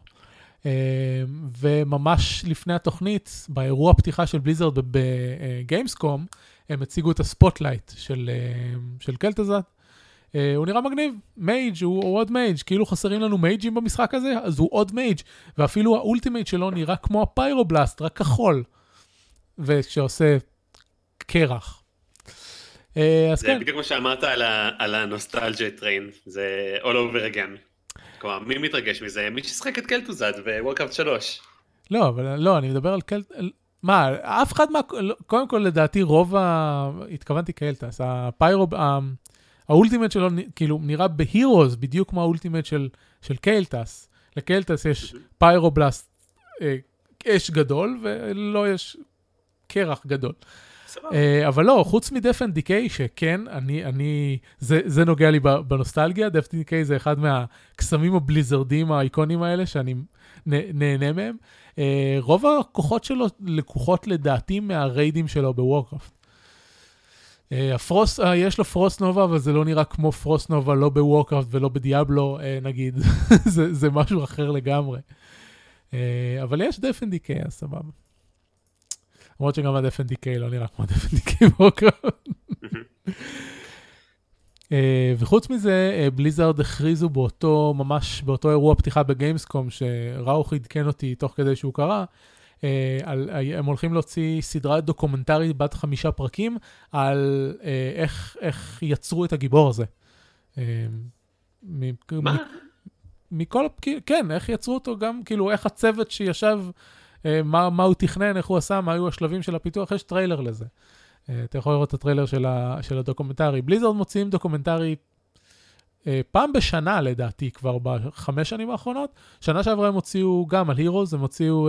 וממש לפני התוכנית, באירוע פתיחה של Blizzard ב Gamescom, הם הציגו את ה spotlight של קלטוזד, Uh, הוא נראה מגניב, mage הוא, הוא עוד mage, כאילו חסרים לנו מייג'ים במשחק הזה, אז הוא עוד mage, ואפילו ה ultimate שלו נראה כמו ה Pyroblast, רק כחול, ושעושה קרח. אז זה כן. בדיוק מה שאמרת על, ה, על ה nostalgia train, זה all over again. כלומר, מי מתרגש מזה? מי ששחק את קלטוזד ב Warcraft 3. לא, אבל לא, אני מדבר על קלט... מה, אף אחד מה... לא, קודם כל, לדעתי, רוב ה... התכוונתי קיילטס, ה Pyro... ה ultimate שלו, כאילו, נראה ב Heroes, בדיוק כמו ה ultimate של, של קיילטס. לקיילטס יש Pyroblast, אה, אש גדול, ולא יש קרח גדול. Uh, אבל לא, חוץ מ Death and Decay, שכן, אני, אני, זה, זה נוגע לי בנוסטלגיה, Death and Decay זה אחד מהקסמים הבליזרדים האיקונים האלה, שאני נהנה מהם. Uh, רוב הכוחות שלו לקוחות לדעתי מהריידים שלו ב Warcraft. Uh, ה Frost, יש לו Frost Nova, אבל זה לא נראה כמו Frost Nova, לא ב Warcraft ולא ב Diablo, נגיד. זה, זה משהו אחר לגמרי. אבל יש דפן דיקיי, אז סבבה. למרות שגם עד FNDK לא נראה כמו עד FNDK וורקראפט. אה, וחוץ מזה, בליזארד אה, הכריזו באותו, ממש באותו אירוע פתיחה בגיימסקום, שראוך עדכן אותי תוך כדי שהוא קרא, אה, על, הם הולכים להוציא סדרה דוקומנטרית בת חמישה פרקים על איך, איך יצרו את הגיבור הזה. מה? מכל, כן, איך יצרו אותו גם, כאילו, איך הצוות שישב מה, מה הוא תכנן, איך הוא עשה, מה היו השלבים של הפיתוח, יש טריילר לזה. אה, אתה יכול לראות את הטריילר של, ה, של הדוקומנטרי. Blizzard מוציאים דוקומנטרי אה, פעם בשנה לדעתי, כבר בחמש שנים האחרונות. שנה שעברה הם הוציאו גם על Heroes, הם הוציאו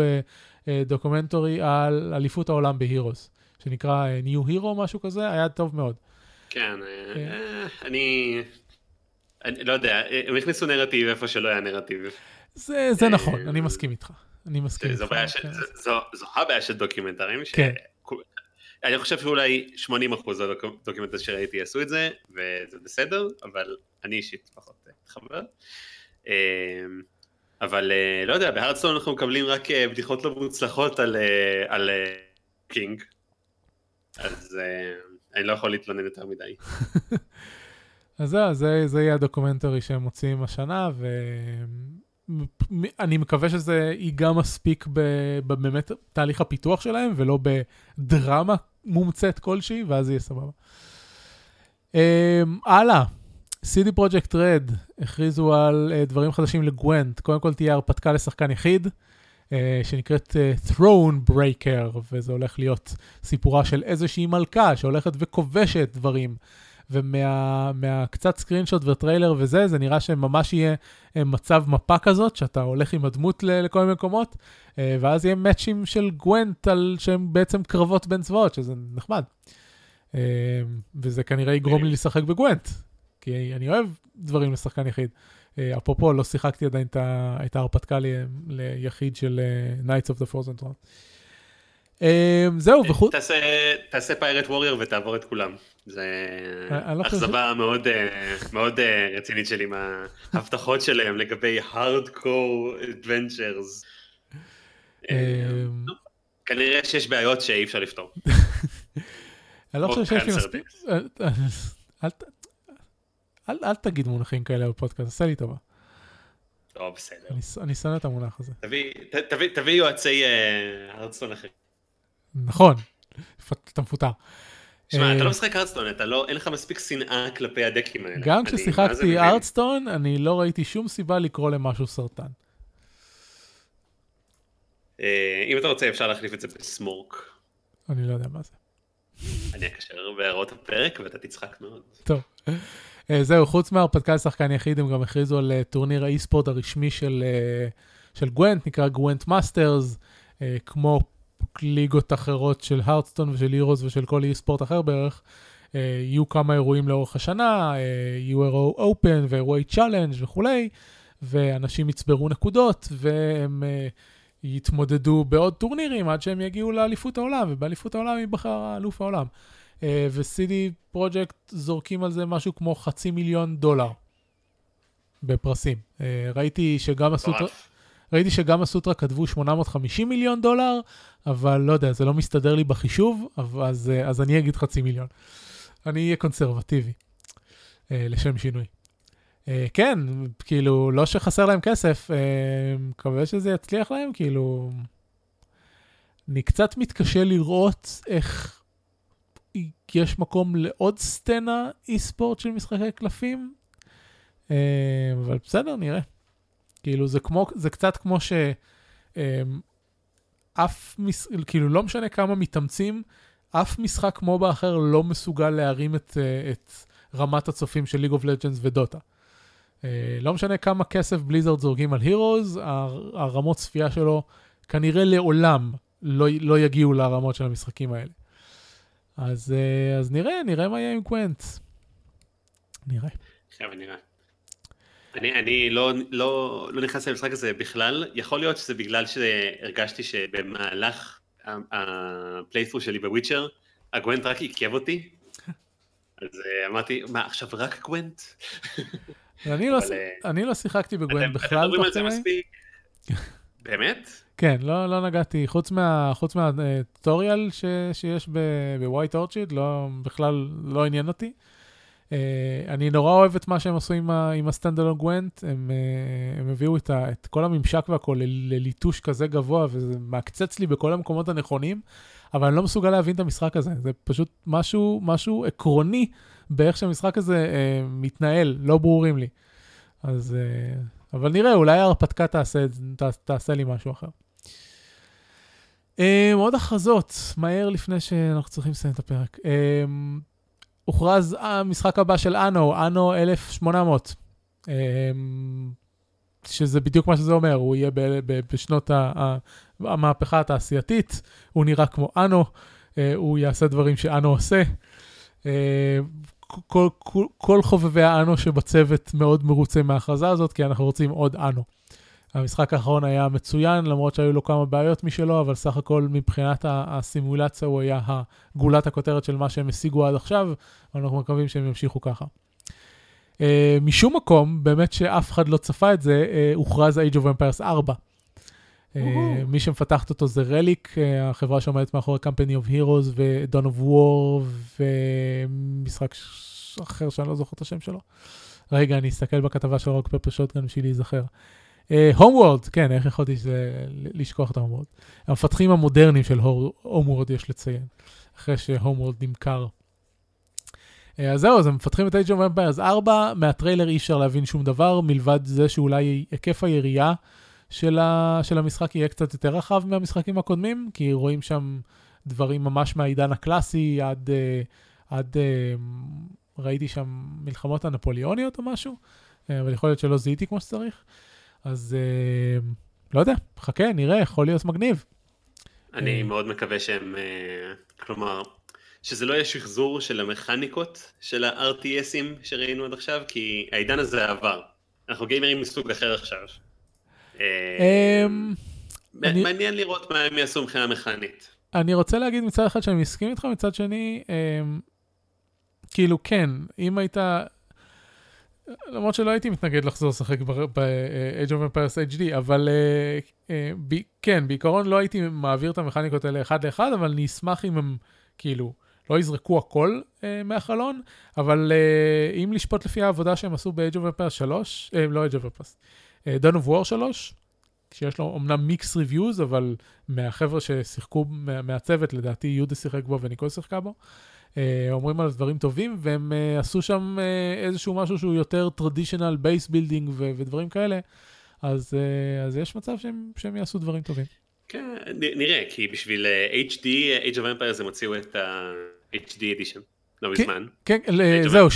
דוקומנטרי על אליפות העולם ב Heroes, שנקרא New Hero, משהו כזה, היה טוב מאוד. כן, אני... אני לא יודע, הם הכניסו נרטיב איפה שלא היה נרטיב. זה, זה נכון, אני מסכים איתך. אני מסכים. זו, בעיה של, זו, זו, זו הבעיה של דוקימנטרים, כן. אני חושב שאולי 80% מהדוקימנטרים שראיתי יעשו את זה, וזה בסדר, אבל אני אישית פחות מתחבר. אמ, אבל אה, לא יודע, בהרדסטון אנחנו מקבלים רק אה, בדיחות לא מוצלחות על, אה, על קינג, אז אני לא יכול להתלונן יותר מדי. אז זה, זה, זה יהיה הדוקומנטרי שהם מוציאים השנה, ו... אני מקווה שזה ייגע מספיק באמת תהליך הפיתוח שלהם, ולא בדרמה מומצאת כלשהי, ואז יהיה סבבה. Um, הלאה, CD Projekt Red הכריזו על uh, דברים חדשים ל Gwent. קודם כל תהיה הרפתקה לשחקן יחיד, uh, שנקראת uh, Throne Breaker, וזה הולך להיות סיפורה של איזושהי מלכה שהולכת וכובשת דברים. ומהקצת סקרינשוט וטריילר וזה, זה נראה שממש יהיה אה, מצב מפה כזאת, שאתה הולך עם הדמות לכל מיני מקומות, אה, ואז יהיה מאצ'ים של גוונט על שהם בעצם קרבות בין צבאות, שזה נחמד. אה, וזה כנראה יגרום לי לשחק בגוונט, כי אני אוהב דברים לשחקן יחיד. אפרופו, לא שיחקתי עדיין את ההרפתקה ליחיד של Knights of the Frozen Throne. אמ, זהו, אה, וחוץ... תעשה פיירט ווריור ותעבור את כולם. זה אה, לא אכזבה מאוד אה, מאוד רצינית שלי מההבטחות שלהם לגבי הארדקור אדוונצ'רס. כנראה שיש בעיות שאי אפשר לפתור. אני לא חושב שיש לי מספיק... אל תגיד מונחים כאלה בפודקאסט, עשה לי טובה. לא, בסדר. אני שונא את המונח הזה. תביא יועצי הרדסטון אחרים. נכון, אתה מפוטר. שמע, אתה לא אה, משחק ארדסטון, אתה לא, אין לך מספיק שנאה כלפי הדקים האלה. גם כששיחקתי ארדסטון, אני לא ראיתי שום סיבה לקרוא למשהו סרטן. אה, אם אתה רוצה, אפשר להחליף את זה בסמורק. אני לא יודע מה זה. אני אקשר בהערות הפרק ואתה תצחק מאוד. טוב. אה, זהו, חוץ מהרפתקה לשחקן יחיד, הם גם הכריזו על טורניר ה e-sport הרשמי של Gwent, נקרא Gwent Masters, כמו ליגות אחרות של Hearthstone ושל Heroes ושל כל e-sport אחר בערך, uh, יהיו כמה אירועים לאורך השנה, uh, יהיו אירועי open ואירועי challenge וכולי, ואנשים יצברו נקודות, והם uh, יתמודדו בעוד טורנירים עד שהם יגיעו לאליפות העולם, ובאליפות העולם ייבחר אלוף העולם. ו-CD פרויקט זורקים על זה משהו כמו חצי מיליון דולר בפרסים. ראיתי שגם עשו... ראיתי שגם הסוטרה כתבו 850 מיליון דולר, אבל לא יודע, זה לא מסתדר לי בחישוב, אז, אה, אז אני אגיד חצי מיליון. אני אהיה קונסרבטיבי, אה, לשם שינוי. אה, כן, כאילו, לא שחסר להם כסף, אה, מקווה שזה יצליח להם, כאילו... אני קצת מתקשה לראות איך יש מקום לעוד סצנה אי-ספורט של משחקי קלפים, אה, אבל בסדר, נראה. כאילו, זה כמו, זה קצת כמו ש... אמ, אף, מש... כאילו, לא משנה כמה מתאמצים, אף משחק מובה אחר לא מסוגל להרים את, אה, את רמת הצופים של ליג אוף לג'אנס ודוטה. לא משנה כמה כסף בליזרד זורגים על הירוז, הרמות צפייה שלו כנראה לעולם לא, לא יגיעו לרמות של המשחקים האלה. אז, אה, אז נראה, נראה מה יהיה עם קוונט. נראה. עכשיו נראה. אני, אני לא, לא, לא נכנס למשחק הזה בכלל, יכול להיות שזה בגלל שהרגשתי שבמהלך הפלייסטרו שלי בוויצ'ר, הגוונט רק עיכב אותי, אז אה, אמרתי, מה עכשיו רק גוונט? אני, לא, אה, אני לא שיחקתי בגוונט בכלל. אתם מדברים על זה מספיק? באמת? כן, לא, לא נגעתי, חוץ, מה, חוץ מהטוטוריאל ש, שיש בווייט אורצ'יד, לא, בכלל לא עניין אותי. Uh, אני נורא אוהב את מה שהם עשו עם, עם הסטנדלון גוונט, הם, uh, הם הביאו את, ה, את כל הממשק והכל לליטוש כזה גבוה, וזה מעקצץ לי בכל המקומות הנכונים, אבל אני לא מסוגל להבין את המשחק הזה, זה פשוט משהו, משהו עקרוני באיך שהמשחק הזה uh, מתנהל, לא ברורים לי. אז, uh, אבל נראה, אולי ההרפתקה תעשה, תעשה לי משהו אחר. Um, עוד הכרזות, מהר לפני שאנחנו צריכים לסיים את הפרק. Um, הוכרז המשחק הבא של אנו, אנו 1800, um, שזה בדיוק מה שזה אומר, הוא יהיה בשנות המהפכה התעשייתית, הוא נראה כמו אנו, uh, הוא יעשה דברים שאנו עושה. Uh, כל, כל, כל חובבי האנו שבצוות מאוד מרוצים מההכרזה הזאת, כי אנחנו רוצים עוד אנו. המשחק האחרון היה מצוין, למרות שהיו לו כמה בעיות משלו, אבל סך הכל מבחינת הסימולציה הוא היה גולת הכותרת של מה שהם השיגו עד עכשיו, ואנחנו מקווים שהם ימשיכו ככה. Uh, משום מקום, באמת שאף אחד לא צפה את זה, uh, הוכרז Age of Empires 4. Uh, מי שמפתחת אותו זה Relic, uh, החברה שעומדת מאחורי Company of Heroes ו-Dawn of War ומשחק אחר שאני לא זוכר את השם שלו. רגע, אני אסתכל בכתבה של Rock Paper Shotgun בשביל להיזכר. Homeworld, uh, כן, איך יכולתי שזה, לשכוח את ה Homeworld? המפתחים המודרניים של Homeworld יש לציין, אחרי ש Homeworld נמכר. Uh, אז זהו, אז הם מפתחים את Age of Empires 4, מהטריילר אי אפשר להבין שום דבר, מלבד זה שאולי היקף היריעה של, של המשחק יהיה קצת יותר רחב מהמשחקים הקודמים, כי רואים שם דברים ממש מהעידן הקלאסי עד, uh, עד uh, ראיתי שם מלחמות הנפוליאוניות או משהו, אבל יכול להיות שלא זיהיתי כמו שצריך. אז uh, לא יודע, חכה, נראה, יכול להיות מגניב. אני uh, מאוד מקווה שהם, uh, כלומר, שזה לא יהיה שחזור של המכניקות של ה-RTSים שראינו עד עכשיו, כי העידן הזה עבר. אנחנו גיימרים מסוג אחר עכשיו. אמ, מעניין לראות מה הם יעשו מבחינה מכנית. אני רוצה להגיד מצד אחד שאני מסכים איתך, מצד שני, אמ, כאילו כן, אם היית... למרות שלא הייתי מתנגד לחזור לשחק ב-Age of Empires HD, אבל uh, uh, כן, בעיקרון לא הייתי מעביר את המכניקות האלה אחד לאחד, אבל אני אשמח אם הם כאילו לא יזרקו הכל uh, מהחלון, אבל uh, אם לשפוט לפי העבודה שהם עשו ב-Age of Empires 3, uh, לא Age of Empires, Dawn of War 3, שיש לו אמנם מיקס ריוויוז, אבל מהחבר'ה ששיחקו מה, מהצוות, לדעתי יהודה שיחק בו וניקול שיחקה בו, אה, אומרים על דברים טובים, והם אה, עשו שם אה, איזשהו משהו שהוא יותר traditional base building ו- ודברים כאלה, אז, אה, אז יש מצב שהם, שהם יעשו דברים טובים. כן, נראה, כי בשביל אה, HD, Age of Empires הם הוציאו את ה-HD edition. לא כן, מזמן. כן, זהו,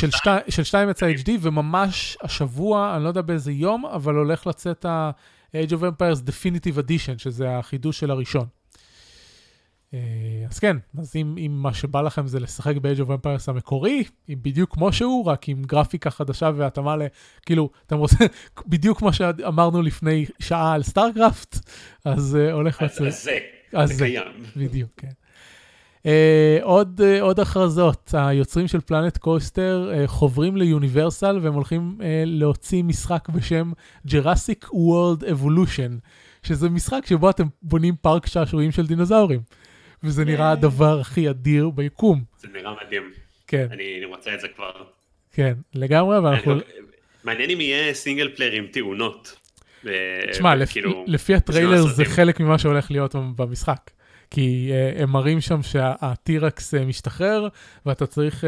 של 2 יצא HD, וממש השבוע, אני לא יודע באיזה יום, אבל הולך לצאת ה-Age of Empires Definitive Edition, שזה החידוש של הראשון. אה, אז כן, אז אם, אם מה שבא לכם זה לשחק ב-Age of Empires המקורי, בדיוק כמו שהוא, רק עם גרפיקה חדשה והתאמה ל... כאילו, אתם רוצים, בדיוק כמו שאמרנו לפני שעה על StarCraft, אז uh, הולך לצאת. אז זה, אז זה קיים. בדיוק, כן. Uh, עוד, uh, עוד הכרזות, היוצרים של פלנט קוסטר uh, חוברים ליוניברסל והם הולכים uh, להוציא משחק בשם Jurassic World Evolution, שזה משחק שבו אתם בונים פארק שעשועים של דינוזאורים. וזה נראה הדבר הכי אדיר ביקום. זה נראה מדהים. כן. אני רוצה את זה כבר. כן, לגמרי, ואנחנו... לא- מעניין אם יהיה single player עם תאונות. תשמע, לפי הטריילר זה חלק ממה שהולך להיות במשחק. כי uh, הם מראים שם שה T-Rex uh, משתחרר, ואתה צריך, uh,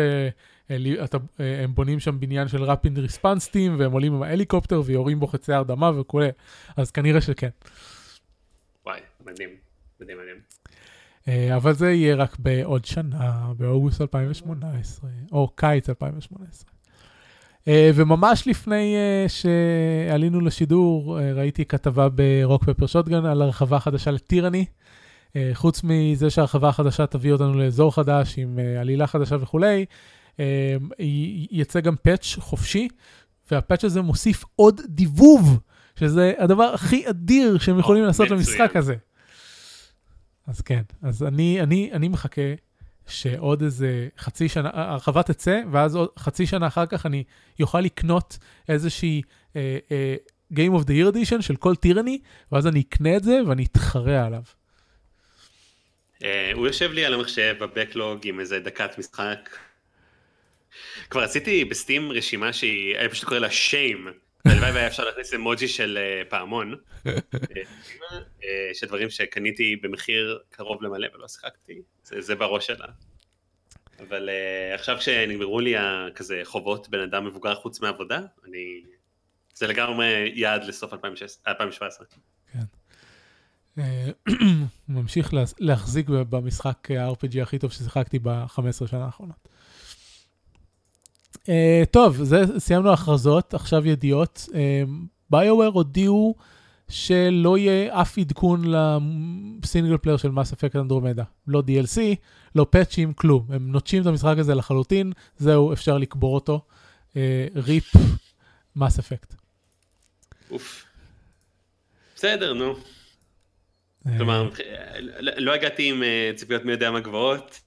uh, אתה, uh, הם בונים שם בניין של rapid response team, והם עולים עם ההליקופטר ויורים בו חצי הרדמה וכולי, אז כנראה שכן. וואי, מדהים. מדהים מדהים. אה, אבל זה יהיה רק בעוד שנה, באוגוסט 2018, או קיץ 2018. אה, וממש לפני אה, שעלינו לשידור, ראיתי כתבה ברוק פפר שוטגן על הרחבה חדשה לטירני. חוץ מזה שהרחבה החדשה תביא אותנו לאזור חדש עם עלילה חדשה וכולי, יצא גם פאץ' חופשי, והפאץ' הזה מוסיף עוד דיבוב, שזה הדבר הכי אדיר שהם יכולים לעשות למשחק הזה. אז כן, אז אני, אני, אני מחכה שעוד איזה חצי שנה, הרחבה תצא, ואז עוד חצי שנה אחר כך אני יוכל לקנות איזושהי אה, אה, Game of the Year Edition של כל טירני, ואז אני אקנה את זה ואני אתחרה עליו. Uh, הוא יושב לי על המחשב בבקלוג עם איזה דקת משחק. כבר עשיתי בסטים רשימה שהיא, אני פשוט קורא לה שיים, הלוואי והיה אפשר להכניס אמוג'י של אה, פעמון, אה, אה, של דברים שקניתי במחיר קרוב למלא ולא שיחקתי, זה, זה בראש שלה. אבל עכשיו כשנגמרו לי כזה חובות בן אדם מבוגר חוץ מעבודה, אני... זה לגמרי יעד לסוף 2017. כן. ממשיך להחזיק במשחק ה-RPG הכי טוב ששיחקתי ב-15 שנה האחרונות. Uh, טוב, זה, סיימנו הכרזות, עכשיו ידיעות. BioWare uh, הודיעו שלא יהיה אף עדכון ל single player של Mass Effect Andromeda. לא DLC, לא פאצ'ים, כלום. הם נוטשים את המשחק הזה לחלוטין, זהו, אפשר לקבור אותו. RIP Mass Effect. אוף. בסדר, נו. אה. כלומר, לא הגעתי עם ציפיות מי יודע מה גבוהות.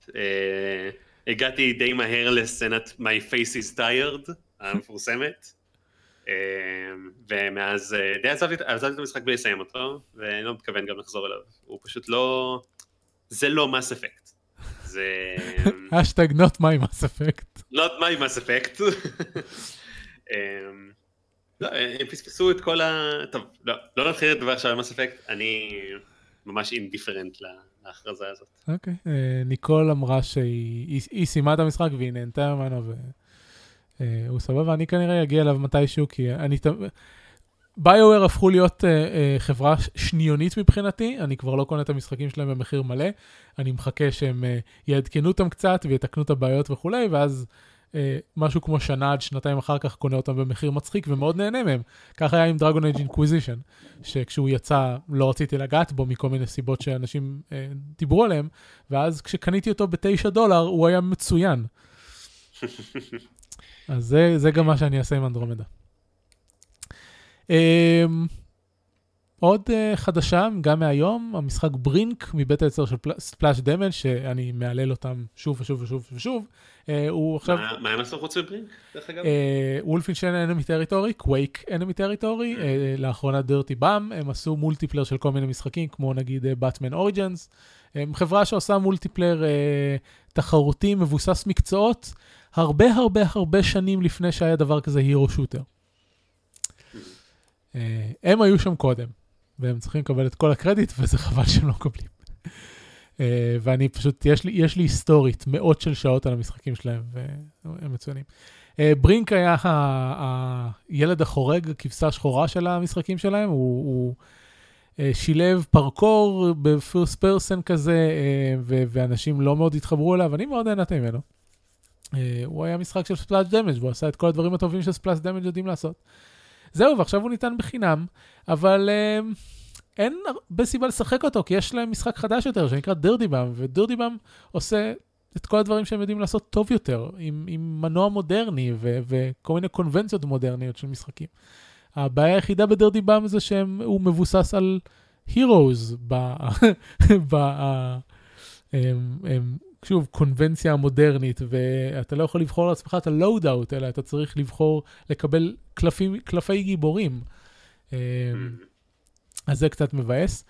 הגעתי די מהר לסצנת My Face is Tired המפורסמת. אמ, ומאז אה, די עזבתי, עזבתי את המשחק בלי לסיים אותו ואני לא מתכוון גם לחזור אליו. הוא פשוט לא זה לא מס אפקט זה אשטג not my mass effect. not my mass effect. אמ, לא, הם פספסו את כל ה... טוב, לא, לא נתחיל לדבר עכשיו על מס אפקט, אני ממש אינדיפרנט ההכרזה הזאת. אוקיי. אה, ניקול אמרה שהיא סיימה את המשחק והיא נהנתה ממנו והוא uh, סבבה, אני כנראה אגיע אליו מתישהו, כי אני... BioWare הפכו להיות uh, uh, חברה שניונית מבחינתי, אני כבר לא קונה את המשחקים שלהם במחיר מלא, אני מחכה שהם uh, יעדכנו אותם קצת ויתקנו את הבעיות וכולי, ואז אה, משהו כמו שנה עד שנתיים אחר כך קונה אותם במחיר מצחיק ומאוד נהנה מהם. ככה היה עם Dragon Age Inquisition, שכשהוא יצא לא רציתי לגעת בו מכל מיני סיבות שאנשים אה, דיברו עליהם, ואז כשקניתי אותו בתשע דולר הוא היה מצוין. אז זה, זה גם מה שאני אעשה עם Andromeda. אה, עוד uh, חדשה, גם מהיום, המשחק Brink מבית היצר של Splash Damage, שאני מהלל אותם שוב ושוב ושוב ושוב. Uh, הוא עכשיו... מה הם עשו חוץ מ Brink, דרך אגב? Wolfenstein Enemy Territory, Quake Enemy Territory, לאחרונה Dirty Bomb, הם עשו multiplayer של כל מיני משחקים, כמו נגיד Batman uh, Origins. הם חברה שעושה מולטיפלר uh, תחרותי, מבוסס מקצועות, הרבה הרבה הרבה שנים לפני שהיה דבר כזה הירו שוטר. Uh, הם היו שם קודם. והם צריכים לקבל את כל הקרדיט, וזה חבל שהם לא מקבלים. uh, ואני פשוט, יש לי, יש לי היסטורית מאות של שעות על המשחקים שלהם, והם מצוינים. Uh, ברינק היה הילד החורג, הכבשה השחורה של המשחקים שלהם, הוא, הוא uh, שילב פרקור בפרסט פרסן כזה, uh, ואנשים לא מאוד התחברו אליו, אני מאוד נהנתי ממנו. Uh, הוא היה משחק של ספלאש דמג' והוא עשה את כל הדברים הטובים שספלאש דמג' יודעים לעשות. זהו, ועכשיו הוא ניתן בחינם, אבל uh, אין הרבה סיבה לשחק אותו, כי יש להם משחק חדש יותר שנקרא דירדיבאם, ודירדיבאם עושה את כל הדברים שהם יודעים לעשות טוב יותר, עם, עם מנוע מודרני ו, וכל מיני קונבנציות מודרניות של משחקים. הבעיה היחידה ב Dirty Bomb זה שהוא מבוסס על heroes, ב... ב... שוב, קונבנציה המודרנית, ואתה לא יכול לבחור לעצמך את ה loadout, אלא אתה צריך לבחור לקבל קלפי, קלפי גיבורים. Mm-hmm. אז זה קצת מבאס.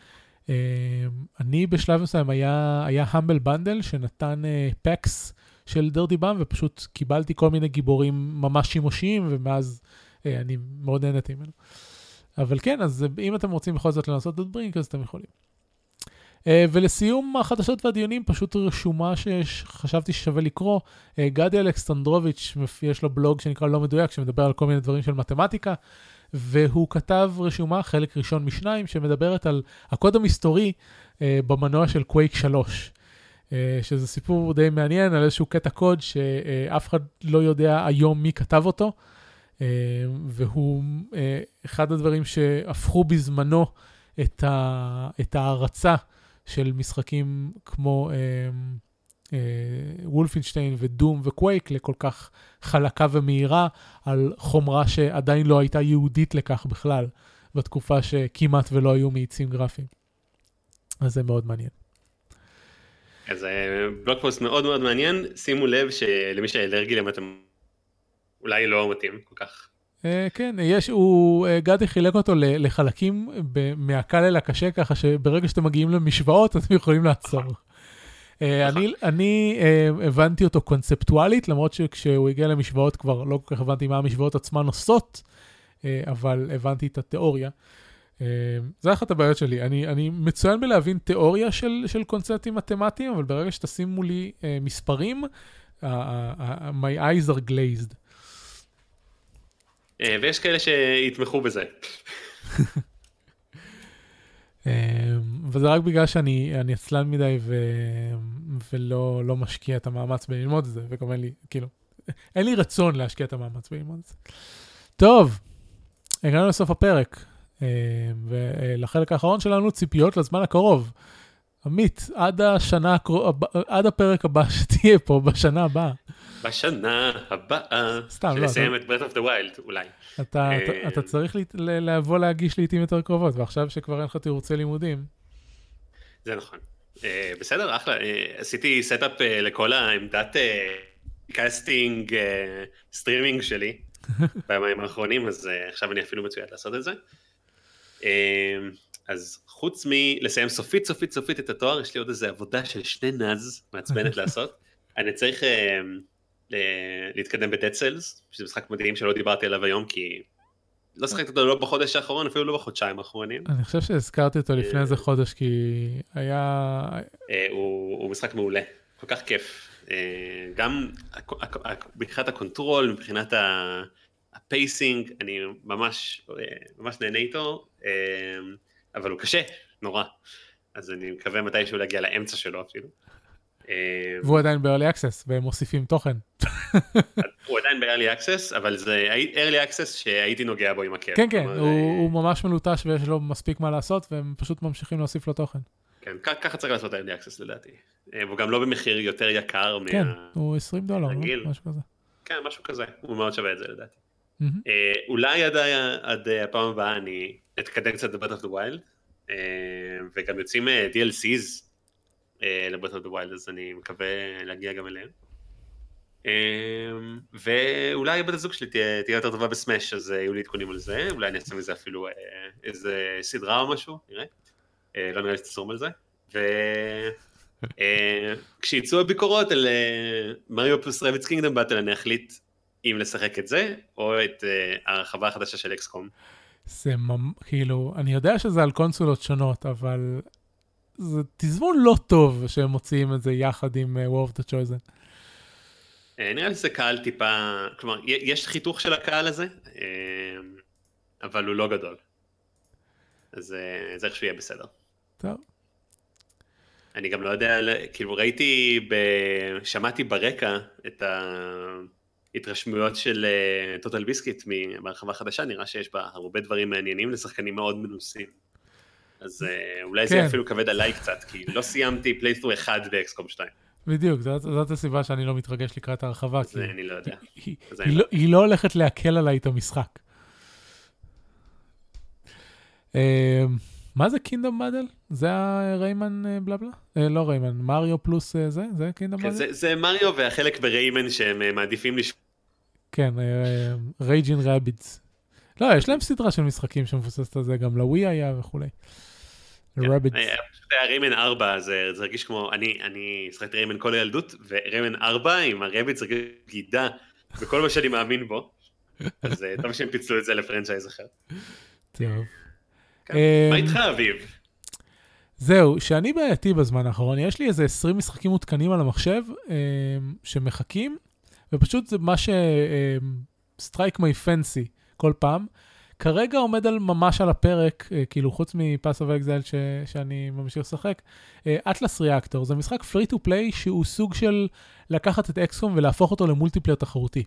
אני בשלב מסוים, היה, היה Humble Bundle שנתן packs של Dirty Bomb, ופשוט קיבלתי כל מיני גיבורים ממש שימושיים, ומאז אני מאוד נהניתי ממנו. אבל כן, אז אם אתם רוצים בכל זאת לנסות את ברינק, אז אתם יכולים. Uh, ולסיום החדשות והדיונים, פשוט רשומה שחשבתי ששווה לקרוא. Uh, גדי אלכסטנדרוביץ', יש לו בלוג שנקרא לא מדויק, שמדבר על כל מיני דברים של מתמטיקה, והוא כתב רשומה, חלק ראשון משניים, שמדברת על הקוד המסתורי במנוע של קווייק 3. שזה סיפור די מעניין על איזשהו קטע קוד שאף אחד לא יודע היום מי כתב אותו, והוא אחד הדברים שהפכו בזמנו את, ה, את ההערצה של משחקים כמו וולפינשטיין ודום וקווייק לכל כך חלקה ומהירה על חומרה שעדיין לא הייתה יהודית לכך בכלל, בתקופה שכמעט ולא היו מאיצים גרפיים. אז זה מאוד מעניין. אז בלוק פוסט מאוד מאוד מעניין, שימו לב שלמי שאלרגי למתמטיקה אולי לא מתאים כל כך. Uh, כן, יש, הוא, uh, גדי חילק אותו לחלקים מהקל אל הקשה, ככה שברגע שאתם מגיעים למשוואות אתם יכולים לעצור. אה, אני, אני הבנתי אותו קונספטואלית, למרות שכשהוא הגיע למשוואות כבר לא כל כך הבנתי מה המשוואות עצמן עושות, אבל הבנתי את התיאוריה. זה אחת הבעיות שלי. אני, אני מצוין בלהבין תיאוריה של, של קונספטים מתמטיים, אבל ברגע שתשים uh, מספרים, my eyes are glazed. Uh, ויש כאלה שיתמכו בזה. אמ, וזה רק בגלל שאני עצלן מדי ו... ולא לא משקיע את המאמץ בללמוד את זה, וגם אין לי, כאילו, אין לי רצון להשקיע את המאמץ בללמוד את זה. טוב, הגענו לסוף הפרק, אמ, ולחלק האחרון שלנו ציפיות לזמן הקרוב. עמית, עד השנה, עד הפרק הבא שתהיה פה, בשנה הבאה. בשנה הבאה. סתם, לא. שנסיים את Breath of the Wild, אולי. אתה, אתה, אתה צריך לבוא להגיע לעיתים יותר קרובות, ועכשיו שכבר אין לך תירוצי לימודים. זה נכון. אה, בסדר, אחלה. אה, עשיתי setup אה, לכל העמדת קאסטינג, סטרימינג שלי בימים האחרונים, אז עכשיו אני אפילו מצויד לעשות את זה. אז חוץ מלסיים סופית סופית סופית את התואר, יש לי עוד איזה עבודה של שני נז מעצבנת לעשות. אני צריך להתקדם ב Dead Cells, שזה משחק מדהים שלא דיברתי עליו היום כי לא שחקתי אותו לא בחודש האחרון, אפילו לא בחודשיים האחרונים. אני חושב שהזכרתי אותו לפני איזה חודש כי היה... אה, הוא משחק מעולה, כל כך כיף. אה, גם מבחינת ה control, מבחינת ה pacing, אני ממש אה, ממש נהנה איתו, אבל הוא קשה, נורא. אז אני מקווה מתישהו להגיע לאמצע שלו אפילו. אה, והוא עדיין ב-early access והם מוסיפים תוכן. הוא עדיין ב-early access אבל זה early access שהייתי נוגע בו עם הכיף. כן כן, הוא ממש מלוטש ויש לו מספיק מה לעשות והם פשוט ממשיכים להוסיף לו תוכן. כן, ככה צריך לעשות early access לדעתי. אה, והוא גם לא במחיר יותר יקר מה... כן, הוא 20 דולר, לא? משהו כזה. כן, משהו כזה, הוא מאוד שווה את זה לדעתי. אה, אולי עד הפעם הבאה אני אתקדם קצת ב-Breath of the Wild, וגם יוצאים DLCs ל Breath of the Wild, אז אני מקווה להגיע גם אליהם. אמ, ואולי בת הזוג שלי תהיה, תהיה יותר טובה ב Smash, אז אה, יהיו לי עדכונים על זה, אולי אני אעשה מזה אפילו אה, איזה סדרה או משהו, נראה. אה, לא נראה לי שתצום על זה. וכשיצאו הביקורות על מריו פלוס רביץ קינגדום באטל, אני אחליט אם לשחק את זה, או את הרחבה החדשה של אקסקום. זה כאילו, אני יודע שזה על קונסולות שונות, אבל זה תזמון לא טוב שהם מוציאים את זה יחד עם uh, War of the Chosen. אה, נראה לי שזה קהל טיפה, כלומר, יש חיתוך של הקהל הזה, אה, אבל הוא לא גדול. אז זה איך שהוא יהיה בסדר. טוב. אני גם לא יודע, כאילו ראיתי, ב... שמעתי ברקע את ההתרשמויות של TotalBiscuit מהרחבה החדשה, נראה שיש בה הרבה דברים מעניינים לשחקנים מאוד מנוסים. אז אה, אולי זה כן. אפילו כבד עליי קצת, כי לא סיימתי playthrough אחד ב XCOM 2. בדיוק, זאת, זאת הסיבה שאני לא מתרגש לקראת ההרחבה. כי אני לא יודע. היא, היא, היא, לא, היא לא הולכת להקל עליי את המשחק. אה, מה זה Kingdom Battle? זה ה Rayman בלה בלה? אה, לא Rayman, מריו פלוס זה? זה Kingdom Battle? זה, זה מריו והחלק ב Rayman שהם מעדיפים לשמוע. כן, Raving Rabbids. לא, יש להם סדרה של משחקים שמבוססת על זה, גם לווי היה וכולי. Rabbids. פשוט היה Rayman 4, זה הרגיש כמו, אני שחקתי Rayman כל הילדות, ו Rayman 4 עם ה Rabbids הרגיש בגידה בכל מה שאני מאמין בו. אז אה, טוב שהם פיצלו את זה ל franchise אחר. טוב. כן. מה איתך אביב? זהו, שאני בעייתי בזמן האחרון, יש לי איזה 20 משחקים מותקנים על המחשב אה, שמחכים, ופשוט זה מה ש... strike my fancy כל פעם. כרגע עומד על ממש על הפרק, אה, כאילו חוץ מ Path of Exile שאני ממשיך לשחק, Atlas אה, Reactor זה משחק free to play שהוא סוג של לקחת את XCOM ולהפוך אותו ל multiplayer תחרותי.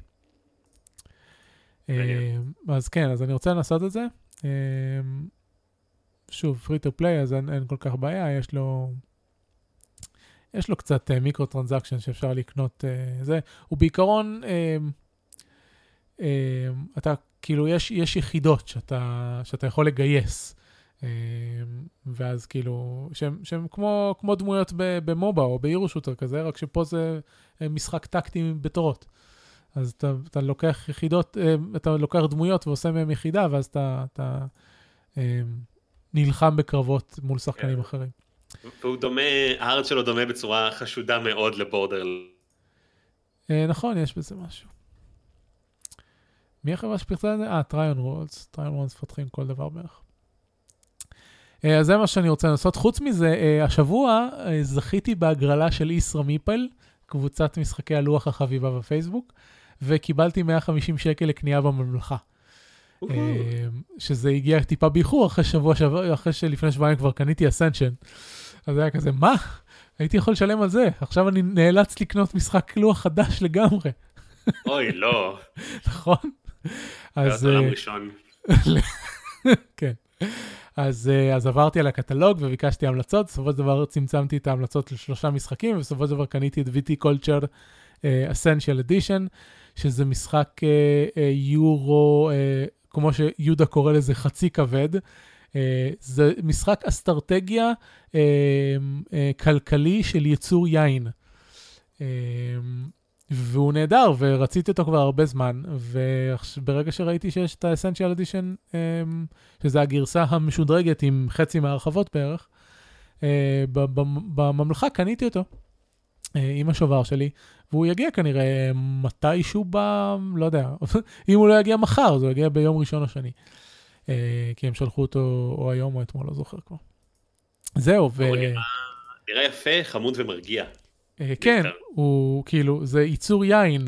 אה, אז כן, אז אני רוצה לנסות את זה. שוב, free to play, אז אין, אין כל כך בעיה, יש לו... יש לו קצת אה, micro transaction שאפשר לקנות אה, זה. הוא בעיקרון, אה, אה, אתה, כאילו, יש, יש יחידות שאתה, שאתה יכול לגייס. אה, ואז כאילו, שהם, שהם כמו, כמו דמויות ב MOBA או ב hero shooter כזה, רק שפה זה משחק טקטי בתורות. אז אתה, אתה לוקח יחידות, אתה לוקח דמויות ועושה מהן יחידה, ואז אתה, אתה נלחם בקרבות מול שחקנים כן. אחרים. והוא דומה, הארץ שלו דומה בצורה חשודה מאוד לבורדר. אה, נכון, יש בזה משהו. מי החברה שפרצה את זה? אה, טריון וולס. טריון וולס מפתחים כל דבר בערך. אה, אז זה מה שאני רוצה לעשות. חוץ מזה, אה, השבוע זכיתי בהגרלה של איסרה מיפל, קבוצת משחקי הלוח החביבה בפייסבוק, וקיבלתי 150 שקל לקנייה בממלכה. שזה הגיע טיפה באיחור אחרי שבוע, שבוע, אחרי שלפני שבועיים כבר קניתי אסנשן. אז היה כזה, מה? הייתי יכול לשלם על זה, עכשיו אני נאלץ לקנות משחק לוח חדש לגמרי. אוי, לא. נכון? אז... עולם ראשון. כן. אז, אז עברתי על הקטלוג וביקשתי המלצות, בסופו של דבר צמצמתי את ההמלצות לשלושה משחקים, ובסופו של דבר קניתי את VT Culture uh, Essential Edition, שזה משחק uh, uh, יורו, uh, כמו שיהודה קורא לזה, חצי כבד. Uh, זה משחק אסטרטגיה uh, uh, כלכלי של יצור יין. Uh, והוא נהדר, ורציתי אותו כבר הרבה זמן, וברגע שראיתי שיש את ה-Essential Edition, um, שזה הגרסה המשודרגת עם חצי מהרחבות בערך, uh, בממלכה קניתי אותו uh, עם השובר שלי, והוא יגיע כנראה מתישהו ב... לא יודע, אם הוא לא יגיע מחר, אז הוא יגיע ביום ראשון או שני. Uh, כי הם שלחו אותו או היום או אתמול, לא זוכר כבר. זהו, ו... נראה יפה, חמוד ומרגיע. אה, כן, הוא כאילו, זה ייצור יין,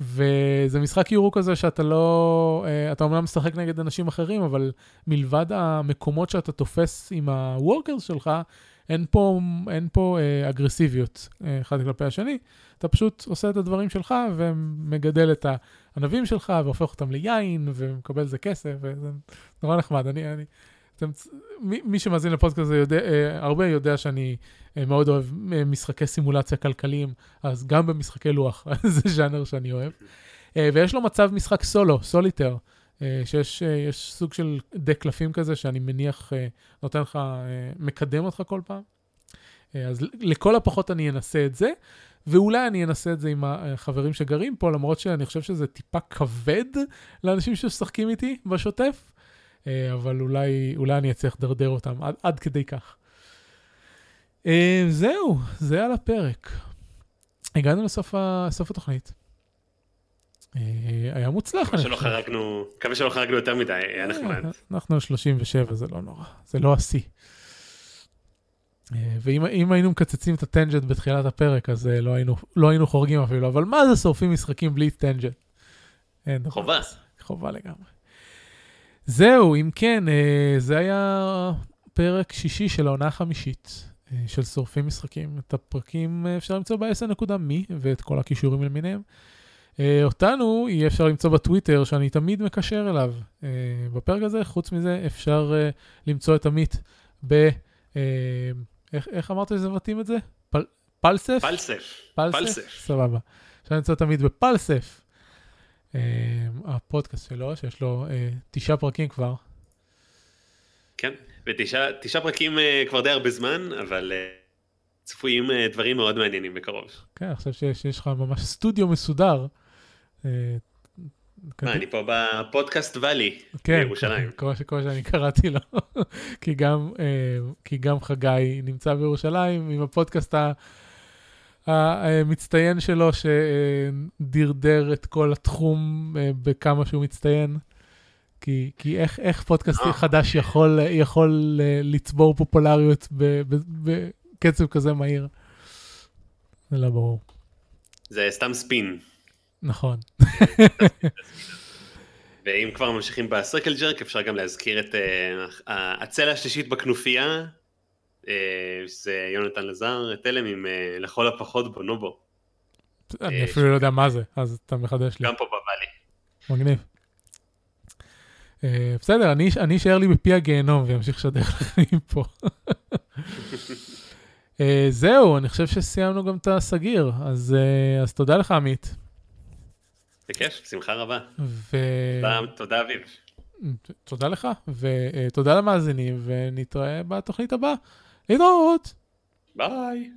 וזה משחק יורו כזה שאתה לא, אה, אתה אומנם משחק נגד אנשים אחרים, אבל מלבד המקומות שאתה תופס עם ה workers שלך, אין פה, אין פה אה, אגרסיביות אה, אחד כלפי השני, אתה פשוט עושה את הדברים שלך ומגדל את הענבים שלך והופך אותם ליין ומקבל איזה כסף, וזה נורא נחמד. אני, אני, אתם, מי, מי שמאזין לפודקאסט הזה יודע, אה, הרבה יודע שאני אה, מאוד אוהב אה, משחקי סימולציה כלכליים, אז גם במשחקי לוח, זה ז'אנר שאני אוהב. ויש לו מצב משחק סולו, סוליטר, שיש סוג של דה קלפים כזה, שאני מניח נותן לך, מקדם אותך כל פעם. אז לכל הפחות אני אנסה את זה. ואולי אני אנסה את זה עם החברים שגרים פה, למרות שאני חושב שזה טיפה כבד לאנשים שמשחקים איתי בשוטף, אבל אולי, אולי אני אצליח לדרדר אותם עד, עד כדי כך. אה, זהו, זה על הפרק. הגענו לסוף ה, התוכנית. אה, היה מוצלח. מקווה שלא חרגנו, מקווה שלא חרגנו יותר מדי, היה נחמד. אנחנו 37, זה לא נורא, זה לא השיא. ואם היינו מקצצים את הטנג'נט בתחילת הפרק, אז לא היינו, לא היינו חורגים אפילו, אבל מה זה שורפים משחקים בלי טנג'נט? חובה. חובה לגמרי. זהו, אם כן, אה, זה היה פרק שישי של העונה החמישית אה, של שורפים משחקים. את הפרקים אה, אפשר למצוא ב-SN.מי ואת כל הכישורים למיניהם. אותנו יהיה אפשר למצוא בטוויטר, שאני תמיד מקשר אליו. בפרק הזה, חוץ מזה, אפשר למצוא את עמית ב... איך, איך אמרת שזה מתאים את זה? פל... פלסף? פלסף. פלסף. פלסף. סבבה. אפשר למצוא תמיד בפלסף. אה, הפודקאסט שלו, שיש לו אה, תשעה פרקים כבר. כן, ותשעה פרקים אה, כבר די הרבה זמן, אבל צפויים דברים מאוד מעניינים בקרוב. כן, עכשיו שיש לך ממש סטודיו מסודר. מה, אני פה בפודקאסט ואלי, כן, בירושלים. כמו שאני קראתי לו, כי גם, כי גם חגי נמצא בירושלים עם הפודקאסט המצטיין שלו שדרדר את כל התחום אה, בכמה שהוא מצטיין. כי, כי איך, איך פודקאסט אה. חדש יכול, יכול אה, לצבור פופולריות בקצב כזה מהיר? זה לא ברור. זה סתם ספין. נכון. ואם כבר ממשיכים בסרקל ג'רק, אפשר גם להזכיר את הצלע השלישית בכנופיה, שזה יונתן לזר, תלם עם לכל הפחות בונובו. אני אפילו לא יודע מה זה, אז אתה מחדש לי. גם פה בוואלי. מגניב. בסדר, אני אשאר לי בפי הגיהנום ואמשיך לשדר לכם פה. זהו, אני חושב שסיימנו גם את הסגיר, אז תודה לך עמית. בכיף, שמחה רבה. תודה אביב. תודה לך, ותודה למאזינים, ונתראה בתוכנית הבאה. להתראות. ביי.